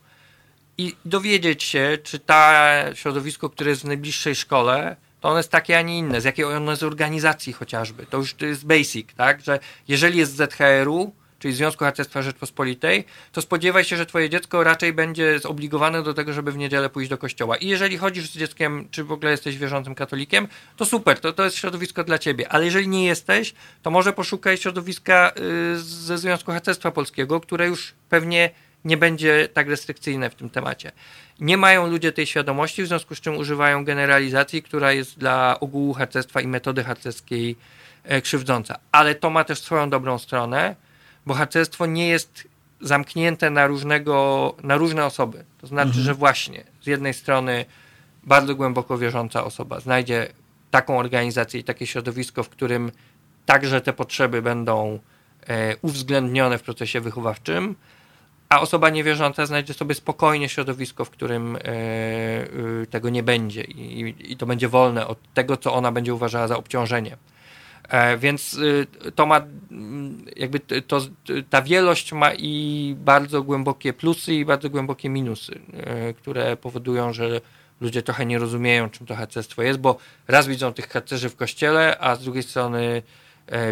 i dowiedzieć się, czy ta środowisko, które jest w najbliższej szkole, to ono jest takie, a nie inne, z jakiej ono jest organizacji chociażby. To już to jest basic, tak? Że jeżeli jest ZHR-u, czyli Związku Harcerstwa Rzeczpospolitej, to spodziewaj się, że twoje dziecko raczej będzie zobligowane do tego, żeby w niedzielę pójść do kościoła. I jeżeli chodzisz z dzieckiem, czy w ogóle jesteś wierzącym katolikiem, to super, to, to jest środowisko dla ciebie. Ale jeżeli nie jesteś, to może poszukaj środowiska y, ze Związku Harcerstwa Polskiego, które już pewnie nie będzie tak restrykcyjne w tym temacie. Nie mają ludzie tej świadomości, w związku z czym używają generalizacji, która jest dla ogółu harcerstwa i metody harcerskiej e, krzywdząca. Ale to ma też swoją dobrą stronę, bo harcerstwo nie jest zamknięte na, różnego, na różne osoby. To znaczy, mhm. że właśnie z jednej strony bardzo głęboko wierząca osoba znajdzie taką organizację i takie środowisko, w którym także te potrzeby będą e, uwzględnione w procesie wychowawczym, a osoba niewierząca znajdzie sobie spokojnie środowisko, w którym e, e, tego nie będzie i, i, to będzie wolne od tego, co ona będzie uważała za obciążenie. E, więc y, to ma mm, jakby to, ta wielość ma i bardzo głębokie plusy i bardzo głębokie minusy, e, które powodują, że ludzie trochę nie rozumieją, czym to harcerstwo jest, bo raz widzą tych harcerzy w kościele, a z drugiej strony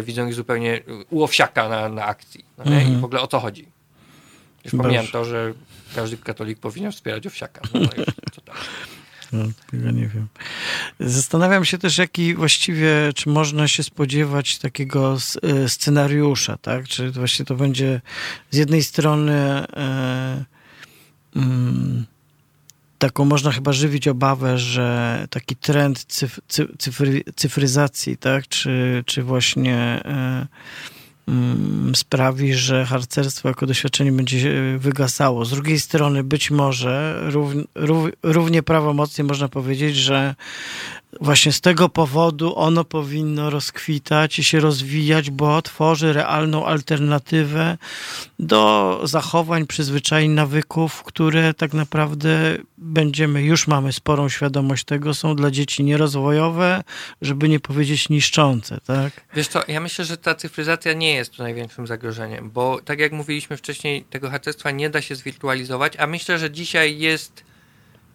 widzą ich zupełnie u owsiaka na, na akcji. No mhm. I w ogóle o co chodzi? Już pomijam to, że każdy katolik powinien wspierać owsiaka. No, no co tam. [laughs] No, tego nie wiem. Zastanawiam się też, jaki właściwie, czy można się spodziewać takiego e, scenariusza, tak? Czy właśnie to będzie z jednej strony e, mm, taką można chyba żywić obawę, że taki trend cyf, cyfry, cyfryzacji, tak? Czy, czy właśnie e, sprawi, że harcerstwo jako doświadczenie będzie wygasało. Z drugiej strony być może równie prawomocnie można powiedzieć, że właśnie z tego powodu ono powinno rozkwitać i się rozwijać, bo tworzy realną alternatywę do zachowań, przyzwyczajeń, nawyków, które tak naprawdę będziemy, już mamy sporą świadomość tego, są dla dzieci nierozwojowe, żeby nie powiedzieć niszczące, tak? Wiesz co, ja myślę, że ta cyfryzacja nie jest tu największym zagrożeniem, bo tak jak mówiliśmy wcześniej, tego harcerstwa nie da się zwirtualizować, a myślę, że dzisiaj jest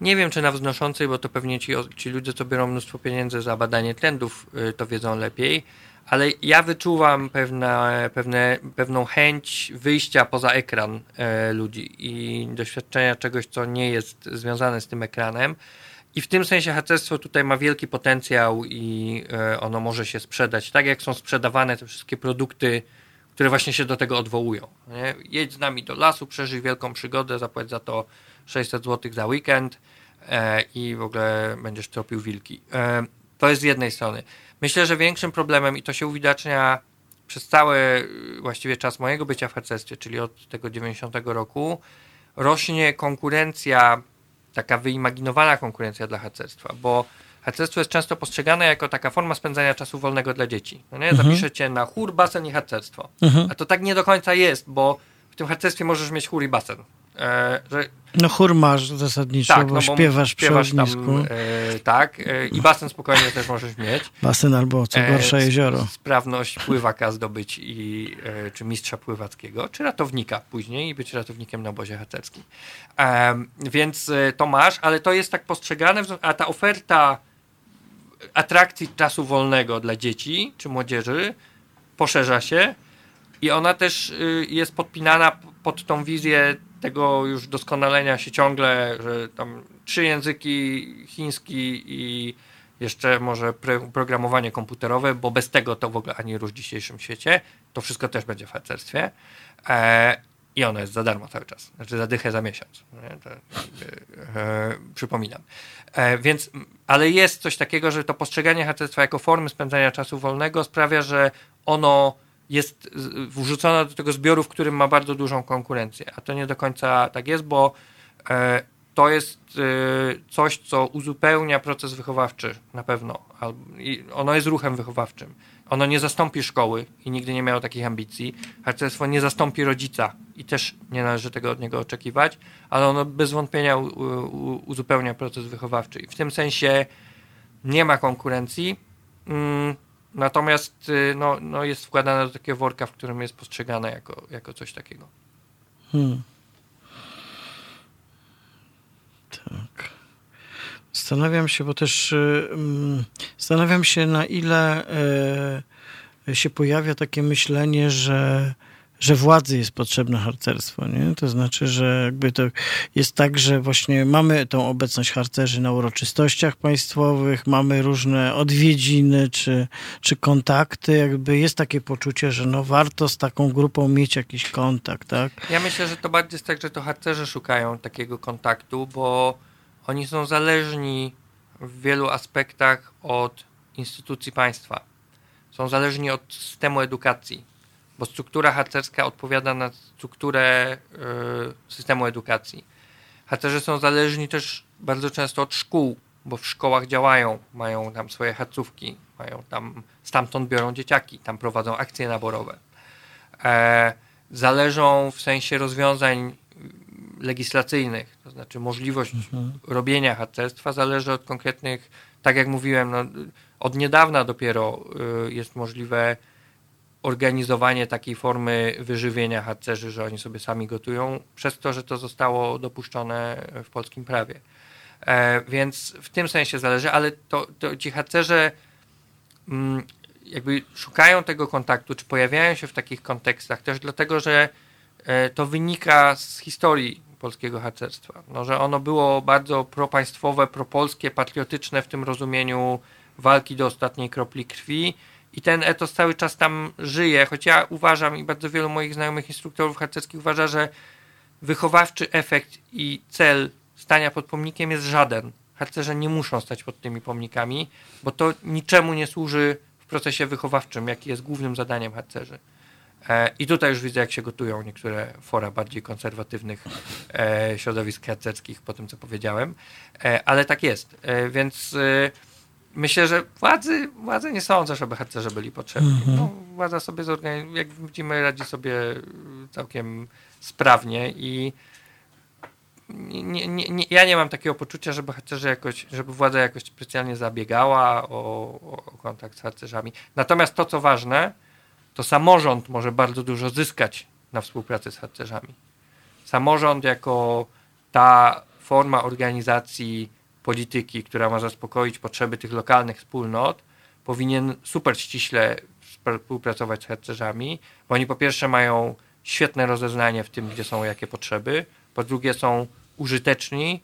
nie wiem, czy na wznoszącej, bo to pewnie ci, ci ludzie, co biorą mnóstwo pieniędzy za badanie trendów, y, to wiedzą lepiej, ale ja wyczuwam pewne, pewne, pewną chęć wyjścia poza ekran e, ludzi i doświadczenia czegoś, co nie jest związane z tym ekranem. I w tym sensie harcerstwo tutaj ma wielki potencjał i e, ono może się sprzedać, tak jak są sprzedawane te wszystkie produkty, które właśnie się do tego odwołują. Nie? Jedź z nami do lasu, przeżyj wielką przygodę, zapłać za to 600 zł za weekend e, i w ogóle będziesz tropił wilki. E, to jest z jednej strony. Myślę, że większym problemem, i to się uwidacznia przez cały właściwie czas mojego bycia w harcerstwie, czyli od tego 90 roku, rośnie konkurencja, taka wyimaginowana konkurencja dla harcerstwa, bo harcerstwo jest często postrzegane jako taka forma spędzania czasu wolnego dla dzieci. No nie? Mhm. Zapiszecie na chór, basen i harcerstwo. Mhm. A to tak nie do końca jest, bo w tym harcerstwie możesz mieć chór i basen. E, że... No chór masz zasadniczo, tak, bo, no, bo śpiewasz, śpiewasz przy ognisku. Tam, e, tak, e, i basen spokojnie też możesz mieć. Basen albo co gorsza e, jezioro. Sprawność pływaka zdobyć, i, e, czy mistrza pływackiego, czy ratownika później i być ratownikiem na obozie harcerskim. więc e, to masz, ale to jest tak postrzegane, a ta oferta atrakcji czasu wolnego dla dzieci czy młodzieży poszerza się i ona też y, jest podpinana pod tą wizję tego już doskonalenia się ciągle, że tam trzy języki, chiński i jeszcze może programowanie komputerowe, bo bez tego to w ogóle ani rusz w dzisiejszym świecie. To wszystko też będzie w harcerstwie. E, I ono jest za darmo cały czas. Znaczy za dychę za miesiąc. To, e, przypominam. E, więc, ale jest coś takiego, że to postrzeganie harcerstwa jako formy spędzania czasu wolnego sprawia, że ono jest wrzucona do tego zbioru, w którym ma bardzo dużą konkurencję. A to nie do końca tak jest, bo e, to jest e, coś, co uzupełnia proces wychowawczy na pewno. Ono jest ruchem wychowawczym. Ono nie zastąpi szkoły i nigdy nie miało takich ambicji. Harcerstwo nie zastąpi rodzica i też nie należy tego od niego oczekiwać, ale ono bez wątpienia uzupełnia proces wychowawczy. I w tym sensie nie ma konkurencji. Natomiast y, no, no jest wkładane do takiego worka, w którym jest postrzegane jako, jako coś takiego. Hmm. Tak. Zastanawiam się, bo też y, mm, zastanawiam się, na ile y, się pojawia takie myślenie, że że władzy jest potrzebne harcerstwo, nie? To znaczy, że jakby to jest tak, że właśnie mamy tą obecność harcerzy na uroczystościach państwowych, mamy różne odwiedziny czy, czy kontakty, jakby jest takie poczucie, że no warto z taką grupą mieć jakiś kontakt, tak? Ja myślę, że to bardziej jest tak, że to harcerze szukają takiego kontaktu, bo oni są zależni w wielu aspektach od instytucji państwa. Są zależni od systemu edukacji bo struktura harcerska odpowiada na strukturę y, systemu edukacji. Harcerze są zależni też bardzo często od szkół, bo w szkołach działają, mają tam swoje harcówki, mają tam, stamtąd biorą dzieciaki, tam prowadzą akcje naborowe. E, zależą w sensie rozwiązań legislacyjnych, to znaczy możliwość robienia harcerstwa zależy od konkretnych, tak jak mówiłem, no, od niedawna dopiero y, jest możliwe organizowanie takiej formy wyżywienia harcerzy, że oni sobie sami gotują, przez to, że to zostało dopuszczone w polskim prawie. E, więc w tym sensie zależy, ale to, to ci harcerze mm, jakby szukają tego kontaktu, czy pojawiają się w takich kontekstach też dlatego, że e, to wynika z historii polskiego harcerstwa. No, że ono było bardzo propaństwowe, propolskie, patriotyczne w tym rozumieniu walki do ostatniej kropli krwi i ten etos cały czas tam żyje, choć ja uważam i bardzo wielu moich znajomych instruktorów harcerskich uważa, że wychowawczy efekt i cel stania pod pomnikiem jest żaden. Harcerze nie muszą stać pod tymi pomnikami, bo to niczemu nie służy w procesie wychowawczym, jaki jest głównym zadaniem harcerzy. E, I tutaj już widzę, jak się gotują niektóre fora bardziej konserwatywnych e, środowisk harcerskich po tym, co powiedziałem, e, ale tak jest. Więc myślę, że władzy, władze nie sądzę, żeby harcerze byli potrzebni. Mhm. No, władza sobie zorganizuje, jak widzimy, radzi sobie całkiem sprawnie i nie, nie, nie, ja nie mam takiego poczucia, żeby harcerze jakoś, żeby władza jakoś specjalnie zabiegała o, o, kontakt z harcerzami. Natomiast to, co ważne, to samorząd może bardzo dużo zyskać na współpracy z harcerzami. Samorząd jako ta forma organizacji polityki, która ma zaspokoić potrzeby tych lokalnych wspólnot, powinien super ściśle współpracować z harcerzami, bo oni po pierwsze mają świetne rozeznanie w tym, gdzie są jakie potrzeby, po drugie są użyteczni,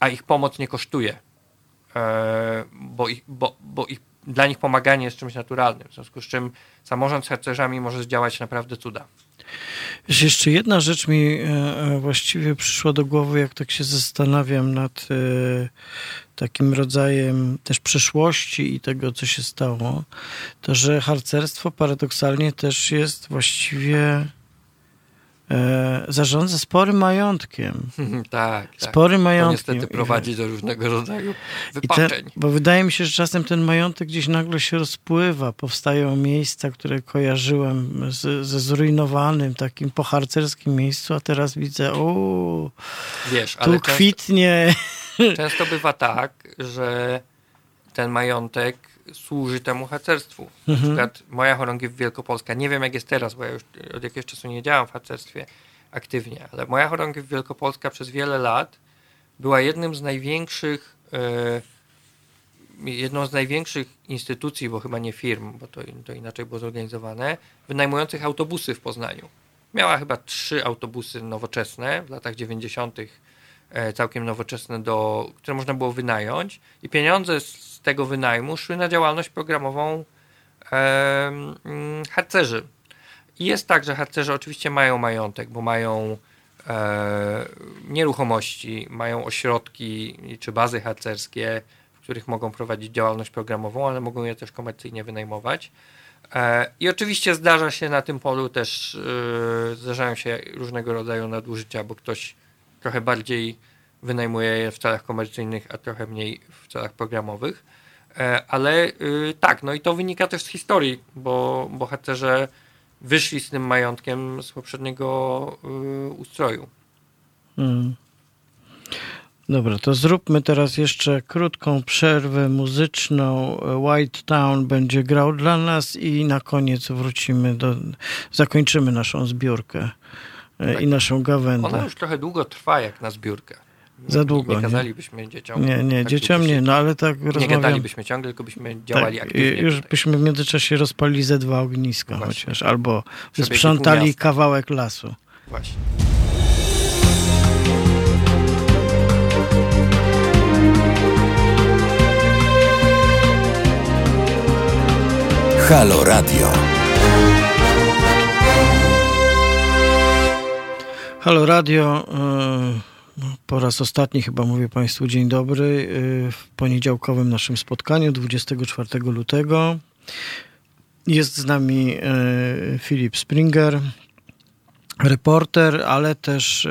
a ich pomoc nie kosztuje, e, bo, ich, bo, bo ich, dla nich pomaganie jest czymś naturalnym, w związku z czym samorząd z harcerzami może zdziałać naprawdę cuda. Jeszcze jedna rzecz mi e, e, właściwie przyszła do głowy, jak tak się zastanawiam nad takim rodzajem też przeszłości i tego, co się stało, to że harcerstwo paradoksalnie też jest właściwie e, zarządza sporym majątkiem. [laughs] tak, tak. Spory majątkiem. To niestety prowadzi do różnego rodzaju wypaczeń. Bo wydaje mi się, że czasem ten majątek gdzieś nagle się rozpływa. Powstają miejsca, które kojarzyłem z, ze zrujnowanym, takim poharcerskim miejscu, a teraz widzę, o, Wiesz, tu kwitnie. Często, często bywa tak, że ten majątek służy temu harcerstwu. Na mhm. przykład moja chorągiew Wielkopolska, nie wiem jak jest teraz, bo ja już od jakiegoś czasu nie działam w harcerstwie aktywnie, ale moja chorągiew Wielkopolska przez wiele lat była jednym z największych e, jedną z największych instytucji, bo chyba nie firm, bo to, to inaczej było zorganizowane, wynajmujących autobusy w Poznaniu. Miała chyba trzy autobusy nowoczesne w latach 90. E, całkiem nowoczesne, do, które można było wynająć i pieniądze z tego wynajmu szły na działalność programową e, harcerzy. I jest tak, że harcerze oczywiście mają majątek, bo mają e, nieruchomości, mają ośrodki czy bazy harcerskie, w których mogą prowadzić działalność programową, ale mogą je też komercyjnie wynajmować. E, I oczywiście zdarza się na tym polu też, e, zdarzają się różnego rodzaju nadużycia, bo ktoś trochę bardziej wynajmuje je w celach komercyjnych, a trochę mniej w celach programowych. E, ale y, tak, no i to wynika też z historii, bo bohaterze wyszli z tym majątkiem z poprzedniego y, ustroju. Hmm. Dobra, to zróbmy teraz jeszcze krótką przerwę muzyczną. White Town będzie grał dla nas i na koniec wrócimy do, zakończymy naszą zbiórkę. E, tak. i naszą gawędę. Ona już trochę długo trwa jak na zbiórkę. Za długo. Nie kazalibyśmy dzieciom. Nie, nie, tak dzieciom nie, no ale tak rozmawiam. Nie gadalibyśmy ciągle, tylko byśmy działali tak, aktywnie. Już tutaj. byśmy w międzyczasie rozpalili ze dwa ogniska Właśnie. chociaż, albo sprzątali kawałek lasu. Właśnie. Halo Radio. Halo Radio. E, po raz ostatni chyba mówię Państwu dzień dobry e, w poniedziałkowym naszym spotkaniu 24 lutego. Jest z nami e, Filip Springer, reporter, ale też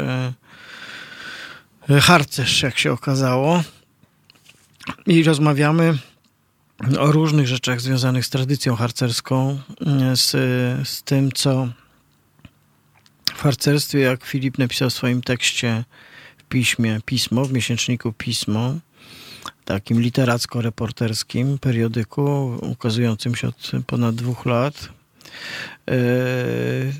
harcerz, jak się okazało. I rozmawiamy o różnych rzeczach związanych z tradycją harcerską, z, z tym, co w harcerstwie, jak Filip napisał w swoim tekście piśmie Pismo, w miesięczniku Pismo, takim literacko-reporterskim periodyku ukazującym się od ponad dwóch lat. E,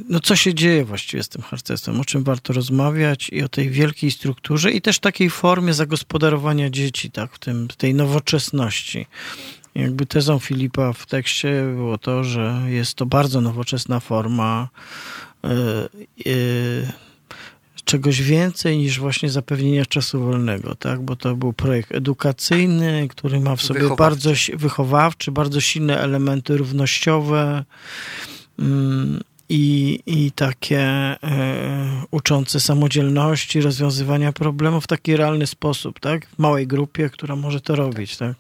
no co się dzieje właściwie z tym harcerstwem, o czym warto rozmawiać i o tej wielkiej strukturze i też takiej formie zagospodarowania dzieci, tak, w tym, tej nowoczesności. Jakby tezą Filipa w tekście było to, że jest to bardzo nowoczesna forma yy, yy, czegoś więcej niż właśnie zapewnienia czasu wolnego, tak? Bo to był projekt edukacyjny, który ma w sobie wychowawczy. bardzo wychowawczy, bardzo silne elementy równościowe. Mm, i, i takie e, uczące samodzielności, rozwiązywania problemów w taki realny sposób, tak? W małej grupie, która może to robić, tak?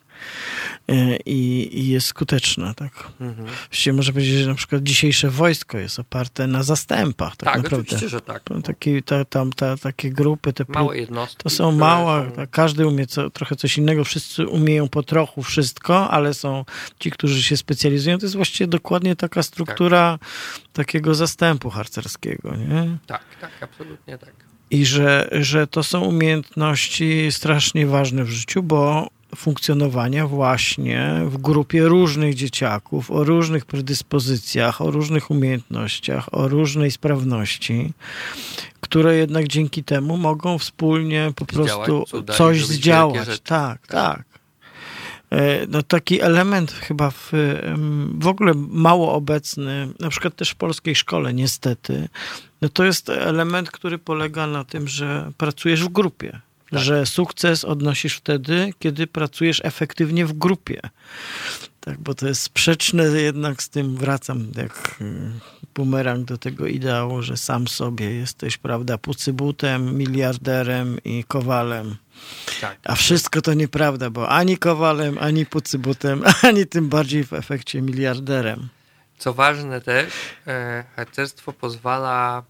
E, i, i jest skuteczna. Tak? Mhm. Właściwie można powiedzieć, że na przykład dzisiejsze wojsko jest oparte na zastępach. Tak, tak naprawdę. oczywiście, że tak. Taki, ta, tam, ta, takie grupy, te małe jednostki. To są małe, są... tak, każdy umie co, trochę coś innego, wszyscy umieją po trochu wszystko, ale są ci, którzy się specjalizują. To jest właściwie dokładnie taka struktura tak. takiego zastępu harcerskiego. Nie? Tak, tak, absolutnie tak. I że, że to są umiejętności strasznie ważne w życiu, bo funkcjonowania właśnie w grupie różnych dzieciaków, o różnych predyspozycjach, o różnych umiejętnościach, o różnej sprawności, które jednak dzięki temu mogą wspólnie po prostu coś zdziałać. Tak, tak, tak. No taki element chyba w, w ogóle mało obecny, na przykład też w polskiej szkole niestety, no to jest element, który polega na tym, że pracujesz w grupie tak. że sukces odnosisz wtedy, kiedy pracujesz efektywnie w grupie. Tak, bo to jest sprzeczne jednak z tym, wracam jak mm, bumerang do tego ideału, że sam sobie jesteś, prawda, pucybutem, miliarderem i kowalem. Tak. A wszystko to nieprawda, bo ani kowalem, ani pucybutem, [laughs] ani tym bardziej w efekcie miliarderem. Co ważne też, e, harcerstwo pozwala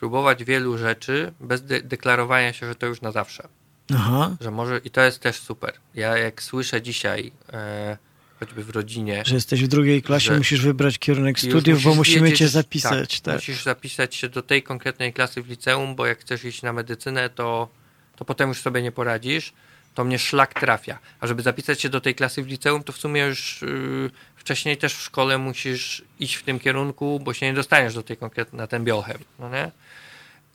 spróbować wielu rzeczy bez de deklarowania się, że to już na zawsze. Aha. Że może, I to jest też super. Ja jak słyszę dzisiaj, e, choćby w rodzinie. Że jesteś w drugiej klasie, musisz wybrać kierunek studiów, bo musimy wiedzieć, cię zapisać. Tak, tak, Musisz zapisać się do tej konkretnej klasy w liceum, bo jak chcesz iść na medycynę, to, to potem już sobie nie poradzisz. To mnie szlak trafia. A żeby zapisać się do tej klasy w liceum, to w sumie już yy, wcześniej też w szkole musisz iść w tym kierunku, bo się nie dostaniesz do tej konkretnej, na ten biochem. No nie?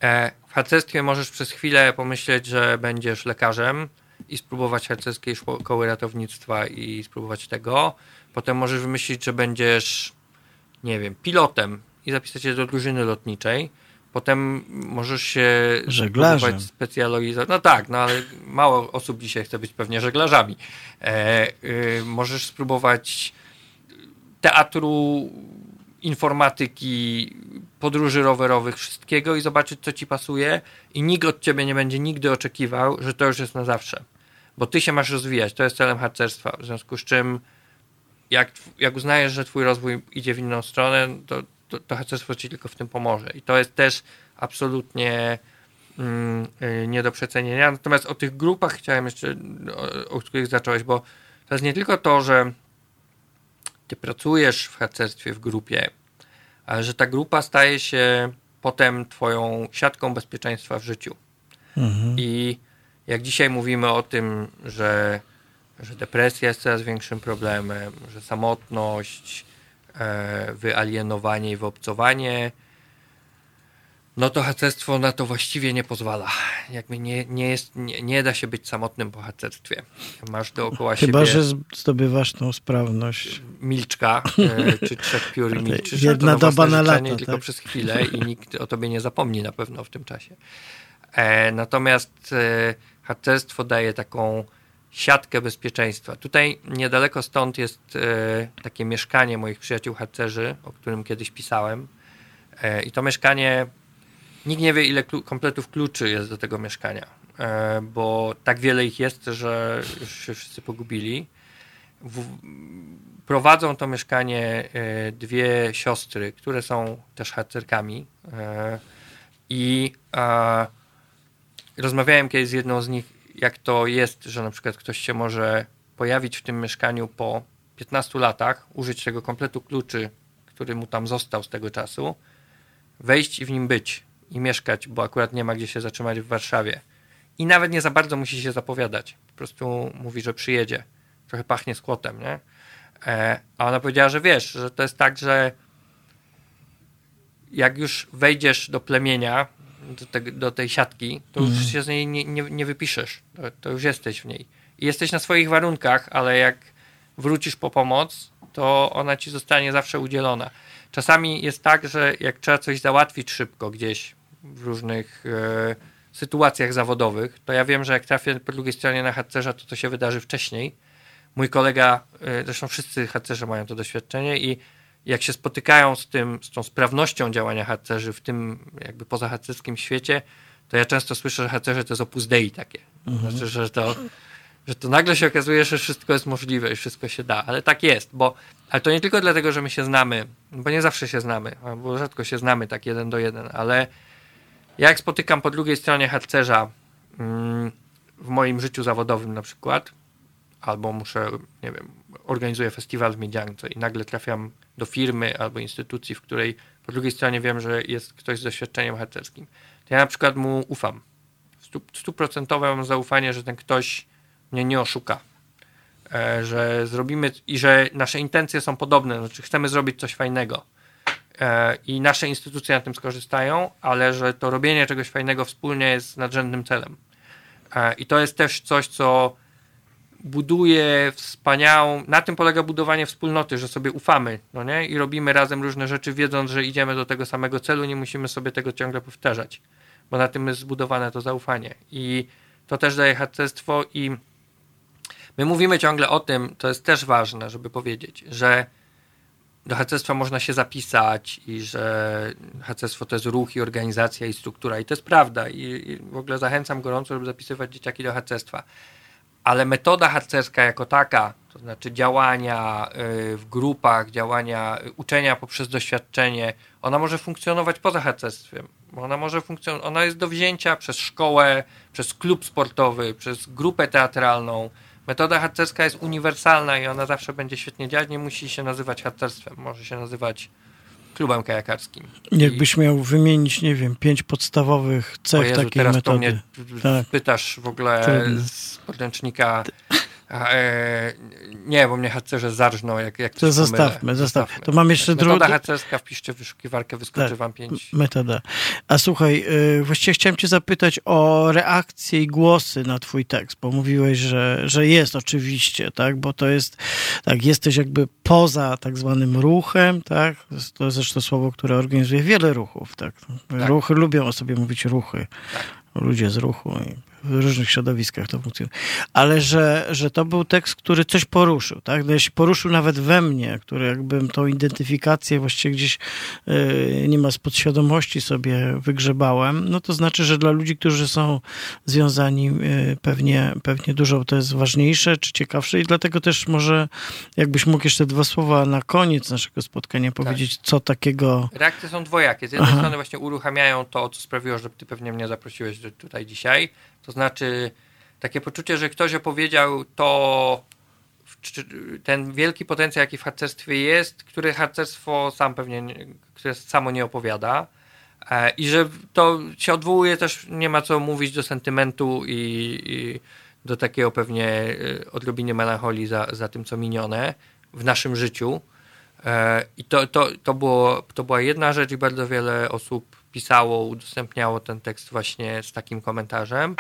E, w harcerstwie możesz przez chwilę pomyśleć, że będziesz lekarzem i spróbować harcerskiej szkoły ratownictwa i spróbować tego. Potem możesz wymyślić, że będziesz, nie wiem, pilotem i zapisać się do drużyny lotniczej. Potem możesz się żeglarzem specjalizować. No tak, no ale mało osób dzisiaj chce być pewnie żeglarzami. E, y, możesz spróbować teatru informatyki, podróży rowerowych, wszystkiego i zobaczyć, co ci pasuje, i nikt od ciebie nie będzie nigdy oczekiwał, że to już jest na zawsze. Bo ty się masz rozwijać, to jest celem harcerstwa. W związku z czym, jak, jak uznajesz, że twój rozwój idzie w inną stronę, to, to, to harcerstwo ci tylko w tym pomoże. I to jest też absolutnie mm, y, nie do przecenienia. Natomiast o tych grupach chciałem jeszcze, o, o których zacząłeś, bo to jest nie tylko to, że ty pracujesz w harcerstwie w grupie, ale że ta grupa staje się potem twoją siatką bezpieczeństwa w życiu. Mhm. I jak dzisiaj mówimy o tym, że, że depresja jest coraz większym problemem, że samotność, wyalienowanie i wyobcowanie no to harcerstwo na to właściwie nie pozwala. Jakby nie, nie, jest, nie, nie da się być samotnym po harcerstwie. Masz dookoła Chyba, siebie... że zdobywasz tą sprawność. Milczka, e, czy trzech piór [laughs] milczysz. Jedna doba na lata. Tylko tak? przez chwilę i nikt o tobie nie zapomni na pewno w tym czasie. E, natomiast e, daje taką siatkę bezpieczeństwa. Tutaj niedaleko stąd jest e, takie mieszkanie moich przyjaciół harcerzy, o którym kiedyś pisałem. E, I to mieszkanie Nikt nie wie, ile kompletów kluczy jest do tego mieszkania, e, bo tak wiele ich jest, że już się wszyscy pogubili. Prowadzą to mieszkanie dwie siostry, które są też harcerkami i rozmawiałem kiedyś z jedną z nich, jak to jest, że na przykład ktoś się może pojawić w tym mieszkaniu po 15 latach, użyć tego kompletu kluczy, który mu tam został z tego czasu, wejść i w nim być i mieszkać, bo akurat nie ma gdzie się zatrzymać w Warszawie. I nawet nie za bardzo musi się zapowiadać. Po prostu mówi, że przyjedzie. Trochę pachnie skłotem, nie? E, a ona powiedziała, że wiesz, że to jest tak, że jak już wejdziesz do plemienia, do, te, do tej siatki, to już mm. się z niej nie, nie, nie wypiszesz. To, to, już jesteś w niej. I jesteś na swoich warunkach, ale jak wrócisz po pomoc, to ona ci zostanie zawsze udzielona. Czasami jest tak, że jak trzeba coś załatwić szybko gdzieś w różnych e, sytuacjach zawodowych, to ja wiem, że jak trafię po drugiej stronie na harcerza, to to się wydarzy wcześniej. Mój kolega, e, zresztą wszyscy harcerze mają to doświadczenie i jak się spotykają z tym, z tą sprawnością działania harcerzy w tym jakby pozaharcerskim świecie, to ja często słyszę, że harcerze to jest opus dei takie. Mhm. Znaczy, że to, że to nagle się okazuje, że wszystko jest możliwe i wszystko się da. Ale tak jest, bo ale to nie tylko dlatego, że my się znamy, bo nie zawsze się znamy, bo rzadko się znamy tak jeden do jeden, ale ja jak spotykam po drugiej stronie harcerza mm, w moim życiu zawodowym na przykład, albo muszę, nie wiem, organizuję festiwal w Miedziance i nagle trafiam do firmy albo instytucji, w której po drugiej stronie wiem, że jest ktoś z doświadczeniem harcerskim, to ja na przykład mu ufam. Stuprocentowe mam zaufanie, że ten ktoś mnie nie oszuka. E, że zrobimy i że nasze intencje są podobne, znaczy chcemy zrobić coś fajnego e, i nasze instytucje na tym skorzystają, ale że to robienie czegoś fajnego wspólnie jest nadrzędnym celem. E, I to jest też coś, co buduje wspaniałą, na tym polega budowanie wspólnoty, że sobie ufamy, no nie? I robimy razem różne rzeczy, wiedząc, że idziemy do tego samego celu, nie musimy sobie tego ciągle powtarzać, bo na tym jest zbudowane to zaufanie. I to też daje harcerstwo i my mówimy ciągle o tym, to jest też ważne, żeby powiedzieć, że do harcerstwa można się zapisać i że harcerstwo to jest ruch i organizacja i struktura i to jest prawda i, i w ogóle zachęcam gorąco, żeby zapisywać dzieciaki do harcerstwa ale metoda harcerska jako taka, to znaczy działania y, w grupach, działania, y, uczenia poprzez doświadczenie, ona może funkcjonować poza harcerstwem. Ona może funkcjonować, ona jest do wzięcia przez szkołę, przez klub sportowy, przez grupę teatralną. Metoda harcerska jest uniwersalna i ona zawsze będzie świetnie działać. Nie musi się nazywać harcerstwem, może się nazywać klubem kajakarskim. Jakbyś miał wymienić, nie wiem, pięć podstawowych cech Jezu, takiej teraz metody. Teraz mnie tak. pytasz w ogóle Trudno. z podręcznika E, nie, bo mnie harcerze zarżną, jak, jak To zostawmy, zostawmy. To mam jeszcze drugą. Metoda harcerska, wpiszcie w wyszukiwarkę, wyskoczy tak, wam pięć. Metoda. A słuchaj, y, właściwie chciałem cię zapytać o reakcje i głosy na twój tekst, bo mówiłeś, że, że jest oczywiście, tak, bo to jest, tak, jesteś jakby poza tak zwanym ruchem, tak, to jest zresztą słowo, które organizuje wiele ruchów, tak. tak. Ruchy lubią o sobie mówić ruchy. Tak. Ludzie z ruchu w różnych środowiskach to funkcjonuje. Ale że, że to był tekst, który coś poruszył, tak? No, poruszył nawet we mnie, który jakbym tą identyfikację właściwie gdzieś yy, nie ma z podświadomości sobie wygrzebałem, no to znaczy, że dla ludzi, którzy są związani yy, pewnie, pewnie dużo to jest ważniejsze czy ciekawsze i dlatego też może jakbyś mógł jeszcze dwa słowa na koniec naszego spotkania tak. powiedzieć, co takiego... Reakcje są dwojakie. Z jednej Aha. strony właśnie uruchamiają to, co sprawiło, że ty pewnie mnie zaprosiłeś tutaj dzisiaj, to znaczy takie poczucie, że ktoś opowiedział to, ten wielki potencjał, jaki w harcerstwie jest, który harcerstwo sam pewnie, które samo nie opowiada. E, I że to się odwołuje też, nie ma co mówić do sentymentu i, i do takiego pewnie e, odrobiny melancholii za, za tym, co minione w naszym życiu. E, I to, to, to, było, to była jedna rzecz i bardzo wiele osób pisało, udostępniało ten tekst właśnie z takim komentarzem.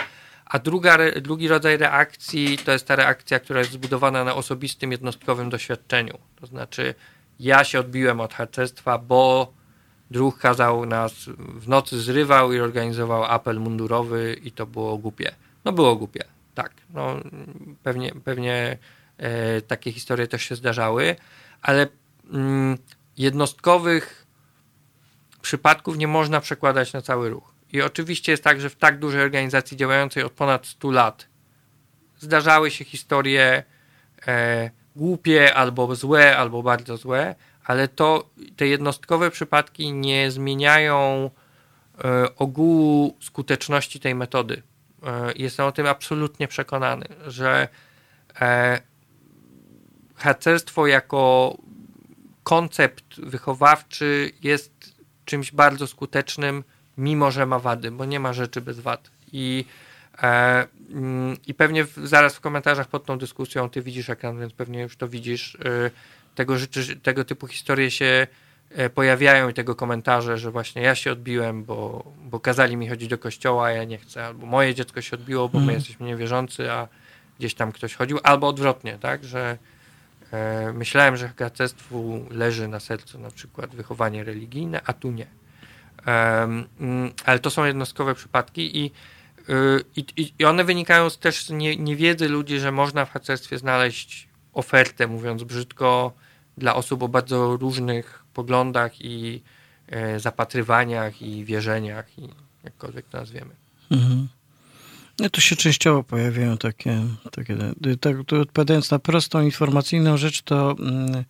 A druga, drugi rodzaj reakcji to jest ta reakcja, która jest zbudowana na osobistym, jednostkowym doświadczeniu. To znaczy, ja się odbiłem od harcerstwa, bo druh kazał nas w nocy zrywał i organizował apel mundurowy i to było głupie. No było głupie, tak. No, pewnie pewnie e, takie historie też się zdarzały, ale mm, jednostkowych przypadków nie można przekładać na cały ruch. I oczywiście jest tak, że w tak dużej organizacji działającej od ponad 100 lat zdarzały się historie e, głupie, albo złe, albo bardzo złe, ale to te jednostkowe przypadki nie zmieniają e, ogółu skuteczności tej metody. E, jestem o tym absolutnie przekonany, że e, harcerstwo jako koncept wychowawczy jest czymś bardzo skutecznym mimo że ma wady, bo nie ma rzeczy bez wad. I, e, mm, i pewnie w, zaraz w komentarzach pod tą dyskusją ty widzisz ekran, więc pewnie już to widzisz. E, tego, rzeczy, tego typu historie się e, pojawiają i tego komentarze, że właśnie ja się odbiłem, bo, bo kazali mi chodzić do kościoła, a ja nie chcę, albo moje dziecko się odbiło, bo my Mhm. jesteśmy niewierzący, a gdzieś tam ktoś chodził, albo odwrotnie, tak, że myślałem, że harcerstwu leży na sercu na przykład wychowanie religijne, a tu nie. Mm, ale to są jednostkowe przypadki i, y, i, i- one wynikają też z nie, niewiedzy ludzi, że można w harcerstwie znaleźć ofertę, mówiąc brzydko, dla osób o bardzo różnych poglądach i e, zapatrywaniach i wierzeniach i jakkolwiek to nazwiemy. Mhm. No to się częściowo pojawiają takie, takie tak, to odpowiadając na prostą informacyjną rzecz, to mm,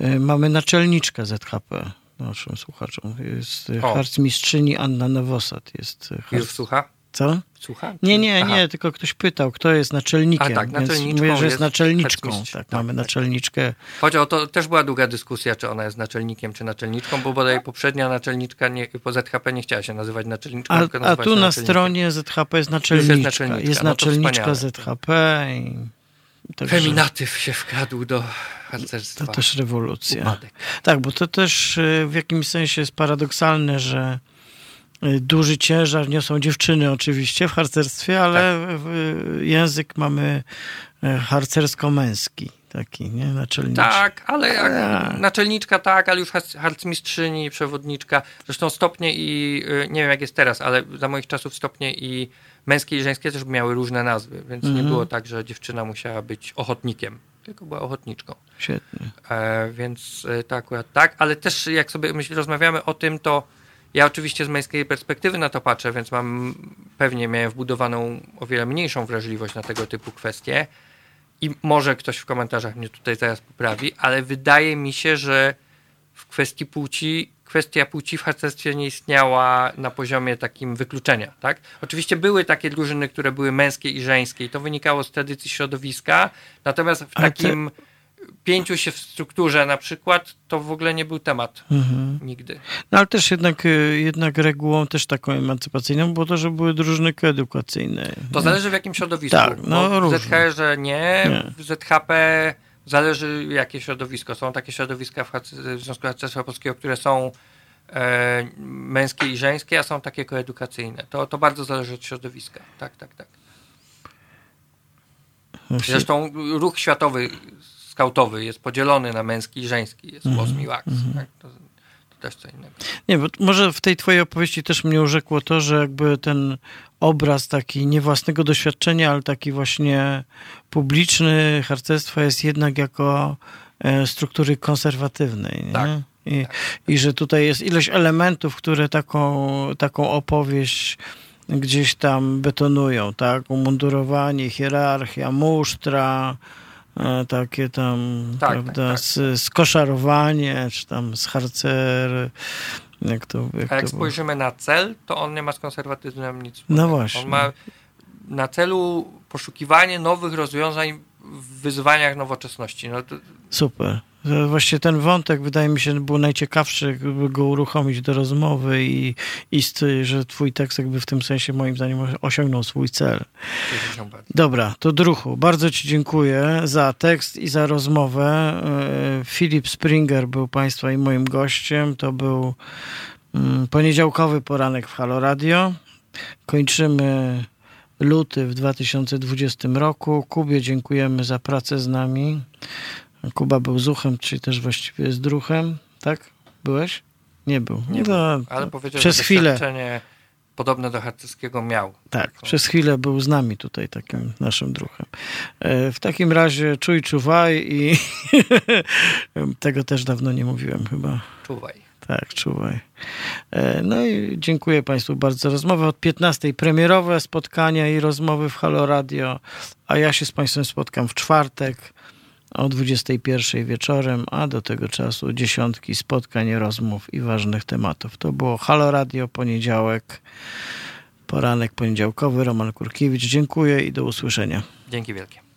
y, mamy naczelniczkę ZHP naszym słuchaczom. Jest y, O. harcmistrzyni Anna Nowosad. Jest y, Już harc... słucha? Co? Słucha? Nie, nie, Aha. nie, tylko ktoś pytał, kto jest naczelnikiem. A tak, naczelniczką mówię, że jest jest naczelniczką. Tak, Tak, mamy tak. naczelniczkę. O to, też była długa dyskusja, czy ona jest naczelnikiem, czy naczelniczką, bo bodaj poprzednia naczelniczka nie, po ZHP nie chciała się nazywać naczelniczką, A, a tu na stronie ZHP jest naczelniczka. Jest naczelniczka, naczelniczka, no to wspaniale. ZHP. I... Także Feminatyw się wkradł do harcerstwa. To też rewolucja. Upadek. Tak, bo to też y, w jakimś sensie jest paradoksalne, że duży ciężar niosą dziewczyny oczywiście w harcerstwie, ale Tak. język mamy y, harcersko-męski taki, nie? Naczelniczy. Tak, ale jak, naczelniczka tak, ale już harc- harcmistrzyni, przewodniczka. Zresztą stopnie i y, nie wiem jak jest teraz, ale za moich czasów stopnie i męskie i żeńskie też miały różne nazwy, więc nie Mhm. było tak, że dziewczyna musiała być ochotnikiem, tylko była ochotniczką. Świetnie. E, więc e, to akurat tak, ale też jak sobie myśl, rozmawiamy o tym, to ja oczywiście z męskiej perspektywy na to patrzę, więc mam pewnie miałem wbudowaną o wiele mniejszą wrażliwość na tego typu kwestie i może ktoś w komentarzach mnie tutaj zaraz poprawi, ale wydaje mi się, że w kwestii płci, kwestia płci w harcerstwie nie istniała na poziomie takim wykluczenia, tak? Oczywiście były takie drużyny, które były męskie i żeńskie i to wynikało z tradycji środowiska, natomiast w takim pięciu się w strukturze na przykład, to w ogóle nie był temat Mhm. nigdy. No ale też jednak, y, jednak regułą też taką emancypacyjną było to, że były drużyny koedukacyjne. To nie? zależy w jakim środowisku. Tak, no Bo w. ZHR-ze nie, Nie. w ZHP zależy jakie środowisko. Są takie środowiska w, w Związku Harcerstwa Polskiego, które są e, męskie i żeńskie, a są takie koedukacyjne. To, to bardzo zależy od środowiska. Tak, tak, tak. Zresztą ruch światowy, skautowy jest podzielony na męski i żeński. Jest Mhm, i WAX. Tak? To, to też co innego. Nie, bo może w tej twojej opowieści też mnie urzekło to, że jakby ten obraz taki nie własnego doświadczenia, ale taki właśnie publiczny harcerstwa jest jednak jako e, struktury konserwatywnej. Nie? Tak, I, I że tutaj jest ilość elementów, które taką, taką opowieść gdzieś tam betonują, tak? Umundurowanie, hierarchia, musztra, takie tam, Tak, prawda, tak, tak. Skoszarowanie, czy tam z harcer, jak to, jak A jak to było? spojrzymy na cel, to on nie ma z konserwatyzmem nic No wspólnego. właśnie. On ma na celu poszukiwanie nowych rozwiązań w wyzwaniach nowoczesności. No to, Super. Właśnie ten wątek wydaje mi się był najciekawszy, jakby go uruchomić do rozmowy i, i że twój tekst jakby w tym sensie moim zdaniem osiągnął swój cel. Dobra, to druhu, bardzo ci dziękuję za tekst i za rozmowę. E, Filip Springer był państwa i moim gościem. To był mm, poniedziałkowy poranek w Halo Radio. Kończymy luty w 2020 roku. Kubie dziękujemy za pracę z nami. Kuba był zuchem, czyli też właściwie jest druchem, tak? Byłeś? Nie był. Nie No, Ale powiedział, przez że chwilę. podobne do harcerskiego miał. Tak, przez chwilę był z nami tutaj takim naszym druhem. E, W takim razie czuj, czuwaj i [laughs] tego też dawno nie mówiłem chyba. Czuwaj. Tak, czuwaj. E, No i dziękuję Państwu bardzo za rozmowę. Od 15 premierowe spotkania i rozmowy w Halo Radio, a ja się z Państwem spotkam w czwartek o 21 wieczorem, a do tego czasu dziesiątki spotkań, rozmów i ważnych tematów. To było Halo Radio, poniedziałek, poranek poniedziałkowy. Roman Kurkiewicz, dziękuję i do usłyszenia. Dzięki wielkie.